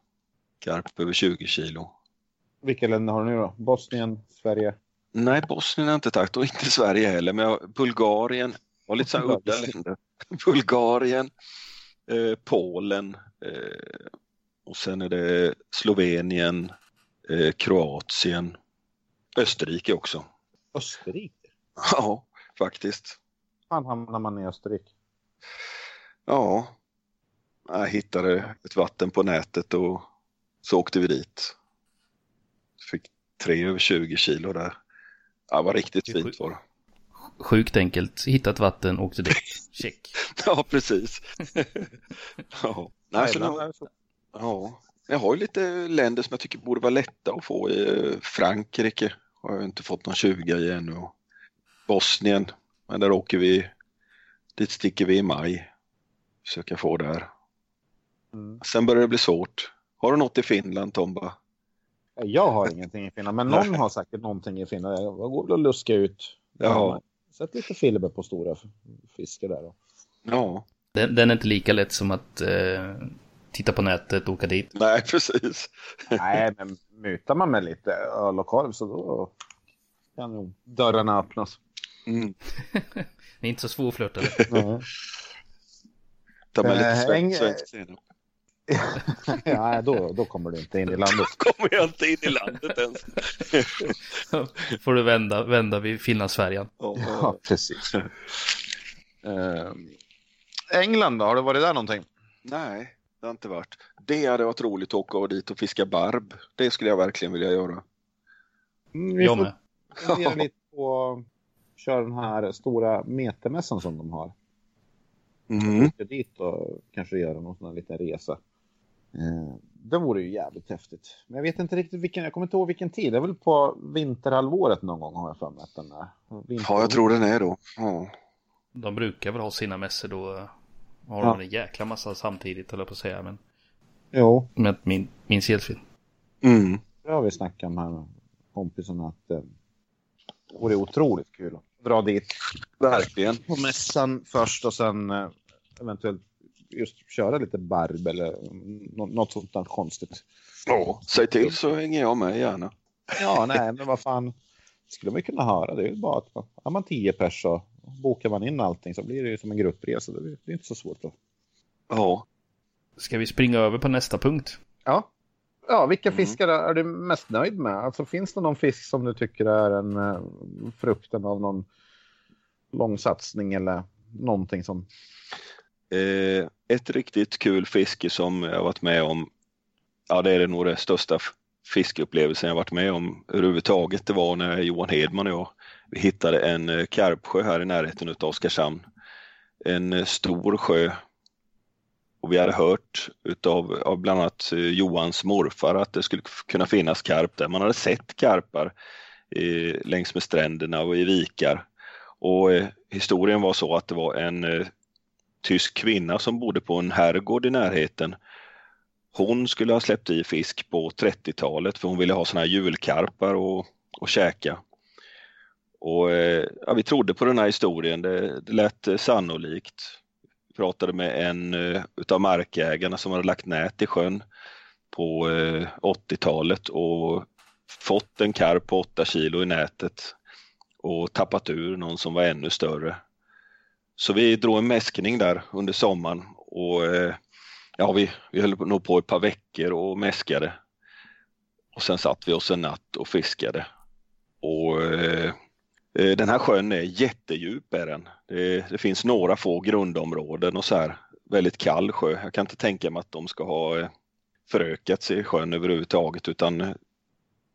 Speaker 2: Karp över 20 kilo.
Speaker 4: Vilka länder har du nu då? Bosnien, Sverige?
Speaker 2: Nej, Bosnien har jag inte tagit och inte Sverige heller, men jag, Bulgarien och lite så här udda länder. Bulgarien, eh, Polen eh, och sen är det Slovenien, eh, Kroatien, Österrike också.
Speaker 4: Österrike?
Speaker 2: Ja, faktiskt.
Speaker 4: fan hamnar man i Österrike?
Speaker 2: Ja, jag hittade ett vatten på nätet och så åkte vi dit. Fick tre över 20 kilo där. Ja, det var riktigt
Speaker 1: Det
Speaker 2: fint var det.
Speaker 1: Sjukt enkelt. Hittat vatten, åkte dit. Check.
Speaker 2: Ja, precis. ja. Nej, så nu, ja. Jag har ju lite länder som jag tycker borde vara lätta att få i. Frankrike har jag inte fått någon 20 i ännu. och Bosnien, men där åker vi, dit sticker vi i maj. Försöka få där.
Speaker 4: Mm.
Speaker 2: Sen börjar det bli svårt. Har du något i Finland Tomba?
Speaker 4: Jag har ingenting i Finland, men någon har säkert någonting i Finland. Jag går och luska ut.
Speaker 2: Ja.
Speaker 4: Sätt lite filber på stora fiskar där. Då.
Speaker 2: Ja,
Speaker 1: Den, den är inte lika lätt som att eh, titta på nätet och åka dit.
Speaker 2: nej precis.
Speaker 4: Nej, men mutar man med lite öl och korv så då kan nog dörrarna öppnas.
Speaker 2: Mm.
Speaker 1: Det är inte så svårflörtade.
Speaker 2: Ta med lite
Speaker 4: Eh,
Speaker 2: svensk, svensk senap.
Speaker 4: ja, då, då kommer du inte in i landet.
Speaker 2: Kommer jag inte in i landet ens.
Speaker 1: Får du vända, vända vid Finlandsfärjan.
Speaker 4: Ja, precis. Eh, England då? Har du varit där någonting?
Speaker 2: Nej, det har inte varit. Det hade varit roligt att åka dit och fiska barb. Det skulle jag verkligen vilja göra.
Speaker 4: Mm, vi
Speaker 1: Jag
Speaker 4: får
Speaker 1: med.
Speaker 4: fundera lite på köra den här stora metermässan som de har.
Speaker 2: Mm.
Speaker 4: Åka dit och kanske göra någon sån här liten resa. Eh, det vore ju jävligt häftigt. Men jag vet inte riktigt vilken, jag kommer inte ihåg vilken tid. Det är väl på vinterhalvåret någon gång har jag för mig att den är.
Speaker 2: Ja, jag tror den är då. Ja.
Speaker 1: De brukar väl ha sina mässor då. eh, Har
Speaker 4: Ja.
Speaker 1: de en jäkla massa samtidigt jag på att säga. Men,
Speaker 4: Jo,
Speaker 1: men min, minns helt fel.
Speaker 2: Mm.
Speaker 4: det har vi snackat med här kompisarna att eh, det vore otroligt kul att dra dit
Speaker 2: Verkligen.
Speaker 4: på mässan först och sen eh, eventuellt just köra lite barb eller nå- något sånt där konstigt.
Speaker 2: Ja, säg till så hänger jag med gärna.
Speaker 4: Ja, nej, men vad fan skulle man ju kunna höra. Det är ju bara att är man tio pers så bokar man in allting så blir det ju som en gruppresa. Det är det är inte så svårt då.
Speaker 2: Ja.
Speaker 1: Ska vi springa över på nästa punkt?
Speaker 4: Ja. Ja, vilka
Speaker 2: Mm.
Speaker 4: fiskar är du mest nöjd med? Alltså finns det någon fisk som du tycker är en eh, frukten av någon lång satsning eller någonting som...
Speaker 2: Eh, ett riktigt kul fiske som jag varit med om, ja det är nog det största fiskeupplevelsen jag varit med om överhuvudtaget. Det var när Johan Hedman och jag vi hittade en eh, karpsjö här i närheten av Oskarshamn. En eh, stor sjö. Och vi hade hört utav av bland annat eh, Johans morfar att det skulle kunna finnas karp där. Man hade sett karpar eh, längs med stränderna och i vikar. Och eh, historien var så att det var en eh, tysk kvinna som bodde på en herrgård i närheten. Hon skulle ha släppt i fisk på 30-talet för hon ville ha såna här julkarpar och, och käka. Och, eh, ja, vi trodde på den här historien, det, det lät eh, sannolikt. Pratade med en eh, utav markägarna som hade lagt nät i sjön på eh, 80-talet och fått en karp på 8 kilo i nätet och tappat ur någon som var ännu större. Så vi drog en mäskning där under sommaren och eh, ja, vi, vi höll nog på ett par veckor och mäskade. Och sen satt vi oss en natt och fiskade. Eh, den här sjön är jättedjup är den. Det, det finns några få grundområden och så här. Väldigt kall sjö. Jag kan inte tänka mig att de ska ha eh, förökats i sjön överhuvudtaget utan eh,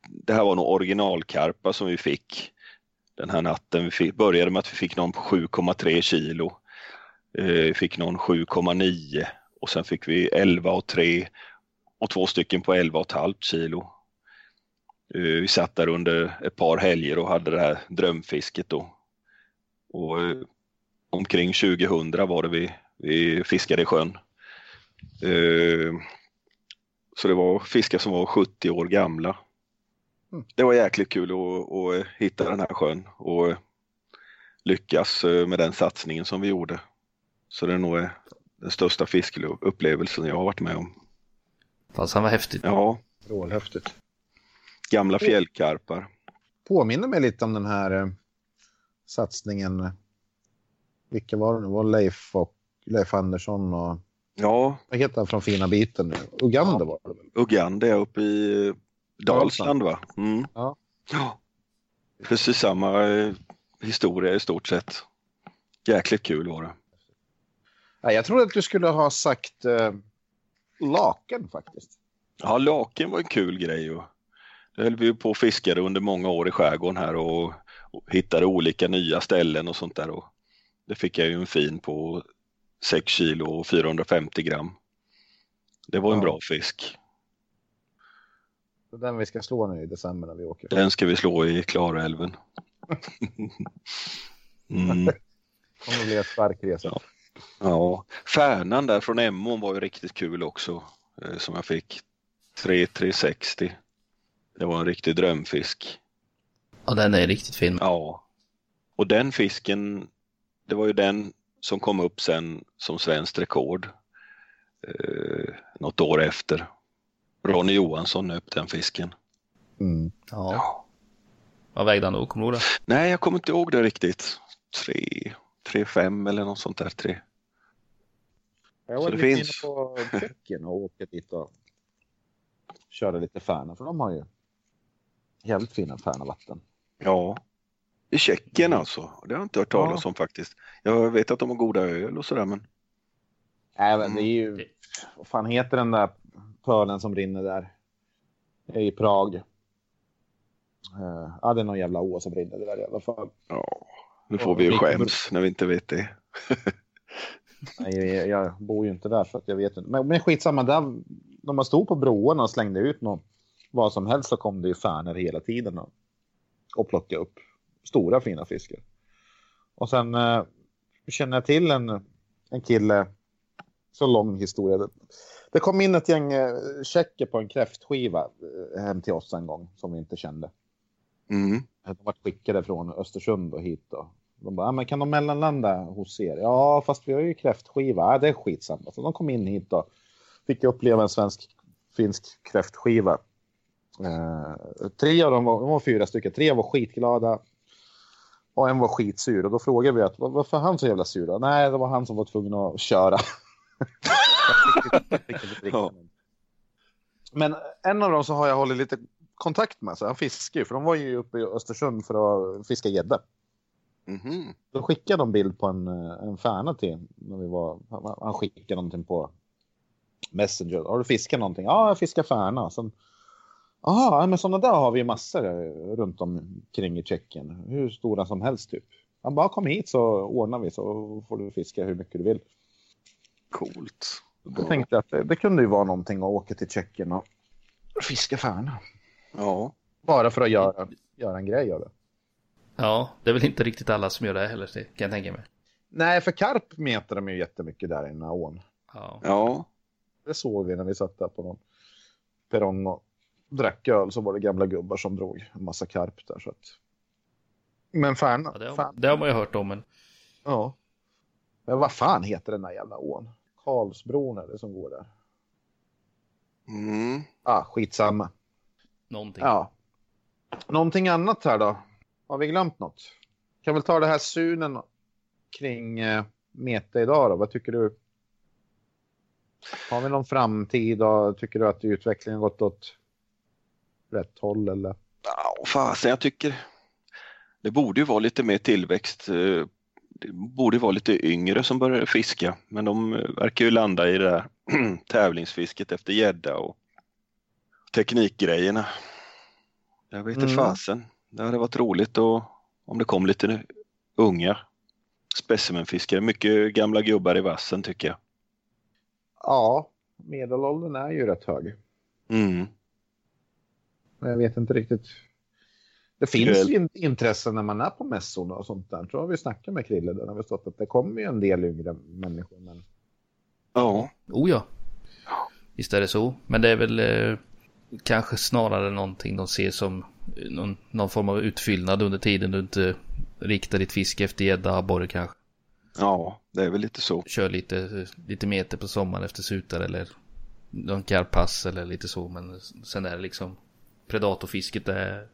Speaker 2: det här var nog originalkarpa som vi fick den här natten. Vi fick, började med att vi fick någon på 7,3 kilo. Eh, Vi fick någon 7,9 och sen fick vi 11 och 3 och två stycken på 11,5 kilo. Eh, Vi satt där under ett par helger och hade det här drömfisket då. Och eh, omkring 2000 var det vi, vi fiskade i sjön. Eh, Så det var fiskar som var 70 år gamla.
Speaker 4: Mm.
Speaker 2: Det var jäkligt kul att, att hitta den här sjön och lyckas med den satsningen som vi gjorde. Så det är nog den största fiskeupplevelsen jag har varit med om.
Speaker 1: Fast han var häftigt.
Speaker 2: Ja,
Speaker 4: Vrålhäftigt.
Speaker 2: Gamla fjällkarpar.
Speaker 4: Påminner mig lite om den här eh, satsningen. Vilka var det nu? var Leif och Leif Andersson och
Speaker 2: Ja,
Speaker 4: vad heter han från fina biten nu? Uganda var det väl?
Speaker 2: Uganda uppe i Dalsland va? Mm.
Speaker 4: Ja.
Speaker 2: ja. Precis samma eh, historia i stort sett. Jäkligt kul var det.
Speaker 4: Ja, jag trodde att du skulle ha sagt eh, laken faktiskt.
Speaker 2: Ja, laken var en kul grej. Och det höll vi på och fiskade under många år i skärgården här och, och hittade olika nya ställen och sånt där. Och det fick jag ju en fin på 6 kilo och 450 gram. Det var en
Speaker 4: Ja.
Speaker 2: bra fisk.
Speaker 4: Det är den vi ska slå nu i december när vi åker.
Speaker 2: Den ska vi slå i Klarälven. mm.
Speaker 4: kommer att bli en stark resa.
Speaker 2: Ja. Ja, Färnan där från Emån var ju riktigt kul också eh, som jag fick. 3360. Det var en riktig drömfisk.
Speaker 1: Ja, den är riktigt fin.
Speaker 2: Ja. Och den fisken, det var ju den som kom upp sen som svenskt rekord. Eh, något år efter. Ronny Johansson upp den fisken.
Speaker 4: Mm.
Speaker 1: Ja.
Speaker 2: Ja.
Speaker 1: Vad vägde han då? Kommer du ihåg det?
Speaker 2: Nej, jag kommer inte ihåg det riktigt. Tre, tre, fem eller något sånt där. Tre.
Speaker 4: Jag
Speaker 2: Så
Speaker 4: var
Speaker 2: det
Speaker 4: lite
Speaker 2: finns.
Speaker 4: inne på Tjeckien och åkte dit och körde lite Färna för de har ju jävligt fina Färnavatten.
Speaker 2: Ja. I Tjeckien alltså. Det har jag inte hört
Speaker 4: Ja.
Speaker 2: talas om faktiskt. Jag vet att de har goda öl och sådär men.
Speaker 4: Även det är ju,
Speaker 1: Det-
Speaker 4: vad fan heter den där pölen som rinner där? I Prag. Uh, ja, det är någon jävla å som rinner där i alla fall.
Speaker 2: Ja. Nu får
Speaker 4: Ja,
Speaker 2: vi ju skäms när vi inte vet det.
Speaker 4: Nej, jag, jag bor ju inte där så att jag vet inte. Men, men skitsamma, där, när man stod på broarna och slängde ut någon, vad som helst så kom det ju färnor hela tiden och, och plockade upp stora fina fiskar. Och sen eh, känner jag till en, en kille, så lång historia. Det, det kom in ett gäng eh, tjecker på en kräftskiva eh, hem till oss en gång som vi inte kände.
Speaker 2: Mm.
Speaker 4: De var skickade från Östersund och hit då. De bara, ah, men kan de mellanlanda hos er? Ja, fast vi har ju kräftskiva. Ja, det är skitsamma. Så de kom in hit då. Fick uppleva en svensk-finsk kräftskiva. Eh, tre av dem var, de var fyra stycken. Tre var skitglada. Och en var skitsur. Och då frågade vi att "Var- varför är han så jävla sur? Då? Nej, det var han som var tvungen att köra. Men en av dem så har jag hållit lite kontakt med. Så han fiskar ju. För de var ju uppe i Östersund för att fiska gädda.
Speaker 2: Mhm.
Speaker 4: Då skickade de bild på en, en färna till när vi var, han skickade någonting på Messenger. Har du fiskat någonting? Ja, jag fiskar färna. Sen, Jaha, men sådana där har vi massor eh, runt omkring i Tjeckien. Hur stora som helst typ. Han bara, kom hit så ordnar vi så får du fiska hur mycket du vill.
Speaker 2: Coolt.
Speaker 4: Då tänkte jag att det, det kunde ju vara någonting att åka till Tjeckien och fiska färna.
Speaker 2: Ja.
Speaker 4: Bara för att göra, göra en grej av det.
Speaker 1: Ja, det är väl inte riktigt alla som gör det heller, det kan jag tänka mig.
Speaker 4: Nej, för karp metar de ju jättemycket där i den här ån.
Speaker 1: Ja.
Speaker 2: Ja.
Speaker 4: Det såg vi när vi satt där på någon perrong och drack öl så var det gamla gubbar som drog en massa karp där. Så att... Men fan,
Speaker 1: Ja, det, har,
Speaker 4: fan
Speaker 1: det har man ju hört om, men
Speaker 4: ja. Men vad fan heter den där jävla ån? Karlsbron är det som går där.
Speaker 2: Mm.
Speaker 4: Ah, skitsamma.
Speaker 1: någonting.
Speaker 4: Ja. Någonting annat här då? Har vi glömt något? Kan väl ta det här sunen kring eh, Meta idag då? Vad tycker du? Har vi någon framtid och tycker du att utvecklingen gått åt rätt håll eller?
Speaker 2: Ja, fasen jag tycker det borde ju vara lite mer tillväxt. eh, Det borde vara lite yngre som börjar fiska, men de eh, verkar ju landa i det där tävlingsfisket efter gädda och teknikgrejerna. Jag vet inte
Speaker 4: Mm.
Speaker 2: fasen. Det hade varit roligt och, om det kom lite unga specimenfiskare. Mycket gamla gubbar i vassen tycker jag.
Speaker 4: Ja, medelåldern är ju rätt hög.
Speaker 2: Mm.
Speaker 4: Jag vet inte riktigt. Det finns ju in- intresse när man är på mässorna och sånt där. Så har vi snackat med Krille där har vi stått att det kommer ju en del yngre människor. Men
Speaker 2: Ja,
Speaker 1: Oh ja. Visst är det så. Men det är väl eh, kanske snarare någonting de ser som eh, någon, någon form av utfyllnad under tiden du inte riktar ditt fiske efter gädda, abborre kanske.
Speaker 2: ja, det är väl lite så.
Speaker 1: Kör lite, lite meter på sommaren efter sutare eller någon karpass eller lite så. Men sen är det liksom predatorfisket är,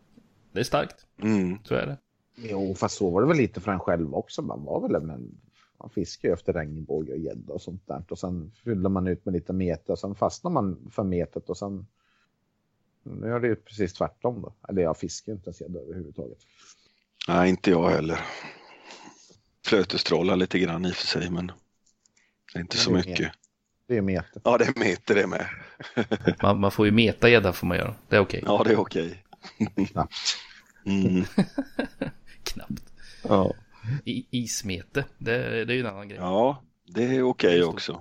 Speaker 1: det är starkt.
Speaker 2: Mm.
Speaker 1: Så är det.
Speaker 4: jo, fast så var det väl lite för en själv också. Man var väl en, en man fiskar ju efter regnbåge och gädda och sånt där. Och sen fyllde man ut med lite meta. Sen fastnar man för metet och sen nu är det ju precis tvärtom då. Eller jag fiskar inte ens gädda överhuvudtaget.
Speaker 2: Nej, inte jag heller. Flötestrålar lite grann i och för sig, men det är inte så
Speaker 4: Men det är
Speaker 2: mycket.
Speaker 4: Det är ju metet.
Speaker 2: Ja, det är meter det med.
Speaker 1: Man, man får ju meta gädda får man göra. Det är okej.
Speaker 2: Ja, det är okej.
Speaker 4: Knappt.
Speaker 2: Mm.
Speaker 1: Knappt.
Speaker 2: Ja.
Speaker 1: I, ismete, det, det är ju en annan grej.
Speaker 2: ja, det är okej
Speaker 1: Stort.
Speaker 2: också.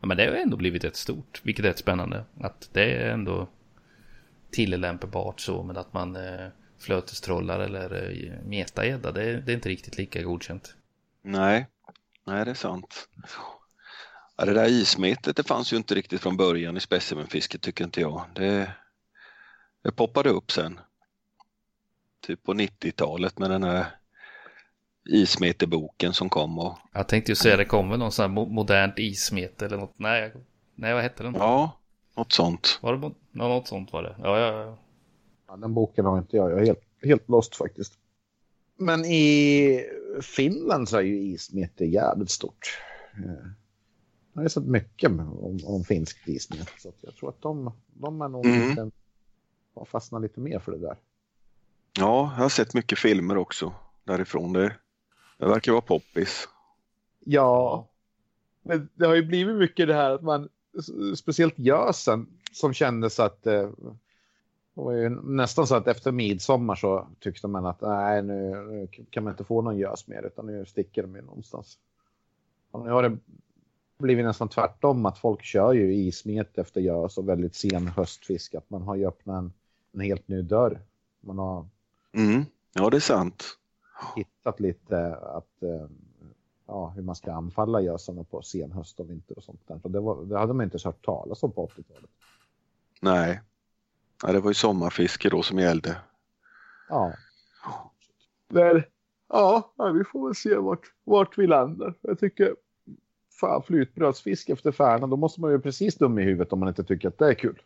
Speaker 1: Ja, men det har ändå blivit rätt stort, vilket är rätt spännande. Att det är ändå tillämpbart så, men att man eh, flötestrollar eller eh, metagädda, det, det är inte riktigt lika godkänt.
Speaker 2: Nej, nej det är sant. Ja, det där ismetet det fanns ju inte riktigt från början i specimenfisket tycker inte jag. Det, det poppade upp sen. Typ på 90-talet med den här ismeteboken som kom och
Speaker 1: Jag tänkte ju säga det kommer någon sån här mo- modernt ismete eller något. Nej, nej vad hette den?
Speaker 2: ja, något sånt.
Speaker 1: Var det mo- ja, något sånt var det? Ja, ja, ja.
Speaker 4: Ja, den boken har inte jag. Jag är helt, helt lost faktiskt. Men i Finland så är ju ismete jävligt stort. Eh, Jag har sett mycket om, om finskt ismete. Så jag tror att de, de är nog
Speaker 2: Mm.
Speaker 4: lite, har fastnat lite mer för det där.
Speaker 2: Ja, jag har sett mycket filmer också därifrån. Det, det verkar vara poppis.
Speaker 4: Ja, men det har ju blivit mycket det här att man, speciellt gösen, som kändes att eh, det var ju nästan så att efter midsommar så tyckte man att nej, nu, nu kan man inte få någon gös mer utan nu sticker de ju någonstans. Nu har det blivit nästan tvärtom att folk kör ju ismet efter gös och väldigt sen höstfisk. Att man har ju öppnat en, en helt ny dörr. Man har
Speaker 2: Mm. Ja, det är sant.
Speaker 4: hittat lite att, eh, ja, hur man ska anfalla gösarna på sen höst och vinter och sånt där. Och det, var, det hade man inte hört talas om på 80-talet.
Speaker 2: Nej. Ja, det var ju sommarfiske då som gällde.
Speaker 4: Ja. Men, ja, vi får väl se vart, vart vi landar. Jag tycker, flytbrödsfisk efter Färna, då måste man ju precis dum i huvudet om man inte tycker att det är kul.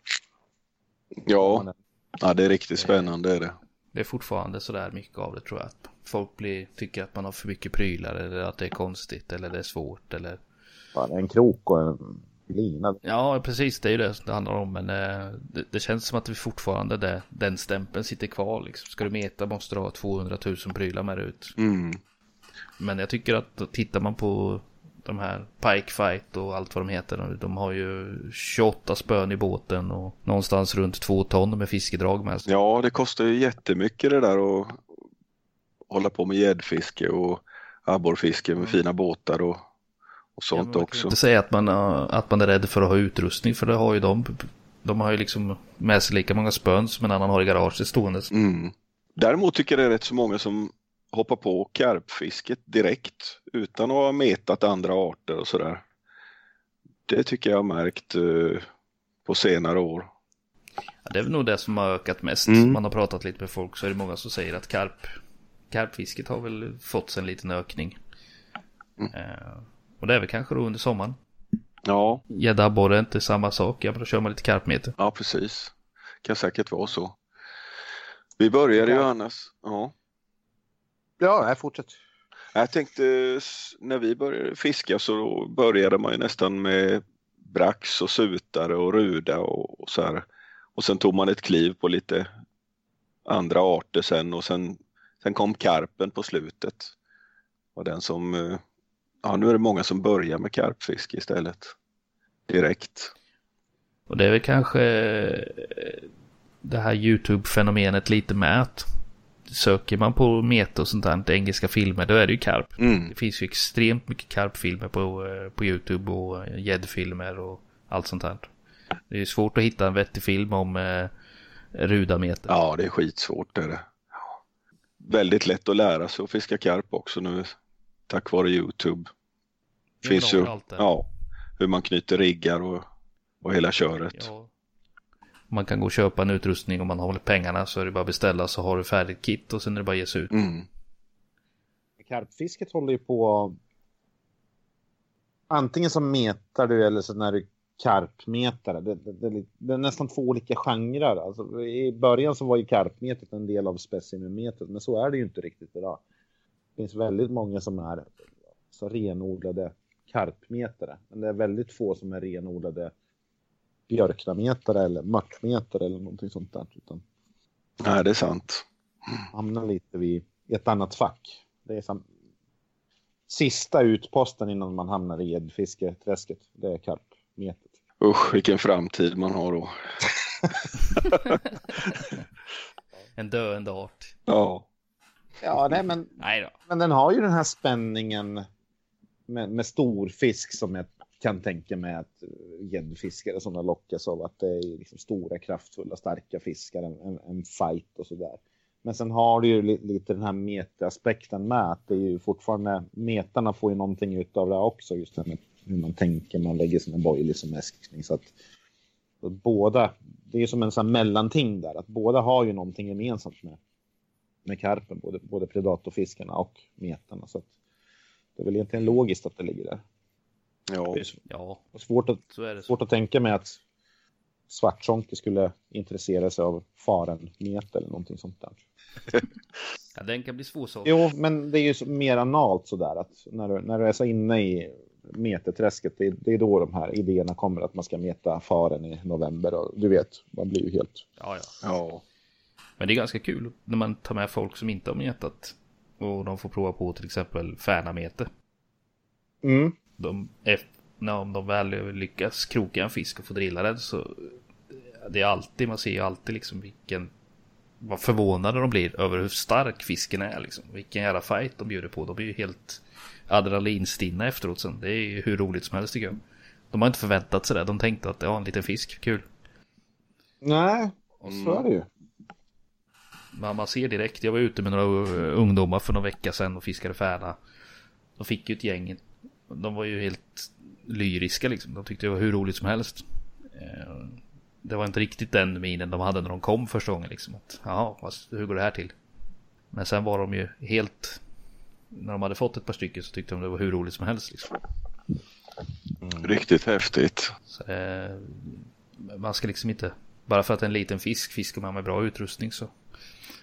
Speaker 2: Ja, ja det är riktigt spännande är det.
Speaker 1: Det är fortfarande sådär mycket av det tror jag. Att folk blir, tycker att man har för mycket prylar eller att det är konstigt eller det är svårt eller
Speaker 4: Fan, en krok och en lina.
Speaker 1: Ja, precis. Det är ju det det handlar om. Men eh, det, det känns som att vi fortfarande det, den stämpeln sitter kvar. Liksom. Ska du meta måste du ha 200 000 prylar med dig ut.
Speaker 2: Mm.
Speaker 1: Men jag tycker att tittar man på de här Pike Fight och allt vad de heter. de- har ju 28 spön i båten och någonstans runt 2 ton med fiskedrag med sig.
Speaker 2: Ja, det kostar ju jättemycket det där att hålla på med gäddfiske och abborrfiske med fina båtar och, och sånt
Speaker 1: Ja, man kan
Speaker 2: också.
Speaker 1: Inte säga att man, eh, att man är rädd för att ha utrustning. För det har ju de. De har ju liksom med sig lika många spön som en annan har i garaget stående.
Speaker 2: Mm. Däremot tycker jag det är rätt så många som hoppar på karpfisket direkt utan att ha metat andra arter och sådär. Det tycker jag har märkt eh, på senare år.
Speaker 1: Ja, det är väl nog det som har ökat mest.
Speaker 2: Mm.
Speaker 1: Man har pratat lite med folk så är det många som säger att karp, karpfisket har väl fått sig en liten ökning.
Speaker 2: Mm.
Speaker 1: Eh, och det är väl kanske då under sommaren.
Speaker 2: Ja,
Speaker 1: Gädda är inte samma sak. Ja, men då kör man lite karpmeter.
Speaker 2: ja precis. Kan säkert vara så. Vi började ju annars. Ja.
Speaker 4: Ja, nej, fortsätt.
Speaker 2: Jag tänkte när vi började fiska så började man ju nästan med brax och sutare och ruda och, och så här. Och sen tog man ett kliv på lite andra arter sen och sen Sen kom karpen på slutet. Och den som, eh, ja nu är det många som börjar med karpfiske istället. Direkt.
Speaker 1: Och det är väl kanske eh, det här YouTube-fenomenet lite med att söker man på meta och sånt där, engelska filmer, då är det ju karp.
Speaker 2: Mm.
Speaker 1: Det finns ju extremt mycket karpfilmer på, eh, på YouTube och eh, gäddfilmer och allt sånt där. Det är svårt att hitta en vettig film om eh, rudameter.
Speaker 2: Ja, det är skitsvårt det är det. Ja. Väldigt lätt att lära sig att fiska karp också nu tack vare Youtube.
Speaker 1: Ja,
Speaker 2: Finns ju,
Speaker 1: det.
Speaker 2: ja, hur man knyter riggar och, och hela köret.
Speaker 1: Ja. Man kan gå och köpa en utrustning om man har pengarna så är det bara att beställa så har du färdigt kit och sen är det bara att ge sig ut.
Speaker 2: Mm.
Speaker 4: Karpfisket håller ju på... Antingen så metar du eller så när du karpmetare. Det, det, det, det är nästan två olika genrer. Alltså, I början så var ju karpmetet en del av specimenmetet, men så är det ju inte riktigt idag. Det finns väldigt många som är så renodlade karpmetare, men det är väldigt få som är renodlade björknametare eller mörtmetare eller någonting sånt där. Utan
Speaker 2: Nej, det är sant.
Speaker 4: hamnar lite vid ett annat fack. Det är sam... sista utposten innan man hamnar i gäddfisketräsket. Det är karpmetet.
Speaker 2: Usch, vilken framtid man har då.
Speaker 1: En döende art.
Speaker 2: Ja,
Speaker 4: Ja, nej, men,
Speaker 1: Nej då.
Speaker 4: men den har ju den här spänningen med, med stor fisk som jag kan tänka mig att eh, gäddfiskare som lockas av att det är liksom stora, kraftfulla, starka fiskar, en, en, fight och sådär. Men sen har du ju lite den här meta-aspekten med att det är ju fortfarande, metarna får ju någonting utav det också, just det med hur man tänker, man lägger sina boilies som äskning. Så att, så att båda, det är som en sån här mellanting där, att båda har ju någonting gemensamt med, med karpen, både, både predatorfiskarna och metarna. Så att det är väl egentligen logiskt att det ligger där
Speaker 2: ja.
Speaker 4: Det är
Speaker 1: Ja,
Speaker 4: svårt att,
Speaker 1: så är det. Så.
Speaker 4: svårt att tänka mig att svartsonke skulle intressera sig av farenmet eller någonting sånt där.
Speaker 1: Ja, den kan bli svårsåld.
Speaker 4: Jo, men det är ju mer analt sådär att när du, när du är så inne i meteträsket, det, är- det är då de här idéerna kommer att man ska meta faren i november och du vet, man blir ju helt...
Speaker 1: Ja, ja.
Speaker 2: ja.
Speaker 1: Men det är ganska kul när man tar med folk som inte har metat. Och de får prova på till exempel färnamete.
Speaker 4: Mm.
Speaker 1: De, när om de väl lyckas kroka en fisk och få drilla den så det är alltid, man ser ju alltid liksom vilken vad förvånade de blir över hur stark fisken är liksom. Vilken jävla fight de bjuder på. De blir ju helt adrenalinstinna efteråt sen. Det är ju hur roligt som helst tycker jag. De har inte förväntat sig det. De tänkte att ja, en liten fisk, kul.
Speaker 4: Nej, så är det ju.
Speaker 1: Men man ser direkt, jag var ute med några uh, ungdomar för några vecka sedan och fiskade färna. De fick ju ett gäng, de var ju helt lyriska liksom. De tyckte det var hur roligt som helst. Eh, Det var inte riktigt den minen de hade när de kom första gången liksom. Att, Jaha, hur går det här till? Men sen var de ju helt, när de hade fått ett par stycken så tyckte de det var hur roligt som helst liksom.
Speaker 2: Riktigt häftigt.
Speaker 1: Så, eh, man ska liksom inte, bara för att en liten fisk fiskar man med bra utrustning så,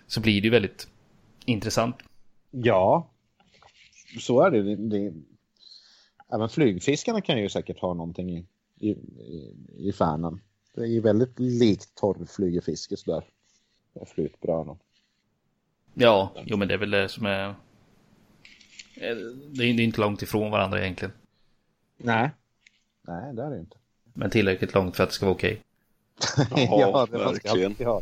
Speaker 1: så blir det ju väldigt intressant.
Speaker 4: Ja, så är det. det, det även flygfiskarna kan ju säkert ha någonting i, i, i, i färnan. Det är ju väldigt likt torrflygefiske sådär. Det är Flytbrön och...
Speaker 1: Ja, jo men det är väl det som är... Det är inte långt ifrån varandra egentligen.
Speaker 4: Nej. Nej, det är det inte.
Speaker 1: Men tillräckligt långt för att det ska vara okej.
Speaker 2: Ja,
Speaker 4: det man ska
Speaker 2: verkligen.
Speaker 4: ha.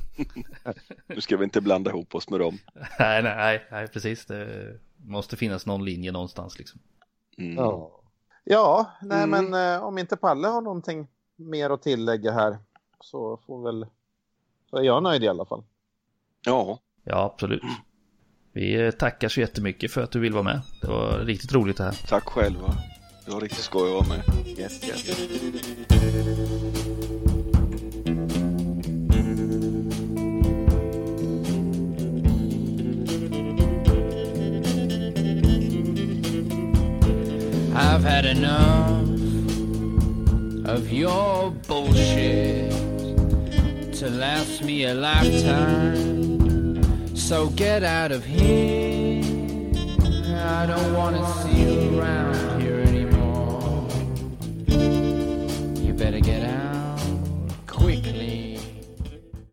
Speaker 2: Nu ska vi inte blanda ihop oss med dem.
Speaker 1: Nej, nej, nej, nej, precis. Det måste finnas någon linje någonstans liksom.
Speaker 2: Mm.
Speaker 4: Ja, ja nej
Speaker 2: Mm.
Speaker 4: men eh, om inte Palle har någonting mer att tillägga här så får väl... Så är jag nöjd i alla fall.
Speaker 2: ja,
Speaker 1: Ja, absolut. Vi tackar så jättemycket för att du vill vara med. Det var riktigt roligt det här.
Speaker 2: tack själva. Det var riktigt skoj att vara med.
Speaker 4: Yes, yes.
Speaker 3: I've had enough of your bullshit to last me a lifetime. So get out of here. I don't want to see you around here anymore. You better get out.